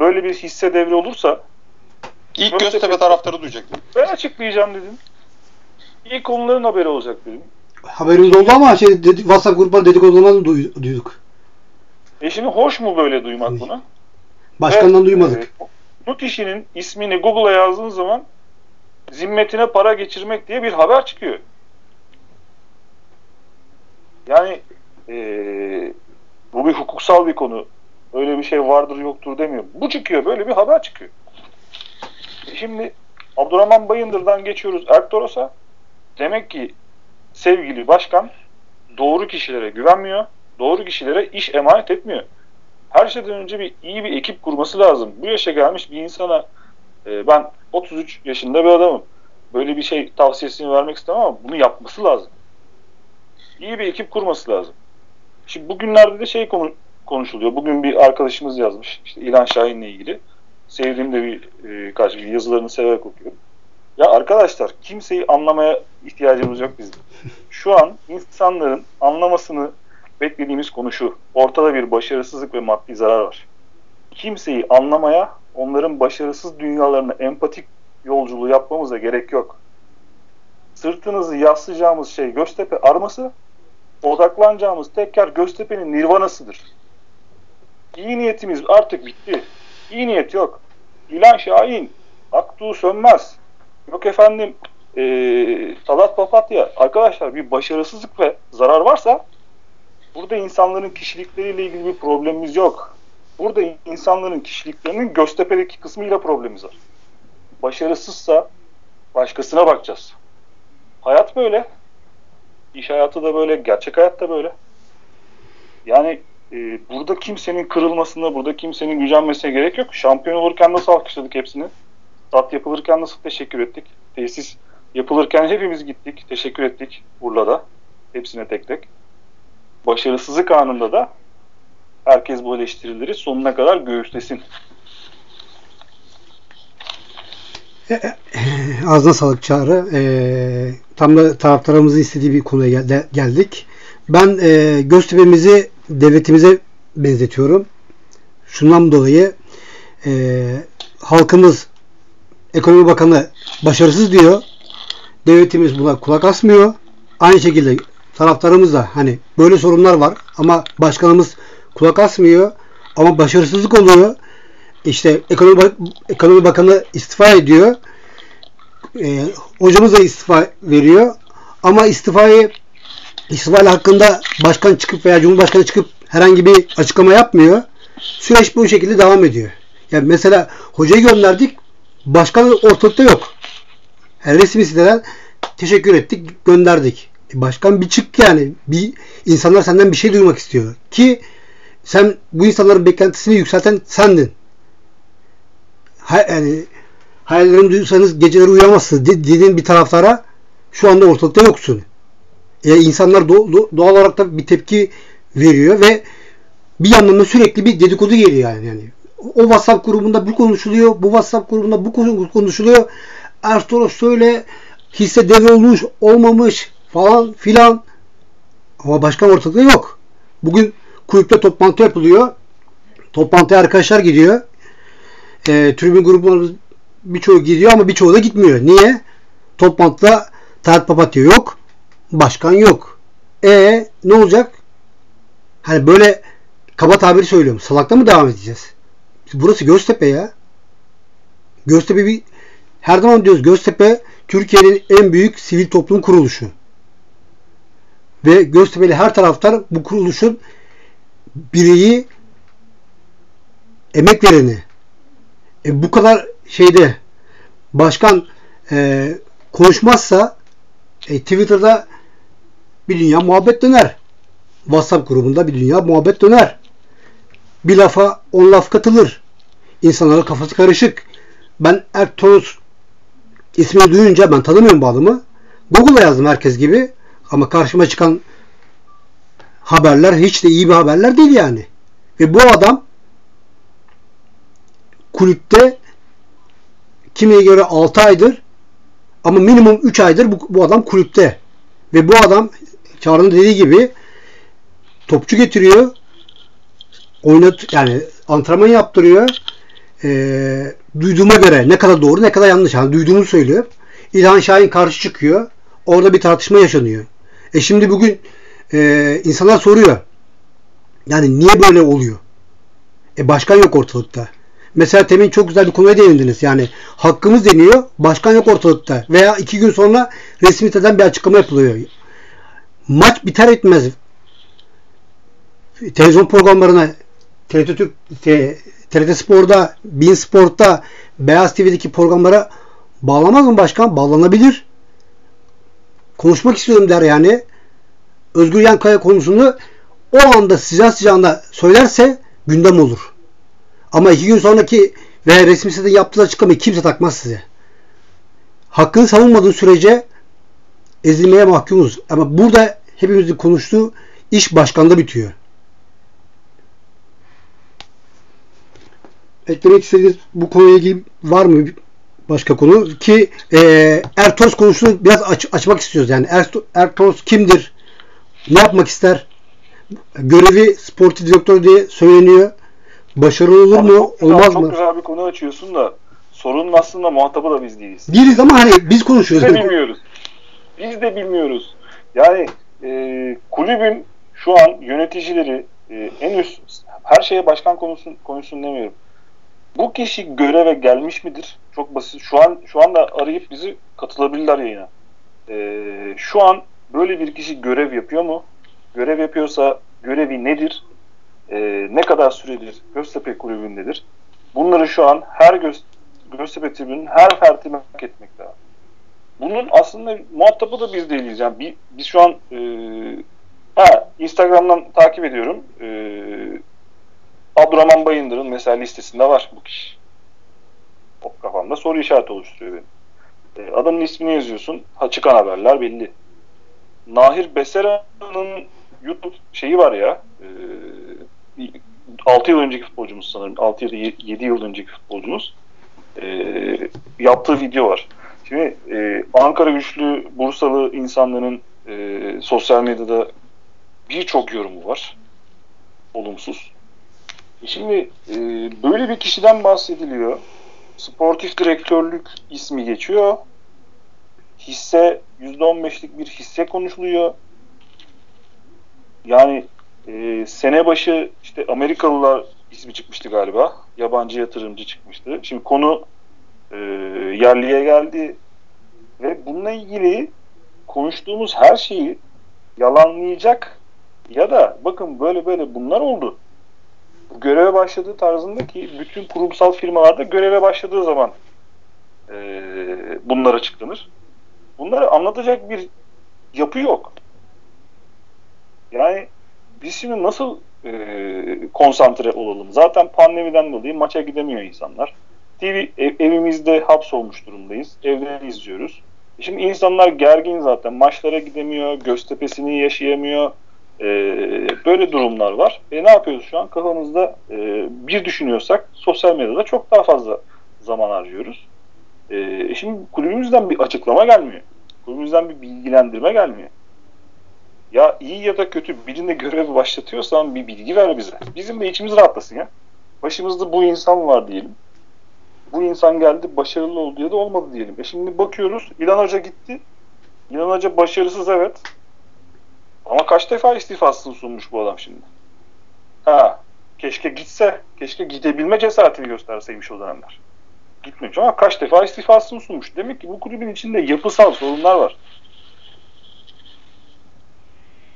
böyle bir hisse devri olursa
İlk
Göztepe-
Göztepe taraftarı duyacak.
ben açıklayacağım dedim. İlk onların haberi olacak dedim.
Haberimiz oldu ama şey dedi, WhatsApp grupları dedikodularından da duy- duyduk.
E şimdi hoş mu böyle duymak bunu?
Başkandan
Ve,
duymadık.
e, bu kişinin ismini Google'a yazdığın zaman zimmetine para geçirmek diye bir haber çıkıyor. Yani e, bu bir hukuksal bir konu. Öyle bir şey vardır yoktur demiyorum. Bu çıkıyor. Böyle bir haber çıkıyor. Şimdi Abdurrahman Bayındır'dan geçiyoruz Erktoros'a. Demek ki sevgili başkan doğru kişilere güvenmiyor. Doğru kişilere iş emanet etmiyor. Her şeyden önce bir iyi bir ekip kurması lazım. Bu yaşa gelmiş bir insana e, ben 33 yaşında bir adamım. Böyle bir şey tavsiyesini vermek istemem ama bunu yapması lazım. İyi bir ekip kurması lazım. Şimdi bugünlerde de şey konu, konuşuluyor. Bugün bir arkadaşımız yazmış. İşte İlhan Şahin'le ilgili. Sevdiğim de bir e, kaç bir yazılarını severek okuyorum. Ya arkadaşlar kimseyi anlamaya ihtiyacımız yok bizim. Şu an insanların anlamasını beklediğimiz konu şu. Ortada bir başarısızlık ve maddi zarar var. Kimseyi anlamaya, onların başarısız dünyalarına empatik yolculuğu yapmamıza gerek yok. Sırtınızı yaslayacağımız şey Göztepe arması, odaklanacağımız tek yer Göztepe'nin nirvanasıdır. İyi niyetimiz artık bitti. İyi niyet yok. İlan Şahin, Aktuğ Sönmez, yok efendim ee, Talat Papatya. Arkadaşlar bir başarısızlık ve zarar varsa burada insanların kişilikleriyle ilgili bir problemimiz yok. Burada insanların kişiliklerinin Göztepe'deki kısmıyla problemimiz var. Başarısızsa başkasına bakacağız. Hayat böyle. İş hayatı da böyle, gerçek hayat da böyle. Yani e, burada kimsenin kırılmasına, burada kimsenin gücenmesine gerek yok. Şampiyon olurken nasıl alkışladık hepsini? Stat yapılırken nasıl teşekkür ettik? Tesis yapılırken hepimiz gittik, teşekkür ettik Urla'da. Hepsine tek tek. Başarısızlık anında da herkes bu eleştirileri sonuna kadar göğüslesin.
Ağzına sağlık Çağrı. Ee, tam da taraftarımızın istediği bir konuya gel- geldik. Ben e, Göztepe'mizi devletimize benzetiyorum. Şundan dolayı e, halkımız Ekonomi Bakanı başarısız diyor. Devletimiz buna kulak asmıyor. Aynı şekilde taraftarımız da hani böyle sorunlar var ama başkanımız kulak asmıyor ama başarısızlık oluyor. İşte ekonomi, ekonomi bakanı istifa ediyor. E, hocamız da istifa veriyor. Ama istifayı istifa hakkında başkan çıkıp veya cumhurbaşkanı çıkıp herhangi bir açıklama yapmıyor. Süreç bu şekilde devam ediyor. Yani mesela hocayı gönderdik. Başkan ortalıkta yok. Yani resmi siteden teşekkür ettik, gönderdik. E başkan bir çık yani. Bir insanlar senden bir şey duymak istiyor. Ki sen bu insanların beklentisini yükselten sendin. Ha, yani hayallerimi duysanız geceleri uyuyamazsınız dediğin bir taraftara şu anda ortalıkta yoksun. E, insanlar doğal olarak da bir tepki veriyor ve bir yandan da sürekli bir dedikodu geliyor yani. yani o WhatsApp grubunda bu konuşuluyor, bu WhatsApp grubunda bu konuşuluyor. Ertuğrul şöyle hisse devre olmuş, olmamış falan filan. Ama başkan ortada yok. Bugün kulüpte toplantı yapılıyor. Toplantıya arkadaşlar gidiyor. E, tribün grubumuz birçoğu gidiyor ama birçoğu da gitmiyor. Niye? Toplantıda Tayyip Papatya yok. Başkan yok. E ne olacak? Hani böyle kaba tabiri söylüyorum. Salakta mı devam edeceğiz? Burası Göztepe ya. Göztepe bir her zaman diyoruz Göztepe Türkiye'nin en büyük sivil toplum kuruluşu. Ve Göztepe'li her taraftar bu kuruluşun bireyi emek vereni. E, bu kadar şeyde başkan e, konuşmazsa e, Twitter'da bir dünya muhabbet döner. WhatsApp grubunda bir dünya muhabbet döner. Bir lafa on laf katılır. İnsanların kafası karışık. Ben Ertuğrul ismini duyunca ben tanımıyorum bu adamı. Google'a yazdım herkes gibi. Ama karşıma çıkan haberler hiç de iyi bir haberler değil yani. Ve bu adam kulüpte kimiye göre 6 aydır ama minimum 3 aydır bu, bu adam kulüpte. Ve bu adam Çağrı'nın dediği gibi topçu getiriyor. Oynat yani antrenman yaptırıyor. E, duyduğuma göre ne kadar doğru ne kadar yanlış. Yani duyduğumu söylüyor. İlhan Şahin karşı çıkıyor. Orada bir tartışma yaşanıyor. E şimdi bugün e, insanlar soruyor. Yani niye böyle oluyor? E başkan yok ortalıkta. Mesela temin çok güzel bir konuya değindiniz. Yani hakkımız deniyor. Başkan yok ortalıkta. Veya iki gün sonra resmi bir açıklama yapılıyor. Maç biter etmez. Televizyon programlarına TRT Türk, TRT Spor'da, Bin Spor'ta, Beyaz TV'deki programlara bağlamaz mı başkan? Bağlanabilir. Konuşmak istiyorum der yani. Özgür Yankaya konusunu o anda sıcağı sıcağında söylerse gündem olur. Ama iki gün sonraki veya resmi sitede yaptığı açıklamayı kimse takmaz size. Hakkını savunmadığı sürece ezilmeye mahkumuz. Ama burada hepimizin konuştuğu iş başkanda bitiyor. Eklemek istediğiniz bu konuyla ilgili var mı başka konu? Ki e, Ertos konusunu biraz aç, açmak istiyoruz. Yani Ertos kimdir? Ne yapmak ister? Görevi sportif direktör diye söyleniyor. Başarılı olur mu? Çok olmaz
çok
mı?
Çok güzel bir konu açıyorsun da sorunun aslında muhatabı da biz değiliz.
Değiliz ama hani biz konuşuyoruz.
Biz de bilmiyoruz. Biz de bilmiyoruz. Yani e, kulübün şu an yöneticileri e, en üst her şeye başkan konuşsun, konuşsun demiyorum. Bu kişi göreve gelmiş midir? Çok basit. Şu an şu anda arayıp bizi katılabilirler yayına. E, şu an böyle bir kişi görev yapıyor mu? Görev yapıyorsa görevi nedir? e, ne kadar süredir Göztepe kulübündedir? Bunları şu an her Göz, Göztepe tribünün her ferdi merak etmekte. Bunun aslında muhatabı da biz değiliz. Yani bir, biz şu an e, ha, Instagram'dan takip ediyorum. E, Abdurrahman Bayındır'ın mesela listesinde var bu kişi. O kafamda soru işareti oluşturuyor benim. E, adamın ismini yazıyorsun. Ha, çıkan haberler belli. Nahir Besera'nın YouTube şeyi var ya. E, 6 yıl önceki futbolcumuz sanırım. 6 ya da 7 yıl önceki futbolcumuz. E, yaptığı video var. Şimdi e, Ankara güçlü Bursalı insanların e, sosyal medyada birçok yorumu var. Olumsuz. E şimdi e, böyle bir kişiden bahsediliyor. sportif direktörlük ismi geçiyor. Hisse %15'lik bir hisse konuşuluyor. Yani e, sene başı işte Amerikalılar ismi çıkmıştı galiba. Yabancı yatırımcı çıkmıştı. Şimdi konu e, yerliye geldi ve bununla ilgili konuştuğumuz her şeyi yalanlayacak ya da bakın böyle böyle bunlar oldu. Göreve başladığı tarzındaki bütün kurumsal firmalarda göreve başladığı zaman e, bunlar açıklanır. Bunları anlatacak bir yapı yok. Yani biz şimdi nasıl e, konsantre olalım? Zaten pandemiden dolayı maça gidemiyor insanlar. TV ev, evimizde hapsolmuş durumdayız. Evden izliyoruz. Şimdi insanlar gergin zaten. Maçlara gidemiyor, Göztepe'sini yaşayamıyor. Ee, böyle durumlar var. E ne yapıyoruz şu an? Kafamızda e, bir düşünüyorsak sosyal medyada çok daha fazla zaman harcıyoruz. E, şimdi kulübümüzden bir açıklama gelmiyor. Kulübümüzden bir bilgilendirme gelmiyor. Ya iyi ya da kötü birinde görevi başlatıyorsan bir bilgi ver bize. Bizim de içimiz rahatlasın ya. Başımızda bu insan var diyelim bu insan geldi başarılı oldu ya da olmadı diyelim. E şimdi bakıyoruz İlhan Hoca gitti. İlhan Hoca başarısız evet. Ama kaç defa istifasını sunmuş bu adam şimdi. Ha, keşke gitse, keşke gidebilme cesaretini gösterseymiş o dönemler. Gitmemiş ama kaç defa istifasını sunmuş. Demek ki bu kulübün içinde yapısal sorunlar var.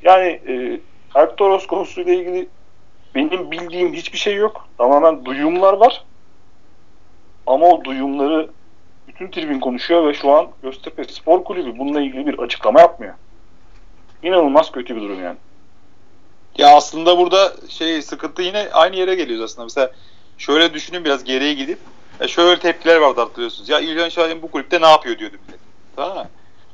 Yani e, Ertuğrul konusuyla ilgili benim bildiğim hiçbir şey yok. Tamamen duyumlar var. Ama o duyumları bütün tribün konuşuyor ve şu an Göztepe Spor Kulübü bununla ilgili bir açıklama yapmıyor. İnanılmaz kötü bir durum yani.
Ya aslında burada şey sıkıntı yine aynı yere geliyoruz aslında. Mesela şöyle düşünün biraz geriye gidip ya şöyle tepkiler vardı hatırlıyorsunuz. Ya İlhan Şahin bu kulüpte ne yapıyor diyordu millet. Tamam mı?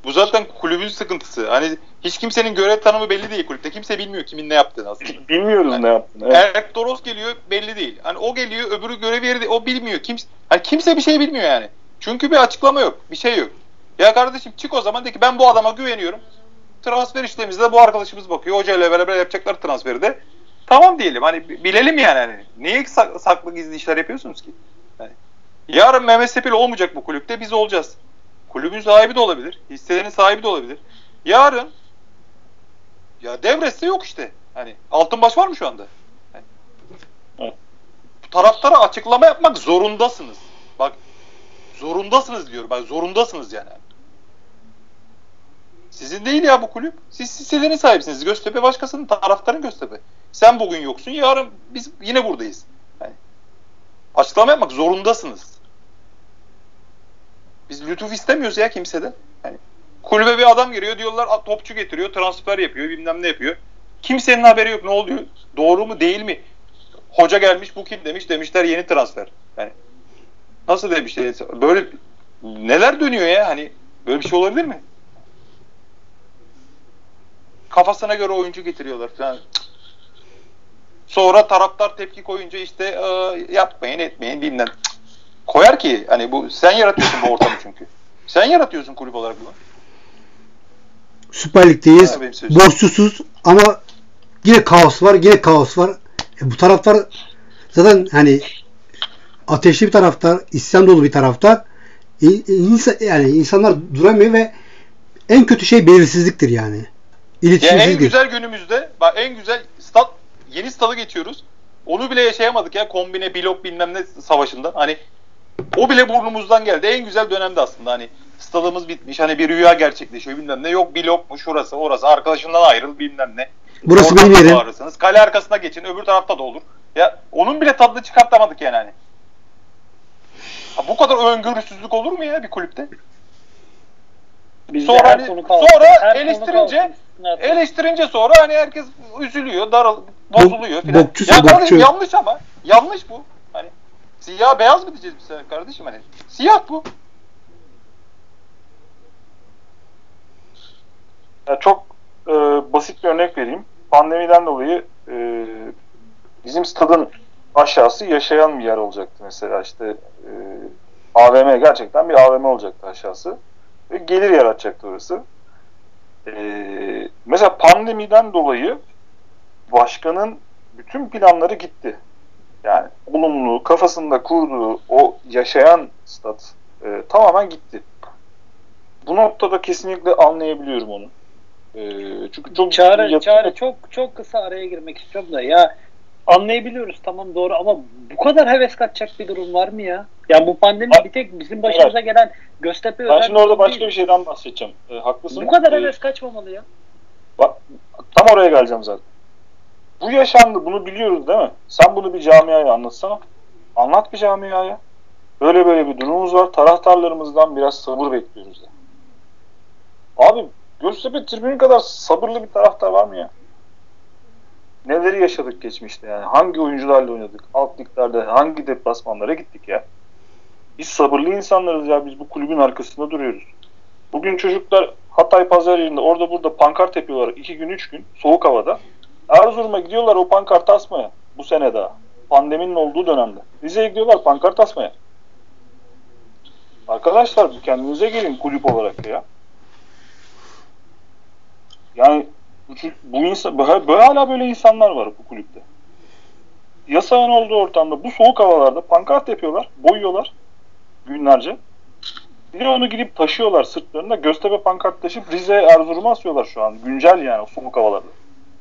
Bu zaten kulübün sıkıntısı. Hani hiç kimsenin görev tanımı belli değil kulüpte. Kimse bilmiyor kimin ne yaptığını aslında.
Bilmiyoruz yani, ne yaptığını.
Evet. Erk Doros geliyor belli değil. Hani o geliyor öbürü görev yeri o bilmiyor. Kimse, hani kimse bir şey bilmiyor yani. Çünkü bir açıklama yok. Bir şey yok. Ya kardeşim çık o zaman de ki ben bu adama güveniyorum. Transfer işlemimizde bu arkadaşımız bakıyor. Hocayla beraber yapacaklar transferi de. Tamam diyelim. Hani bilelim yani. Hani niye saklı gizli işler yapıyorsunuz ki? Yani, yarın Mehmet Sepil olmayacak bu kulüpte biz olacağız. Kulübün sahibi de olabilir. Hisselerin sahibi de olabilir. Yarın ya devresi yok işte. Hani Altınbaş var mı şu anda? Yani. Taraftara açıklama yapmak zorundasınız. Bak zorundasınız diyorum. Bak zorundasınız yani. Sizin değil ya bu kulüp. Siz hisselerin sahibisiniz. Göztepe başkasının, taraftarın Göztepe. Sen bugün yoksun, yarın biz yine buradayız. Yani, açıklama yapmak zorundasınız. Biz lütuf istemiyoruz ya kimseden. Yani kulübe bir adam giriyor diyorlar topçu getiriyor, transfer yapıyor, bilmem ne yapıyor. Kimsenin haberi yok ne oluyor? Doğru mu değil mi? Hoca gelmiş bu kim demiş demişler yeni transfer. Yani nasıl demişler? Böyle neler dönüyor ya hani böyle bir şey olabilir mi? Kafasına göre oyuncu getiriyorlar falan. Sonra taraftar tepki koyunca işte yapmayın etmeyin bilmem koyar ki hani bu sen yaratıyorsun bu ortamı çünkü. Sen yaratıyorsun kulüp olarak bunu.
Süper Lig'deyiz. Borçsuzuz ama yine kaos var. Yine kaos var. E, bu taraftar zaten hani ateşli bir taraftar, isyan dolu bir taraftar. İnsan, yani insanlar duramıyor ve en kötü şey belirsizliktir yani.
İletişimsizlik. Yani en güzel günümüzde bak en güzel stat yeni stadı geçiyoruz. Onu bile yaşayamadık ya kombine blok bilmem ne savaşında. Hani o bile burnumuzdan geldi. En güzel dönemde aslında hani stadımız bitmiş. Hani bir rüya gerçekleşiyor bilmem ne. Yok blok mu şurası orası arkadaşından ayrıl bilmem ne.
Burası benim yerim. Bağırırsınız.
Kale arkasına geçin öbür tarafta da olur. Ya onun bile tadını çıkartamadık yani hani. Ha, bu kadar öngörüsüzlük olur mu ya bir kulüpte? Bizde sonra hani, sonra her eleştirince eleştirince sonra hani herkes üzülüyor, darıl, bozuluyor filan. Ya bokçu. yanlış ama. Yanlış bu. Siyah beyaz mı diyeceğiz biz sana kardeşim hani? Siyah bu.
Ya çok e, basit bir örnek vereyim. Pandemiden dolayı e, bizim stadın aşağısı yaşayan bir yer olacaktı mesela işte e, AVM gerçekten bir AVM olacaktı aşağısı ve gelir yaratacaktı orası. E, mesela pandemiden dolayı başkanın bütün planları gitti. Yani olumlu, kafasında kurduğu o yaşayan stat e, tamamen gitti. Bu noktada kesinlikle anlayabiliyorum onu. E, çünkü çok ciddi
Çağrı
yatırım-
çok çok kısa araya girmek istiyorum da ya anlayabiliyoruz tamam doğru ama bu kadar heves kaçacak bir durum var mı ya? Ya bu pandemi
Bak-
bir tek bizim başımıza gelen Göztepe
Ben şimdi orada başka
değil.
bir şeyden bahsedeceğim. E, haklısın.
Bu kadar
E,
heves kaçmamalı ya.
Bak, tam oraya geleceğim zaten. Bu yaşandı, bunu biliyoruz değil mi? Sen bunu bir camiaya anlatsana. Anlat bir camiaya. Böyle böyle bir durumumuz var. Taraftarlarımızdan biraz sabır bekliyoruz ya. Abi Göztepe tribünü kadar sabırlı bir taraftar var mı ya? Neleri yaşadık geçmişte yani? Hangi oyuncularla oynadık? Alt liglerde hangi deplasmanlara gittik ya? Biz sabırlı insanlarız ya. Biz bu kulübün arkasında duruyoruz. Bugün çocuklar Hatay pazar yerinde orada burada pankart yapıyorlar. iki gün üç gün soğuk havada. Erzurum'a gidiyorlar o pankart asmaya. Bu sene daha. Pandeminin olduğu dönemde. Rize'ye gidiyorlar pankart asmaya. Arkadaşlar kendinize gelin kulüp olarak ya. Yani bu, insan, böyle, hala böyle insanlar var bu kulüpte. Yasağın olduğu ortamda bu soğuk havalarda pankart yapıyorlar, boyuyorlar günlerce. Bir de onu gidip taşıyorlar sırtlarında. Göztepe pankart taşıp Rize, Erzurum'a asıyorlar şu an. Güncel yani soğuk havalarda.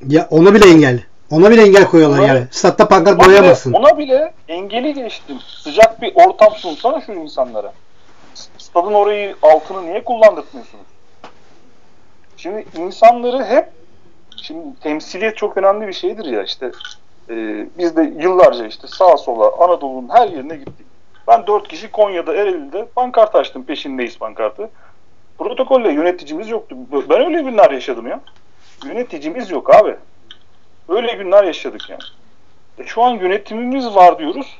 Ya ona bile engel. Ona bile engel koyuyorlar
Ona-
yani. Statta pankart boyayamazsın.
ona bile engeli geçtim. Sıcak bir ortam sunsana şu insanlara. Stadın orayı altını niye kullandırtmıyorsunuz? Şimdi insanları hep şimdi temsiliyet çok önemli bir şeydir ya işte e, biz de yıllarca işte sağa sola Anadolu'nun her yerine gittik. Ben dört kişi Konya'da Ereğli'de pankart açtım peşindeyiz pankartı. Protokolle yöneticimiz yoktu. Ben öyle günler yaşadım ya. Yöneticimiz yok abi. Öyle günler yaşadık yani. E şu an yönetimimiz var diyoruz.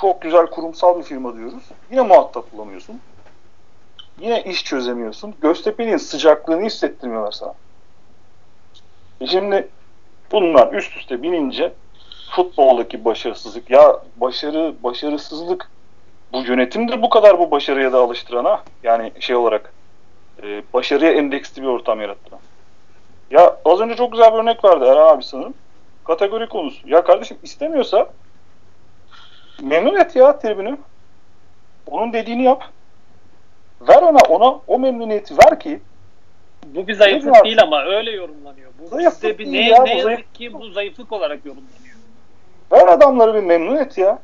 Çok güzel kurumsal bir firma diyoruz. Yine muhatap bulamıyorsun. Yine iş çözemiyorsun. Göztepe'nin sıcaklığını hissettirmiyorlar sana. E şimdi bunlar üst üste binince futboldaki başarısızlık ya başarı başarısızlık bu yönetimdir bu kadar bu başarıya da alıştırana yani şey olarak e, başarıya endeksli bir ortam yarattıran. Ya az önce çok güzel bir örnek verdi Erhan abi sanırım. Kategori konusu. Ya kardeşim istemiyorsa memnun et ya tribünü. Onun dediğini yap. Ver ona ona o memnuniyeti ver ki
Bu bir zayıflık değil ama öyle yorumlanıyor. Bu
Zayıflık
bizde bir ne,
ya,
ne yazık
zayıf-
ki bu zayıflık olarak yorumlanıyor.
ver adamları bir memnun et ya.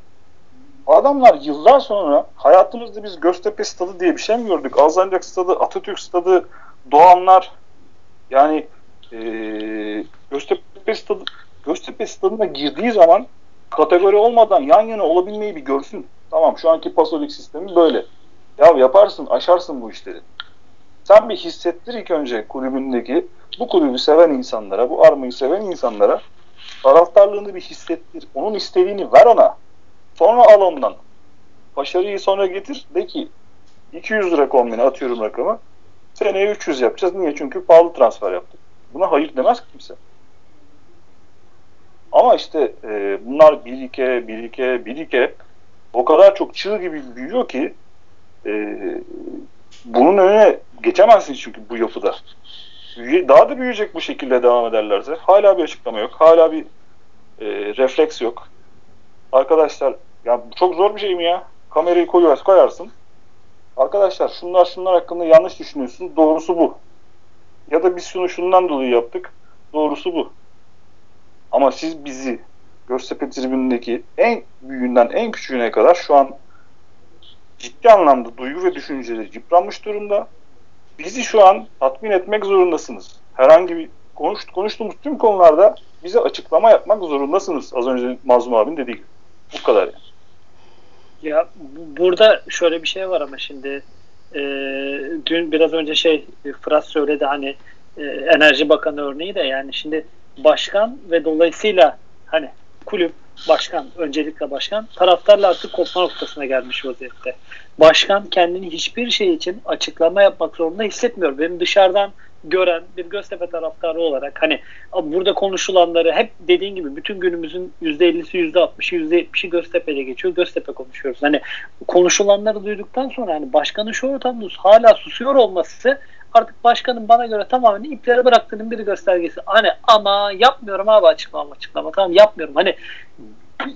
Adamlar yıllar sonra hayatımızda biz Göztepe Stadı diye bir şey mi gördük? Alsancak Stadı, Atatürk Stadı, Doğanlar yani eee Göztepe Stadı Göztepe Stadı'na girdiği zaman kategori olmadan yan yana olabilmeyi bir görsün. Tamam şu anki pasolik sistemi böyle. Ya yaparsın, aşarsın bu işleri. Sen bir hissettir ilk önce kulübündeki bu kulübü seven insanlara, bu armayı seven insanlara taraftarlığını bir hissettir. Onun istediğini ver ona. Sonra al ondan. Başarıyı sonra getir. De ki 200 lira kombine atıyorum rakamı. Seneye 300 yapacağız. Niye? Çünkü pahalı transfer yaptık. Buna hayır demez kimse. Ama işte e, bunlar birike, birike, birike o kadar çok çığ gibi büyüyor ki e, bunun önüne geçemezsin çünkü bu yapıda. Daha da büyüyecek bu şekilde devam ederlerse. Hala bir açıklama yok. Hala bir e, refleks yok. Arkadaşlar ya çok zor bir şey mi ya? Kamerayı koyarsın, koyarsın. Arkadaşlar şunlar şunlar hakkında yanlış düşünüyorsunuz. Doğrusu bu. Ya da biz şunu şundan dolayı yaptık. Doğrusu bu. Ama siz bizi Göztepe tribünündeki en büyüğünden en küçüğüne kadar şu an ciddi anlamda duygu ve düşünceleri yıpranmış durumda. Bizi şu an tatmin etmek zorundasınız. Herhangi bir konuş, konuştuğumuz tüm konularda bize açıklama yapmak zorundasınız. Az önce Mazlum abinin dediği gibi. Bu kadar yani.
Ya bu- burada şöyle bir şey var ama şimdi e, dün biraz önce şey e, Fırat söyledi hani e, Enerji Bakanı örneği de yani şimdi başkan ve dolayısıyla hani kulüp başkan öncelikle başkan taraftarla artık kopma noktasına gelmiş vaziyette. Başkan kendini hiçbir şey için açıklama yapmak zorunda hissetmiyor. Benim dışarıdan gören bir Göztepe taraftarı olarak hani burada konuşulanları hep dediğin gibi bütün günümüzün %50'si %60'ı %70'i Göztepe'de geçiyor. Göztepe konuşuyoruz. Hani konuşulanları duyduktan sonra hani başkanın şu ortamda hala susuyor olması artık başkanın bana göre tamamen ipleri bıraktığının bir göstergesi. Hani ama yapmıyorum abi açıklama açıklama tamam yapmıyorum. Hani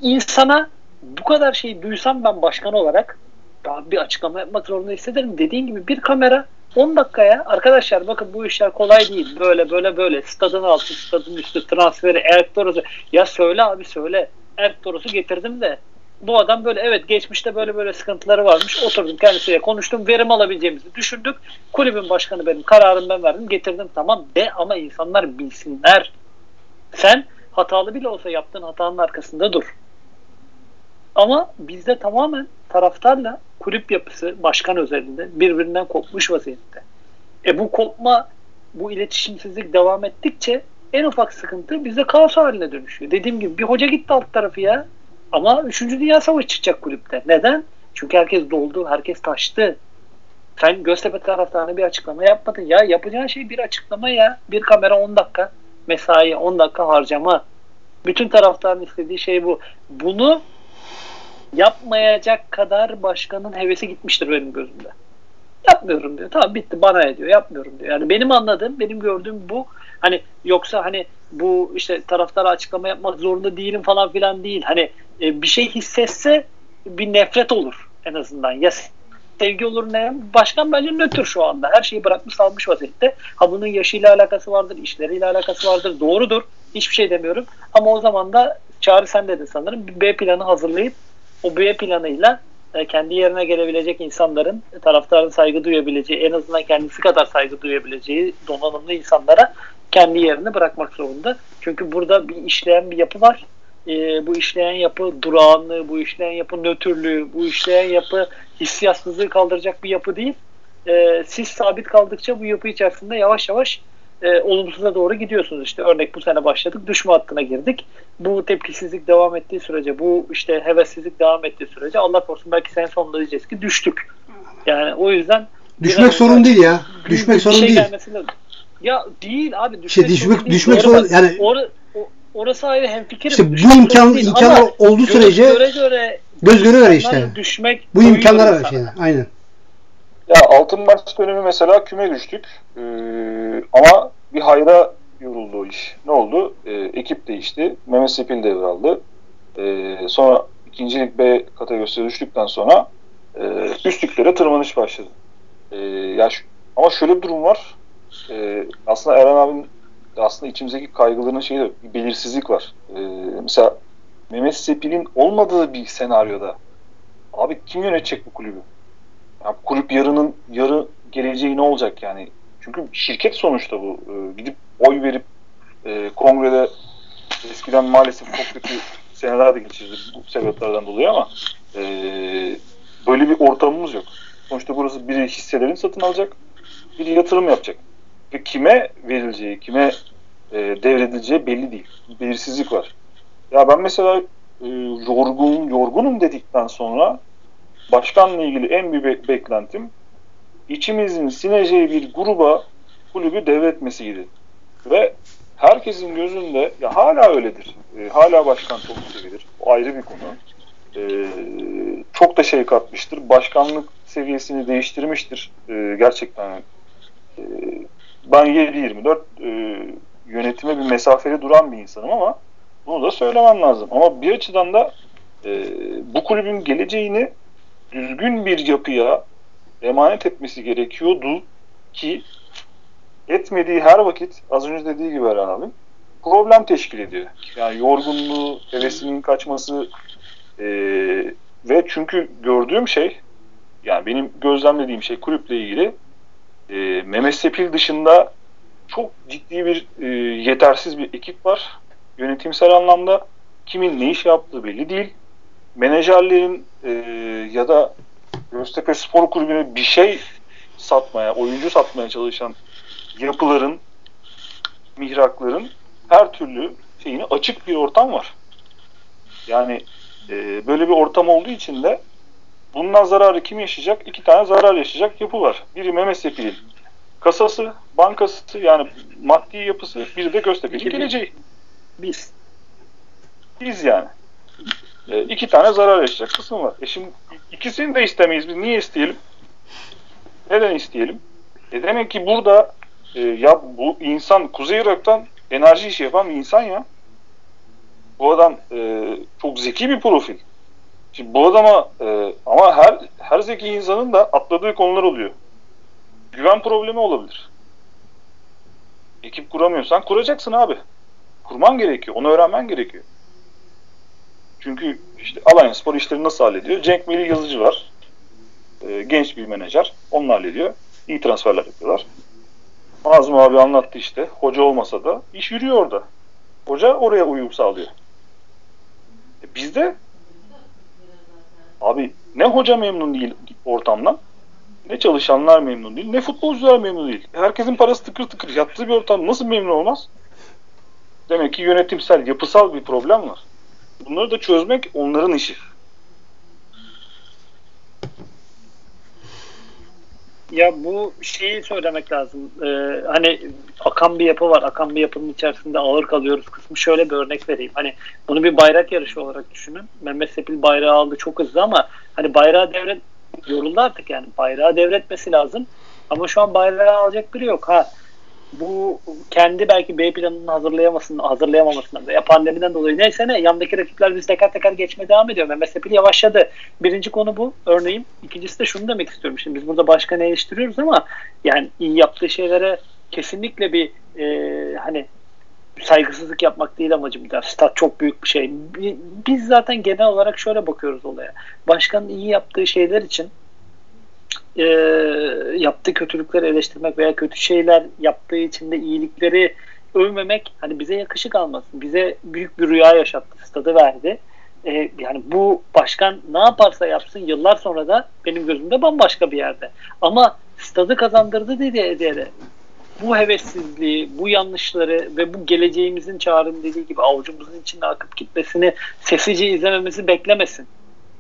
insana bu kadar şey duysam ben başkan olarak daha bir açıklama yapmak zorunda hissederim. Dediğin gibi bir kamera 10 dakikaya arkadaşlar bakın bu işler kolay değil. Böyle böyle böyle. Stadın altı, stadın üstü, transferi, Erk Ya söyle abi söyle. Erk getirdim de bu adam böyle evet geçmişte böyle böyle sıkıntıları varmış. Oturdum kendisiyle konuştum. Verim alabileceğimizi düşündük. Kulübün başkanı benim. Kararını ben verdim. Getirdim. Tamam de ama insanlar bilsinler. Sen hatalı bile olsa yaptığın hatanın arkasında dur. Ama bizde tamamen taraftarla kulüp yapısı başkan özelinde birbirinden kopmuş vaziyette. E bu kopma, bu iletişimsizlik devam ettikçe en ufak sıkıntı bizde kaos haline dönüşüyor. Dediğim gibi bir hoca gitti alt tarafı ya. Ama 3. Dünya Savaşı çıkacak kulüpte. Neden? Çünkü herkes doldu, herkes taştı. Sen Göztepe taraftarına bir açıklama yapmadın. Ya yapacağın şey bir açıklama ya. Bir kamera 10 dakika. Mesai 10 dakika harcama. Bütün taraftarın istediği şey bu. Bunu yapmayacak kadar başkanın hevesi gitmiştir benim gözümde. Yapmıyorum diyor. Tamam bitti bana ediyor. Yapmıyorum diyor. Yani benim anladığım, benim gördüğüm bu. Hani yoksa hani bu işte taraftara açıklama yapmak zorunda değilim falan filan değil. Hani e, bir şey hissetse bir nefret olur en azından. Ya sevgi olur ne? Başkan bence nötr şu anda. Her şeyi bırakmış salmış vaziyette. Ha bunun yaşıyla alakası vardır, işleriyle alakası vardır. Doğrudur. Hiçbir şey demiyorum. Ama o zaman da Çağrı sen dedin sanırım. Bir B planı hazırlayıp o B planıyla e, kendi yerine gelebilecek insanların taraftarın saygı duyabileceği, en azından kendisi kadar saygı duyabileceği donanımlı insanlara kendi yerini bırakmak zorunda. Çünkü burada bir işleyen bir yapı var. E, bu işleyen yapı durağanlığı, bu işleyen yapı nötrlüğü, bu işleyen yapı hissiyatsızlığı kaldıracak bir yapı değil. E, siz sabit kaldıkça bu yapı içerisinde yavaş yavaş e, olumsuza doğru gidiyorsunuz. İşte örnek bu sene başladık. Düşme hattına girdik. Bu tepkisizlik devam ettiği sürece, bu işte hevessizlik devam ettiği sürece Allah korusun belki sene sonunda diyeceğiz ki düştük. Yani o yüzden
Düşmek sorun değil ya. Düşmek sorun şey değil.
Ya değil abi.
Düşmek, işte düşmek, sorun düşmek sorun yani.
Or, orası ayrı hemfikirim.
İşte bu imkan imkan olduğu sürece göre göre göz göre göre işte.
Düşmek
bu imkanlara var şeyler. Aynen.
Ya altın maç dönemi mesela küme düştük. Ee, ama bir hayra yoruldu iş. Ne oldu? Ee, ekip değişti. Mehmet Sepil devraldı. Ee, sonra ikinci lig B kategorisine düştükten sonra e, üst liglere tırmanış başladı. Ee, ya şu, ama şöyle bir durum var. Ee, aslında Eren abinin aslında içimizdeki kaygılarının şeyi de bir belirsizlik var. Ee, mesela Mehmet Sepil'in olmadığı bir senaryoda abi kim yönetecek bu kulübü? Yani kulüp yarının yarı geleceği ne olacak yani? Çünkü şirket sonuçta bu. E, gidip oy verip e, kongrede eskiden maalesef çok kötü seneler de geçirdi bu sebeplerden dolayı ama e, böyle bir ortamımız yok. Sonuçta burası biri hisselerini satın alacak, biri yatırım yapacak. Ve kime verileceği, kime e, devredileceği belli değil. Belirsizlik var. Ya ben mesela e, yorgun, yorgunum dedikten sonra başkanla ilgili en büyük be- beklentim içimizin sineceği bir gruba kulübü devretmesiydi. Ve herkesin gözünde ya hala öyledir. E, hala başkan çok sevilir. O ayrı bir konu. E, çok da şey katmıştır. Başkanlık seviyesini değiştirmiştir. E, gerçekten e, ben 7-24 e, yönetime bir mesafeli duran bir insanım ama bunu da söylemem lazım. Ama bir açıdan da e, bu kulübün geleceğini düzgün bir yapıya emanet etmesi gerekiyordu ki etmediği her vakit az önce dediği gibi Eren abi problem teşkil ediyor. Yani yorgunluğu, hevesinin kaçması e, ve çünkü gördüğüm şey yani benim gözlemlediğim şey kulüple ilgili e, Mehmet Sepil dışında çok ciddi bir e, yetersiz bir ekip var. Yönetimsel anlamda kimin ne iş yaptığı belli değil. Menajerlerin e, ya da Göztepe Spor Kulübü'ne bir şey satmaya, oyuncu satmaya çalışan yapıların, mihrakların her türlü şeyini açık bir ortam var. Yani e, böyle bir ortam olduğu için de bundan zararı kim yaşayacak? İki tane zarar yaşayacak yapı var. Biri Mehmet Sepil'in kasası, bankası yani maddi yapısı, biri de Göztepe'nin geleceği.
Biz.
Biz yani. E, iki tane zarar yaşayacak kısım var. E şimdi ikisini de istemeyiz. Biz niye isteyelim? Neden isteyelim? E demek ki burada e, ya bu insan Kuzey Irak'tan enerji işi yapan bir insan ya. Bu adam e, çok zeki bir profil. Şimdi bu adama e, ama her her zeki insanın da atladığı konular oluyor. Güven problemi olabilir. Ekip kuramıyorsan kuracaksın abi. Kurman gerekiyor. Onu öğrenmen gerekiyor. Çünkü işte Alanya Spor işleri nasıl hallediyor? Cenk Melih Yazıcı var. E, genç bir menajer. Onu hallediyor. İyi transferler yapıyorlar. Nazım abi anlattı işte. Hoca olmasa da iş yürüyor orada. Hoca oraya uyum sağlıyor. E bizde abi ne hoca memnun değil ortamdan ne çalışanlar memnun değil ne futbolcular memnun değil. Herkesin parası tıkır tıkır yattığı bir ortam nasıl memnun olmaz? Demek ki yönetimsel, yapısal bir problem var. Bunları da çözmek onların işi.
Ya bu şeyi söylemek lazım. Ee, hani akan bir yapı var. Akan bir yapının içerisinde ağır kalıyoruz kısmı. Şöyle bir örnek vereyim. Hani bunu bir bayrak yarışı olarak düşünün. Mehmet Sepil bayrağı aldı çok hızlı ama hani bayrağı devret yoruldu artık yani. Bayrağı devretmesi lazım. Ama şu an bayrağı alacak biri yok. Ha bu kendi belki B planını hazırlayamasın, hazırlayamamasından veya pandemiden dolayı neyse ne yandaki rakipler biz teker teker geçmeye devam ediyor. Sepil yavaşladı. Birinci konu bu örneğin. İkincisi de şunu demek istiyorum. Şimdi biz burada başkanı eleştiriyoruz ama yani iyi yaptığı şeylere kesinlikle bir e, hani saygısızlık yapmak değil amacım da stat çok büyük bir şey. Biz zaten genel olarak şöyle bakıyoruz olaya. Başkanın iyi yaptığı şeyler için e, yaptığı kötülükleri eleştirmek veya kötü şeyler yaptığı için de iyilikleri övmemek hani bize yakışık almasın. Bize büyük bir rüya yaşattı, stadı verdi. E, yani bu başkan ne yaparsa yapsın yıllar sonra da benim gözümde bambaşka bir yerde. Ama stadı kazandırdı diye diye de bu hevessizliği, bu yanlışları ve bu geleceğimizin çağrının dediği gibi avucumuzun içinde akıp gitmesini sessizce izlememizi beklemesin.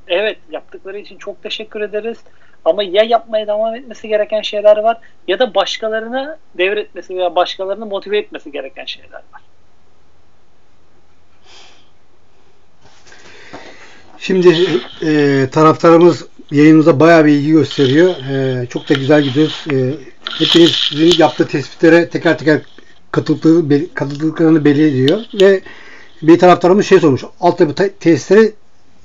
Evet yaptıkları için çok teşekkür ederiz. Ama ya yapmaya devam etmesi gereken şeyler var ya da başkalarına devretmesi veya başkalarını motive etmesi gereken şeyler var.
Şimdi e, taraftarımız yayınımıza bayağı bir ilgi gösteriyor. E, çok da güzel gidiyoruz. E, hepinizin yaptığı tespitlere teker teker katıldığı, katıldıklarını belli ediyor. Ve bir taraftarımız şey sormuş. Altyapı tesisleri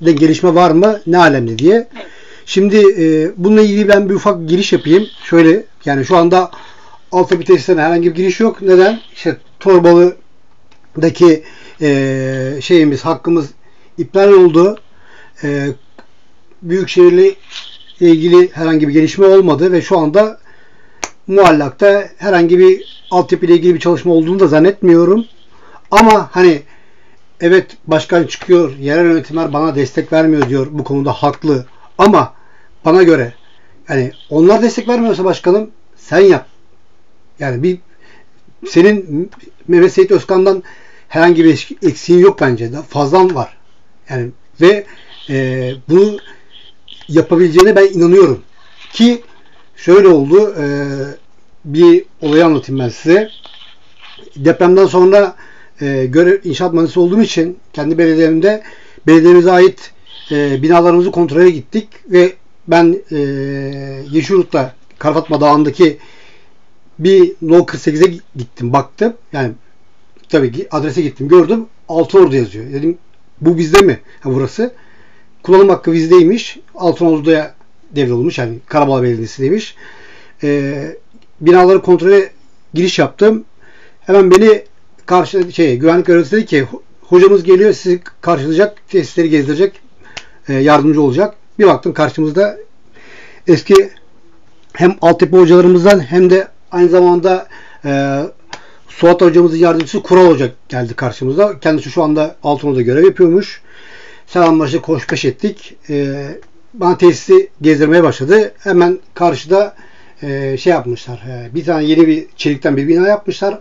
de gelişme var mı? Ne alemde diye. Şimdi e, bununla ilgili ben bir ufak giriş yapayım. Şöyle yani şu anda altyapı tesislerine herhangi bir giriş yok. Neden? İşte Torbalı'daki e, şeyimiz, hakkımız iptal oldu. E, Büyükşehir'le ilgili herhangi bir gelişme olmadı ve şu anda muallakta herhangi bir altyapı ile ilgili bir çalışma olduğunu da zannetmiyorum. Ama hani evet başkan çıkıyor, yerel yönetimler bana destek vermiyor diyor. Bu konuda haklı. Ama bana göre yani onlar destek vermiyorsa başkanım sen yap. Yani bir senin Mehmet Seyit Özkan'dan herhangi bir eksiğin yok bence. Fazlan var. Yani ve e, bunu yapabileceğine ben inanıyorum. Ki şöyle oldu. E, bir olayı anlatayım ben size. Depremden sonra e, görev inşaat mühendisi olduğum için kendi belediyemde belediyemize ait e, binalarımızı kontrole gittik ve ben e, Yeşilurt'ta Karafatma Dağı'ndaki bir No 48'e gittim baktım. Yani tabii adrese gittim gördüm. Altınordu yazıyor. Dedim bu bizde mi? Ha, burası. Kullanım hakkı bizdeymiş. Altınordu'ya devrolmuş. Yani Karabağ Belediyesi demiş. E, binaları kontrole giriş yaptım. Hemen beni karşı şey güvenlik görevlisi dedi ki hocamız geliyor sizi karşılayacak, tesisleri gezdirecek, e, yardımcı olacak. Bir baktım karşımızda eski hem altyapı hocalarımızdan hem de aynı zamanda e, Suat hocamızın yardımcısı Kural Hoca geldi karşımıza. Kendisi şu anda Altınordu'da görev yapıyormuş. Selamlaştık, hoşbeş ettik. E, bana tesisi gezdirmeye başladı. Hemen karşıda e, şey yapmışlar. E, bir tane yeni bir çelikten bir bina yapmışlar.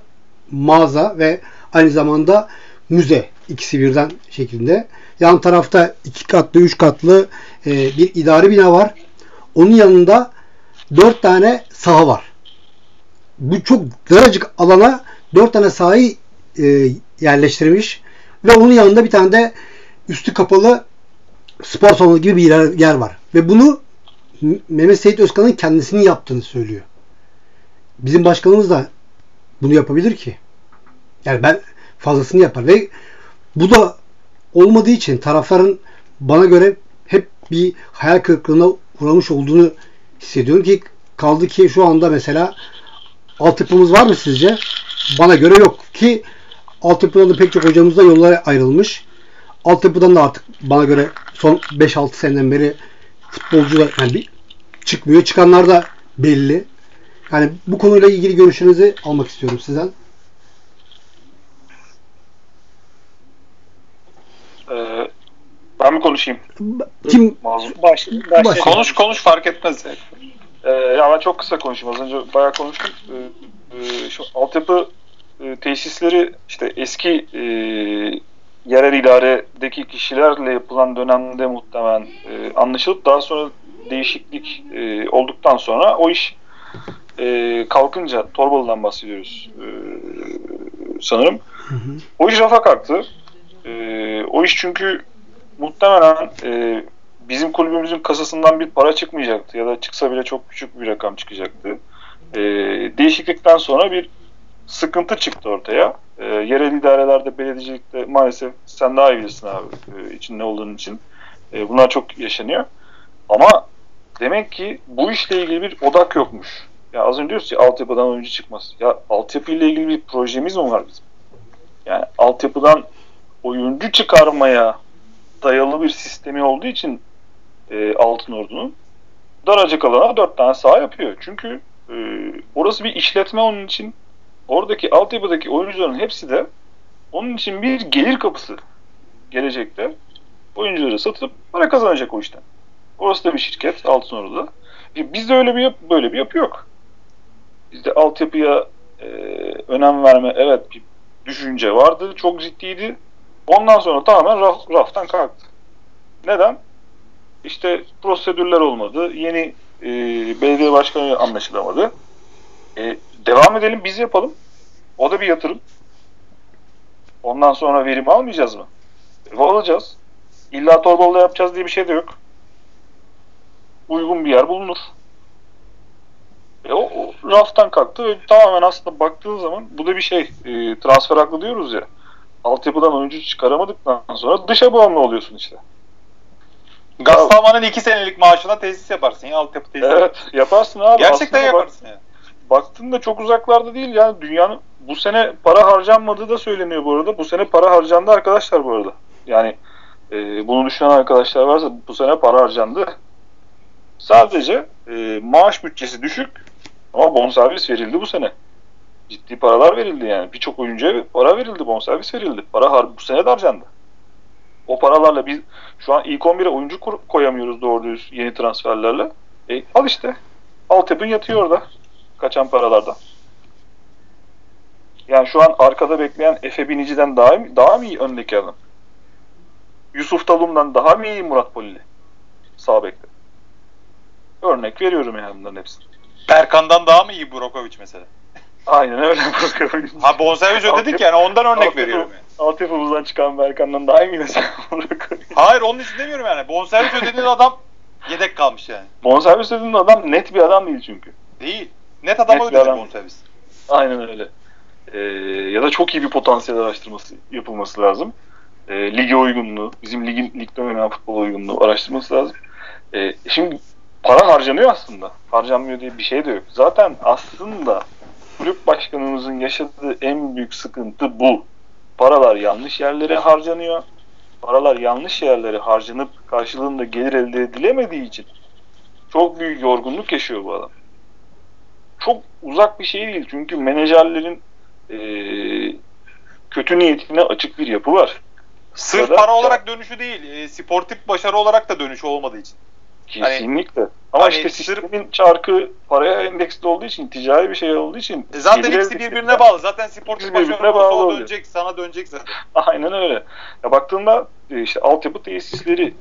Mağaza ve aynı zamanda müze. ikisi birden şeklinde. Yan tarafta iki katlı, üç katlı e, bir idari bina var. Onun yanında dört tane saha var. Bu çok daracık alana dört tane sahayı e, yerleştirmiş ve onun yanında bir tane de üstü kapalı spor salonu gibi bir yer, var. Ve bunu Mehmet Seyit Özkan'ın kendisinin yaptığını söylüyor. Bizim başkanımız da bunu yapabilir ki. Yani ben fazlasını yapar ve bu da olmadığı için tarafların bana göre hep bir hayal kırıklığına uğramış olduğunu hissediyorum ki kaldı ki şu anda mesela altyapımız var mı sizce? Bana göre yok ki altyapıdan da pek çok hocamızla yollara ayrılmış. Altyapıdan da artık bana göre son 5-6 seneden beri futbolcu da yani bir çıkmıyor. Çıkanlar da belli. Yani bu konuyla ilgili görüşlerinizi almak istiyorum sizden.
Ee, ben mi konuşayım?
Kim
Mazlum.
Baş,
Baş-
başla.
Konuş konuş fark etmez. yani.
Ee, ya ben çok kısa konuşayım. Az önce bayağı konuştum. Ee, e, şu altyapı e, tesisleri işte eski e, yerel idaredeki kişilerle yapılan dönemde muhtemelen e, anlaşılıp daha sonra değişiklik e, olduktan sonra o iş e, kalkınca Torbalı'dan bahsediyoruz e, sanırım. O iş rafa kalktı. E, o iş çünkü muhtemelen e, bizim kulübümüzün kasasından bir para çıkmayacaktı ya da çıksa bile çok küçük bir rakam çıkacaktı. E, değişiklikten sonra bir sıkıntı çıktı ortaya. E, yerel idarelerde, belediyecilikte maalesef sen daha iyi bilirsin abi e, için ne olduğunu için. E, bunlar çok yaşanıyor. Ama demek ki bu işle ilgili bir odak yokmuş. Ya az önce diyoruz ki altyapıdan oyuncu çıkmaz. Ya altyapı ile ilgili bir projemiz mi var bizim? Yani altyapıdan oyuncu çıkarmaya dayalı bir sistemi olduğu için e, Altın Ordu'nun daracık alana dört tane saha yapıyor. Çünkü e, orası bir işletme onun için. Oradaki altyapıdaki oyuncuların hepsi de onun için bir gelir kapısı gelecekte. Oyuncuları satıp para kazanacak o işten. Orası da bir şirket Altın Ordu'da. E, bizde öyle bir böyle bir yapı yok. Bizde altyapıya e, önem verme evet bir düşünce vardı. Çok ciddiydi. Ondan sonra tamamen raf, raftan kalktı. Neden? İşte prosedürler olmadı. Yeni e, belediye başkanı anlaşılamadı. E, devam edelim biz yapalım. O da bir yatırım. Ondan sonra verim almayacağız mı? E, alacağız. İlla Torbalı'da yapacağız diye bir şey de yok. Uygun bir yer bulunur. E, o, o raftan kalktı ve tamamen aslında baktığın zaman bu da bir şey. E, transfer haklı diyoruz ya. Altyapıdan oyuncu çıkaramadıktan sonra dışa bağımlı oluyorsun işte.
Gastaman'ın 2 senelik maaşına tesis yaparsın ya altyapı tesisi.
Evet yaparsın abi.
Gerçekten
Aslında bak-
yaparsın ya.
baktığında çok uzaklarda değil yani dünyanın bu sene para harcanmadığı da söyleniyor bu arada. Bu sene para harcandı arkadaşlar bu arada. Yani e, bunu düşünen arkadaşlar varsa bu sene para harcandı. Sadece e, maaş bütçesi düşük ama bonservis verildi bu sene. Ciddi paralar verildi yani. Birçok oyuncuya para verildi, bonservis verildi. Para har bu sene de harcandı. O paralarla biz şu an ilk 11'e oyuncu koyamıyoruz doğru düz yeni transferlerle. E, al işte. Altyapın yatıyor orada kaçan paralardan. Yani şu an arkada bekleyen Efe Binici'den daha daha mı iyi öndeki adam? Yusuf Talum'dan daha mı iyi Murat Polili? Sağ bekte. Örnek veriyorum yani bunların hepsini.
Berkan'dan daha mı iyi Brokovic mesela?
Aynen öyle. bakıyorum.
Ha bonservis ödedik yani ondan örnek veriyorum yani.
Altyapımızdan çıkan Berkan'dan daha iyi mesela.
Hayır onun için demiyorum yani. Bonservis ödediğin adam yedek kalmış yani.
Bonservis dediğin adam net bir adam değil çünkü.
Değil. Net adama
Net adam.
bonservis.
Aynen öyle. Ee, ya da çok iyi bir potansiyel araştırması yapılması lazım. Ee, lige uygunluğu, bizim ligin ligde oynanan futbol uygunluğu araştırması lazım. Ee, şimdi para harcanıyor aslında. Harcanmıyor diye bir şey de yok. Zaten aslında kulüp başkanımızın yaşadığı en büyük sıkıntı bu. Paralar yanlış yerlere harcanıyor. Paralar yanlış yerlere harcanıp karşılığında gelir elde edilemediği için çok büyük yorgunluk yaşıyor bu adam çok uzak bir şey değil. Çünkü menajerlerin eee, kötü niyetine açık bir yapı var.
Sırf
Ya da-
para olarak dönüşü değil, e, sportif başarı olarak da dönüşü olmadığı için.
Kesinlikle. Ama
hani
işte sistemin çarkı paraya endeksli olduğu için, ticari bir şey olduğu için.
E zaten ikisi birbirine bağlı. Zaten
İkisi birbirine bağlı oluyor.
dönecek, sana dönecek zaten.
Aynen öyle. Ya baktığında e, işte altyapı tesisleri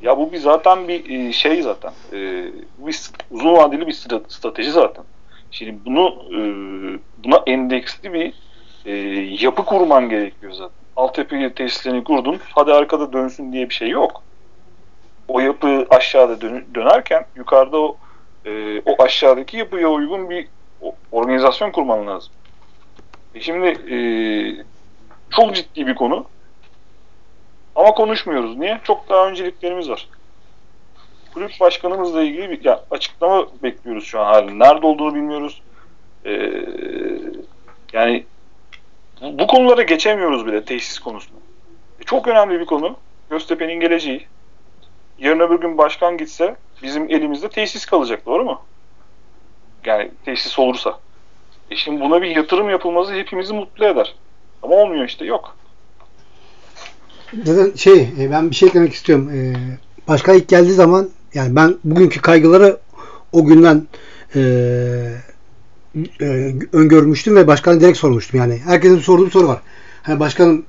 ya bu bir zaten bir e, şey zaten. E, bir uzun vadeli bir stra- strateji zaten. Şimdi bunu buna endeksli bir yapı kurman gerekiyor zaten. Altyapı tesislerini kurdun. Hadi arkada dönsün diye bir şey yok. O yapı aşağıda dön- dönerken yukarıda o e, o aşağıdaki yapıya uygun bir organizasyon kurman lazım. E şimdi e, çok ciddi bir konu. Ama konuşmuyoruz. Niye? Çok daha önceliklerimiz var. Kulüp başkanımızla ilgili bir ya, açıklama bekliyoruz şu an halinde. Nerede olduğunu bilmiyoruz. Ee, yani bu, bu konulara geçemiyoruz bile tesis konusunda. E, çok önemli bir konu. Göztepe'nin geleceği. Yarın öbür gün başkan gitse bizim elimizde tesis kalacak. Doğru mu? Yani tesis olursa. E şimdi buna bir yatırım yapılması hepimizi mutlu eder. Ama olmuyor işte. Yok.
Zaten şey e, ben bir şey eklemek istiyorum. E, başkan ilk geldiği zaman yani ben bugünkü kaygıları o günden e, e, öngörmüştüm ve başkana direkt sormuştum. Yani herkesin sorduğu bir soru var. Hani başkanım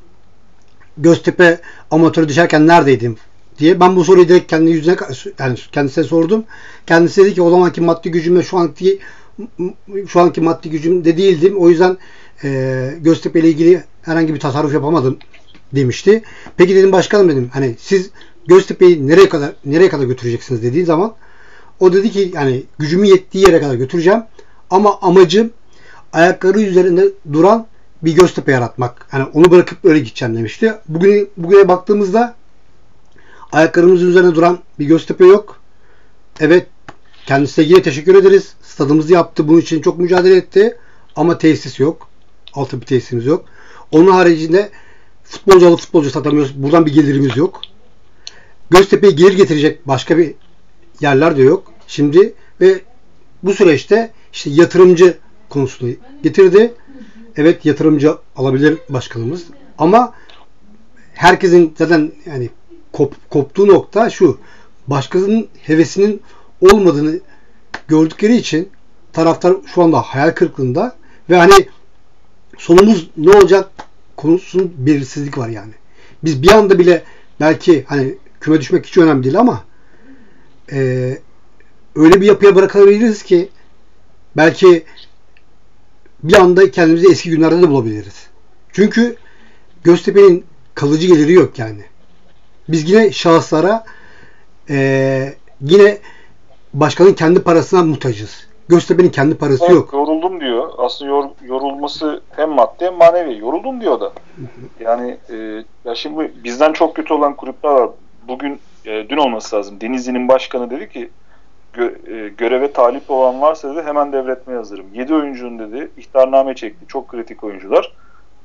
Göztepe amatörü düşerken neredeydim diye. Ben bu soruyu direkt kendi yüzüne yani kendisine sordum. Kendisi dedi ki o zamanki maddi gücümle şu anki şu anki maddi gücümde değildim. O yüzden e, Göztepe ile ilgili herhangi bir tasarruf yapamadım demişti. Peki dedim başkanım dedim hani siz Göztepe'yi nereye kadar nereye kadar götüreceksiniz dediği zaman o dedi ki yani gücümün yettiği yere kadar götüreceğim ama amacım ayakları üzerinde duran bir Göztepe yaratmak. Yani onu bırakıp öyle gideceğim demişti. Bugün bugüne baktığımızda ayaklarımızın üzerine duran bir Göztepe yok. Evet kendisine yine teşekkür ederiz. Stadımızı yaptı. Bunun için çok mücadele etti. Ama tesis yok. Altı bir tesisimiz yok. Onun haricinde futbolcu alıp futbolcu satamıyoruz. Buradan bir gelirimiz yok. Göztepe'ye gelir getirecek başka bir yerler de yok. Şimdi ve bu süreçte işte yatırımcı konusunu getirdi. Evet yatırımcı alabilir başkanımız. Ama herkesin zaten yani kop, koptuğu nokta şu. Başkasının hevesinin olmadığını gördükleri için taraftar şu anda hayal kırıklığında ve hani sonumuz ne olacak konusunun belirsizlik var yani. Biz bir anda bile belki hani küme düşmek hiç önemli değil ama e, öyle bir yapıya bırakabiliriz ki belki bir anda kendimizi eski günlerde de bulabiliriz. Çünkü Göztepe'nin kalıcı geliri yok yani. Biz yine şahıslara e, yine başkanın kendi parasına muhtacız. Göztepe'nin kendi parası
evet,
yok.
Yoruldum diyor. Aslında yor, yorulması hem maddi hem manevi. Yoruldum diyor da. Yani e, ya şimdi bizden çok kötü olan kulüpler var. Bugün e, dün olması lazım. Denizli'nin başkanı dedi ki gö, e, göreve talip olan varsa dedi hemen devretmeye hazırım. 7 oyuncunun dedi ihtarname çekti. Çok kritik oyuncular.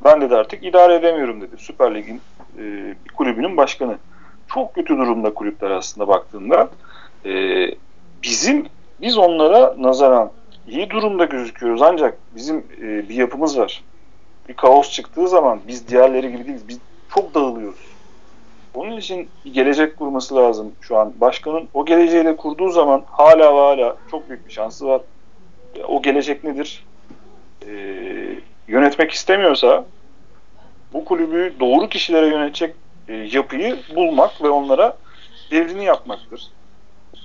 Ben dedi artık idare edemiyorum dedi. Süper Lig'in e, kulübünün başkanı. Çok kötü durumda kulüpler aslında baktığında. E, bizim biz onlara nazaran iyi durumda gözüküyoruz ancak bizim e, bir yapımız var. Bir kaos çıktığı zaman biz diğerleri gibi değiliz. Biz çok dağılıyoruz. Onun için gelecek kurması lazım şu an. Başkanın o geleceğiyle kurduğu zaman hala ve hala çok büyük bir şansı var. O gelecek nedir? Ee, yönetmek istemiyorsa bu kulübü doğru kişilere yönetecek e, yapıyı bulmak ve onlara devrini yapmaktır.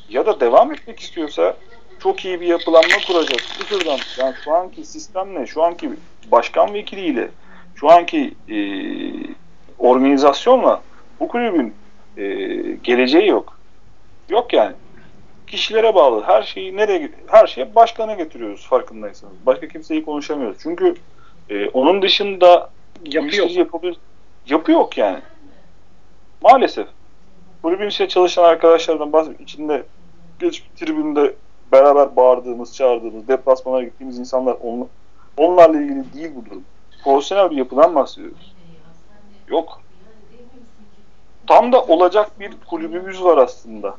Ya da devam etmek istiyorsa çok iyi bir yapılanma kuracak. Sıfırdan yani şu anki sistemle, şu anki başkan vekiliyle, şu anki e, organizasyonla bu kulübün e, geleceği yok. Yok yani. Kişilere bağlı. Her şeyi nereye her şeye başkana getiriyoruz farkındaysanız. Başka kimseyi konuşamıyoruz. Çünkü e, onun dışında
yapı yok.
Yapabilir, yapı yok yani. Maalesef. Kulübün içinde çalışan arkadaşlardan bazı içinde geç tribünde beraber bağırdığımız, çağırdığımız, deplasmana gittiğimiz insanlar on, onlarla ilgili değil bu durum. Profesyonel bir yapıdan bahsediyoruz. Yok. Tam da olacak bir kulübümüz var aslında.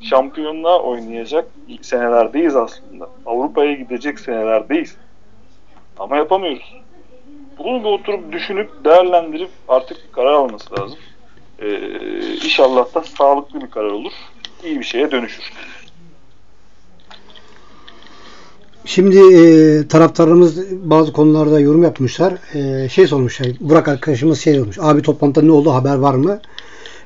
Şampiyonluğa oynayacak senelerdeyiz aslında. Avrupa'ya gidecek senelerdeyiz. Ama yapamıyoruz. Bunu bir oturup düşünüp değerlendirip artık bir karar alması lazım. Ee, inşallah da sağlıklı bir karar olur. İyi bir şeye dönüşür.
Şimdi e, taraftarlarımız bazı konularda yorum yapmışlar. E, şey sormuşlar. Burak arkadaşımız şey sormuş. Abi toplantıda ne oldu? Haber var mı?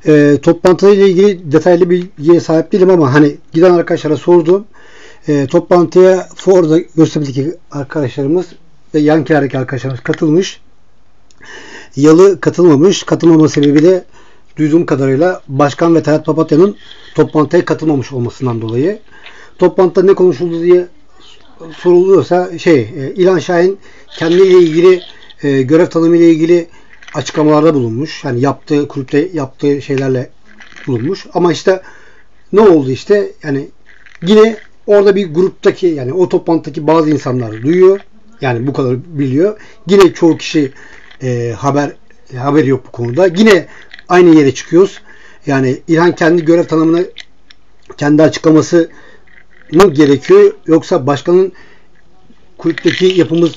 E, toplantıyla ilgili detaylı bilgiye sahip değilim ama hani giden arkadaşlara sordum. E, toplantıya Ford'a Göztepe'deki arkadaşlarımız ve yan kenardaki arkadaşlarımız katılmış. Yalı katılmamış. Katılmama sebebiyle duyduğum kadarıyla Başkan ve Tayyip Papatya'nın toplantıya katılmamış olmasından dolayı. Toplantıda ne konuşuldu diye soruluyorsa şey e, İlhan Şahin kendiyle ilgili e, görev tanımı ile ilgili açıklamalarda bulunmuş. Yani yaptığı kulüpte yaptığı şeylerle bulunmuş. Ama işte ne oldu işte yani yine orada bir gruptaki yani o toplantıdaki bazı insanlar duyuyor. Yani bu kadar biliyor. Yine çoğu kişi e, haber haber yok bu konuda. Yine aynı yere çıkıyoruz. Yani İlhan kendi görev tanımını kendi açıklaması mı gerekiyor yoksa başkanın kulüpteki yapımız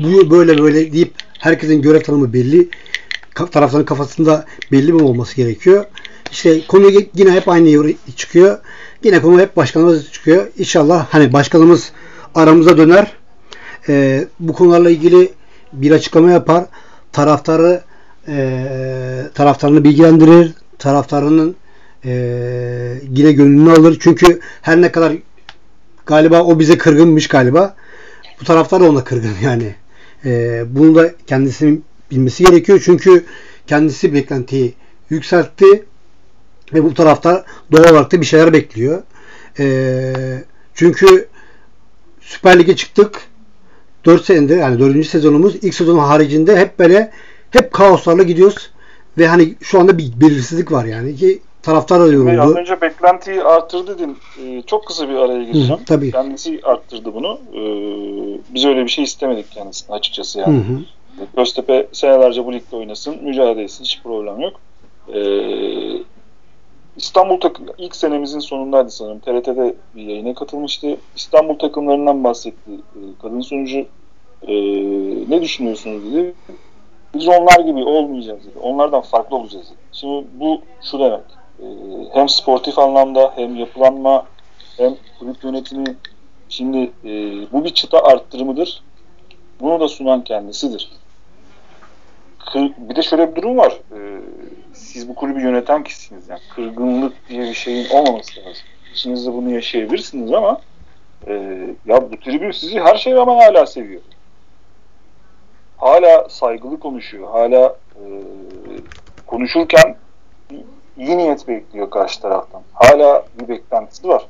bu böyle böyle deyip herkesin görev tanımı belli tarafların kafasında belli mi olması gerekiyor. İşte konu yine hep aynı yere çıkıyor. Yine konu hep başkanımız çıkıyor. İnşallah hani başkanımız aramıza döner. Ee, bu konularla ilgili bir açıklama yapar. Taraftarı e, taraftarını bilgilendirir. Taraftarının e, yine gönlünü alır. Çünkü her ne kadar galiba o bize kırgınmış galiba. Bu taraftar da ona kırgın yani. E, bunu da kendisinin bilmesi gerekiyor. Çünkü kendisi beklentiyi yükseltti ve bu taraftar doğal olarak da bir şeyler bekliyor. E, çünkü Süper Lig'e çıktık. 4 senedir yani 4. sezonumuz ilk sezonun haricinde hep böyle hep kaoslarla gidiyoruz. Ve hani şu anda bir belirsizlik var yani ki taraftar da yoruldu.
Az önce beklentiyi arttırdı dedin. Ee, çok kısa bir araya gireceğim.
Hı, tabii.
Kendisi arttırdı bunu. Ee, biz öyle bir şey istemedik kendisine açıkçası yani. Hı hı. Göztepe senelerce bu ligde oynasın. Mücadele etsin. Hiç problem yok. Ee, İstanbul takım ilk senemizin sonundaydı sanırım. TRT'de bir yayına katılmıştı. İstanbul takımlarından bahsetti e, kadın sunucu. E, ne düşünüyorsunuz dedi. Biz onlar gibi olmayacağız dedi. Onlardan farklı olacağız dedi. Şimdi bu şu demek. E, hem sportif anlamda hem yapılanma hem kulüp yönetimi şimdi e, bu bir çıta arttırımıdır. Bunu da sunan kendisidir. Bir de şöyle bir durum var. E, siz bu kulübü yöneten kişisiniz. Yani kırgınlık diye bir şeyin olmaması lazım. İçinizde bunu yaşayabilirsiniz ama e, ya bu tribün sizi her şeye rağmen hala seviyor. Hala saygılı konuşuyor. Hala e, konuşurken iyi niyet bekliyor karşı taraftan. Hala bir beklentisi var.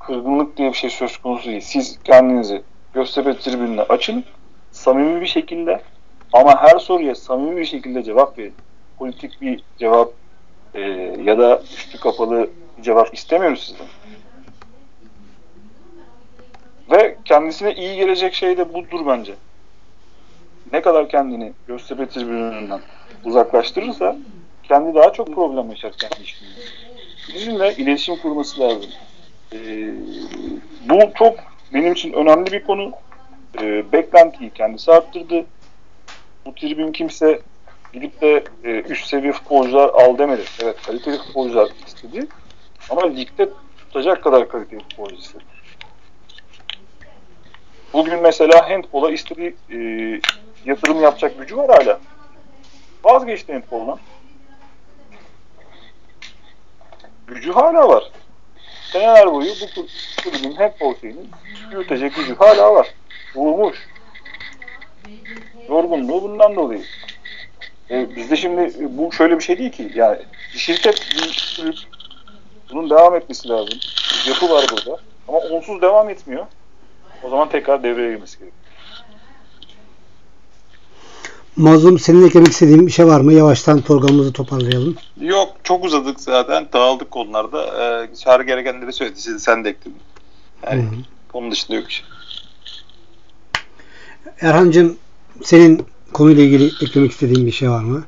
Kırgınlık diye bir şey söz konusu değil. Siz kendinizi Göztepe tribününe açın. Samimi bir şekilde ama her soruya samimi bir şekilde cevap verin politik bir cevap e, ya da üstü kapalı bir cevap istemiyoruz sizden. Ve kendisine iyi gelecek şey de budur bence. Ne kadar kendini Göztepe tribününden uzaklaştırırsa kendi daha çok problem yaşar kendi işinde. Bizimle iletişim kurması lazım. Ee, bu çok benim için önemli bir konu. Ee, beklentiyi kendisi arttırdı. Bu tribün kimse gidip de e, üst seviye futbolcular al demedi. Evet kaliteli futbolcular istedi. Ama ligde tutacak kadar kaliteli futbolcu istedi. Bugün mesela handbola istediği e, yatırım yapacak gücü var hala. Vazgeçti handboldan. Gücü hala var. Seneler boyu bu kulübün handbol şeyinin yürütecek gücü hala var. Vurmuş. Yorgunluğu bundan dolayı. E, bizde şimdi bu şöyle bir şey değil ki. Yani şirket, bunun devam etmesi lazım. Bir yapı var burada. Ama onsuz devam etmiyor. O zaman tekrar devreye girmesi gerekiyor.
Mazlum senin eklemek istediğin bir şey var mı? Yavaştan programımızı toparlayalım.
Yok çok uzadık zaten. Dağıldık konularda. Ee, çağrı gerekenleri söyledi. Siz, sen de ekledin. Yani Hı-hı. onun dışında yok bir şey.
Erhan'cığım senin konuyla ilgili eklemek istediğin bir şey var mı?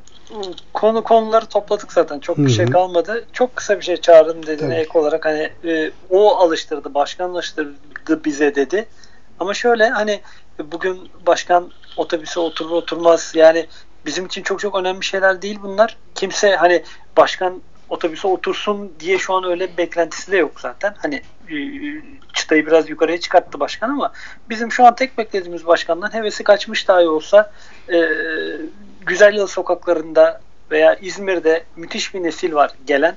Konu konuları topladık zaten. Çok Hı-hı. bir şey kalmadı. Çok kısa bir şey çağırdım dediğine ek olarak hani e, o alıştırdı, başkan alıştırdı bize dedi. Ama şöyle hani bugün başkan otobüse oturur oturmaz yani bizim için çok çok önemli şeyler değil bunlar. Kimse hani başkan otobüse otursun diye şu an öyle bir beklentisi de yok zaten. Hani e, çıtayı biraz yukarıya çıkarttı başkan ama bizim şu an tek beklediğimiz başkandan hevesi kaçmış dahi olsa e, Güzel Yıl sokaklarında veya İzmir'de müthiş bir nesil var gelen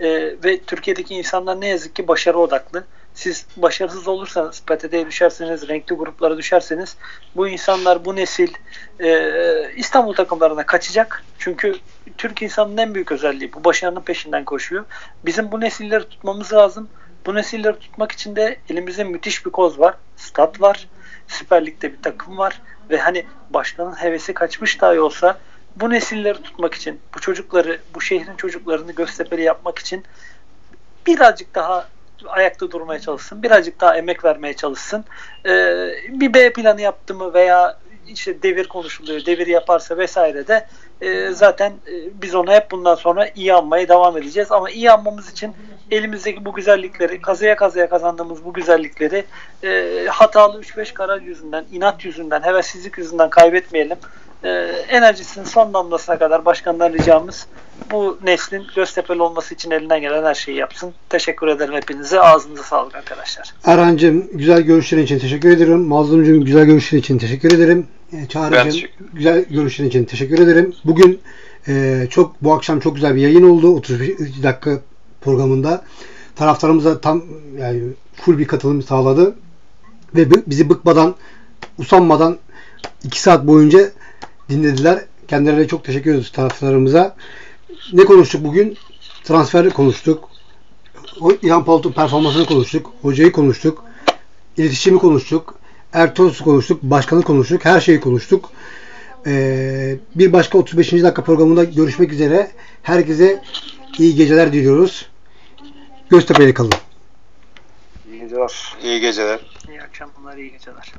e, ve Türkiye'deki insanlar ne yazık ki başarı odaklı. Siz başarısız olursanız, PTT'ye düşerseniz, renkli gruplara düşerseniz bu insanlar, bu nesil e, İstanbul takımlarına kaçacak. Çünkü Türk insanının en büyük özelliği bu başarının peşinden koşuyor. Bizim bu nesilleri tutmamız lazım. Bu nesilleri tutmak için de elimizde müthiş bir koz var. Stat var. Süper Lig'de bir takım var. Ve hani başkanın hevesi kaçmış dahi olsa bu nesilleri tutmak için, bu çocukları, bu şehrin çocuklarını Göztepe'li yapmak için birazcık daha ayakta durmaya çalışsın. Birazcık daha emek vermeye çalışsın. Ee, bir B planı yaptı mı veya işte devir konuşuluyor, devir yaparsa vesaire de e, zaten e, biz onu hep bundan sonra iyi anmaya devam edeceğiz. Ama iyi anmamız için elimizdeki bu güzellikleri, kazıya kazıya kazandığımız bu güzellikleri e, hatalı 3-5 karar yüzünden, inat yüzünden, hevessizlik yüzünden kaybetmeyelim. E, enerjisinin son damlasına kadar başkandan ricamız bu neslin Göztepe'li olması için elinden gelen her şeyi yapsın. Teşekkür ederim hepinize. Ağzınıza sağlık arkadaşlar.
Erhan'cığım güzel görüşlerin için teşekkür ederim. Mazlum'cum güzel görüşlerin için teşekkür ederim. Çağrı'cığım güzel görüşlerin için teşekkür ederim. Bugün e, çok bu akşam çok güzel bir yayın oldu. 35 dakika programında. Taraftarımıza tam yani full bir katılım sağladı. Ve bi- bizi bıkmadan, usanmadan 2 saat boyunca dinlediler. Kendilerine çok teşekkür ediyoruz taraftarlarımıza. Ne konuştuk bugün? Transfer konuştuk. O İlhan Palut'un performansını konuştuk. Hocayı konuştuk. iletişimi konuştuk. Ertuğrul'u konuştuk. Başkanı konuştuk. Her şeyi konuştuk. Ee, bir başka 35. dakika programında görüşmek üzere. Herkese iyi geceler diliyoruz. Göztepe'yle kalın.
İyi geceler.
İyi geceler.
İyi akşamlar, iyi geceler.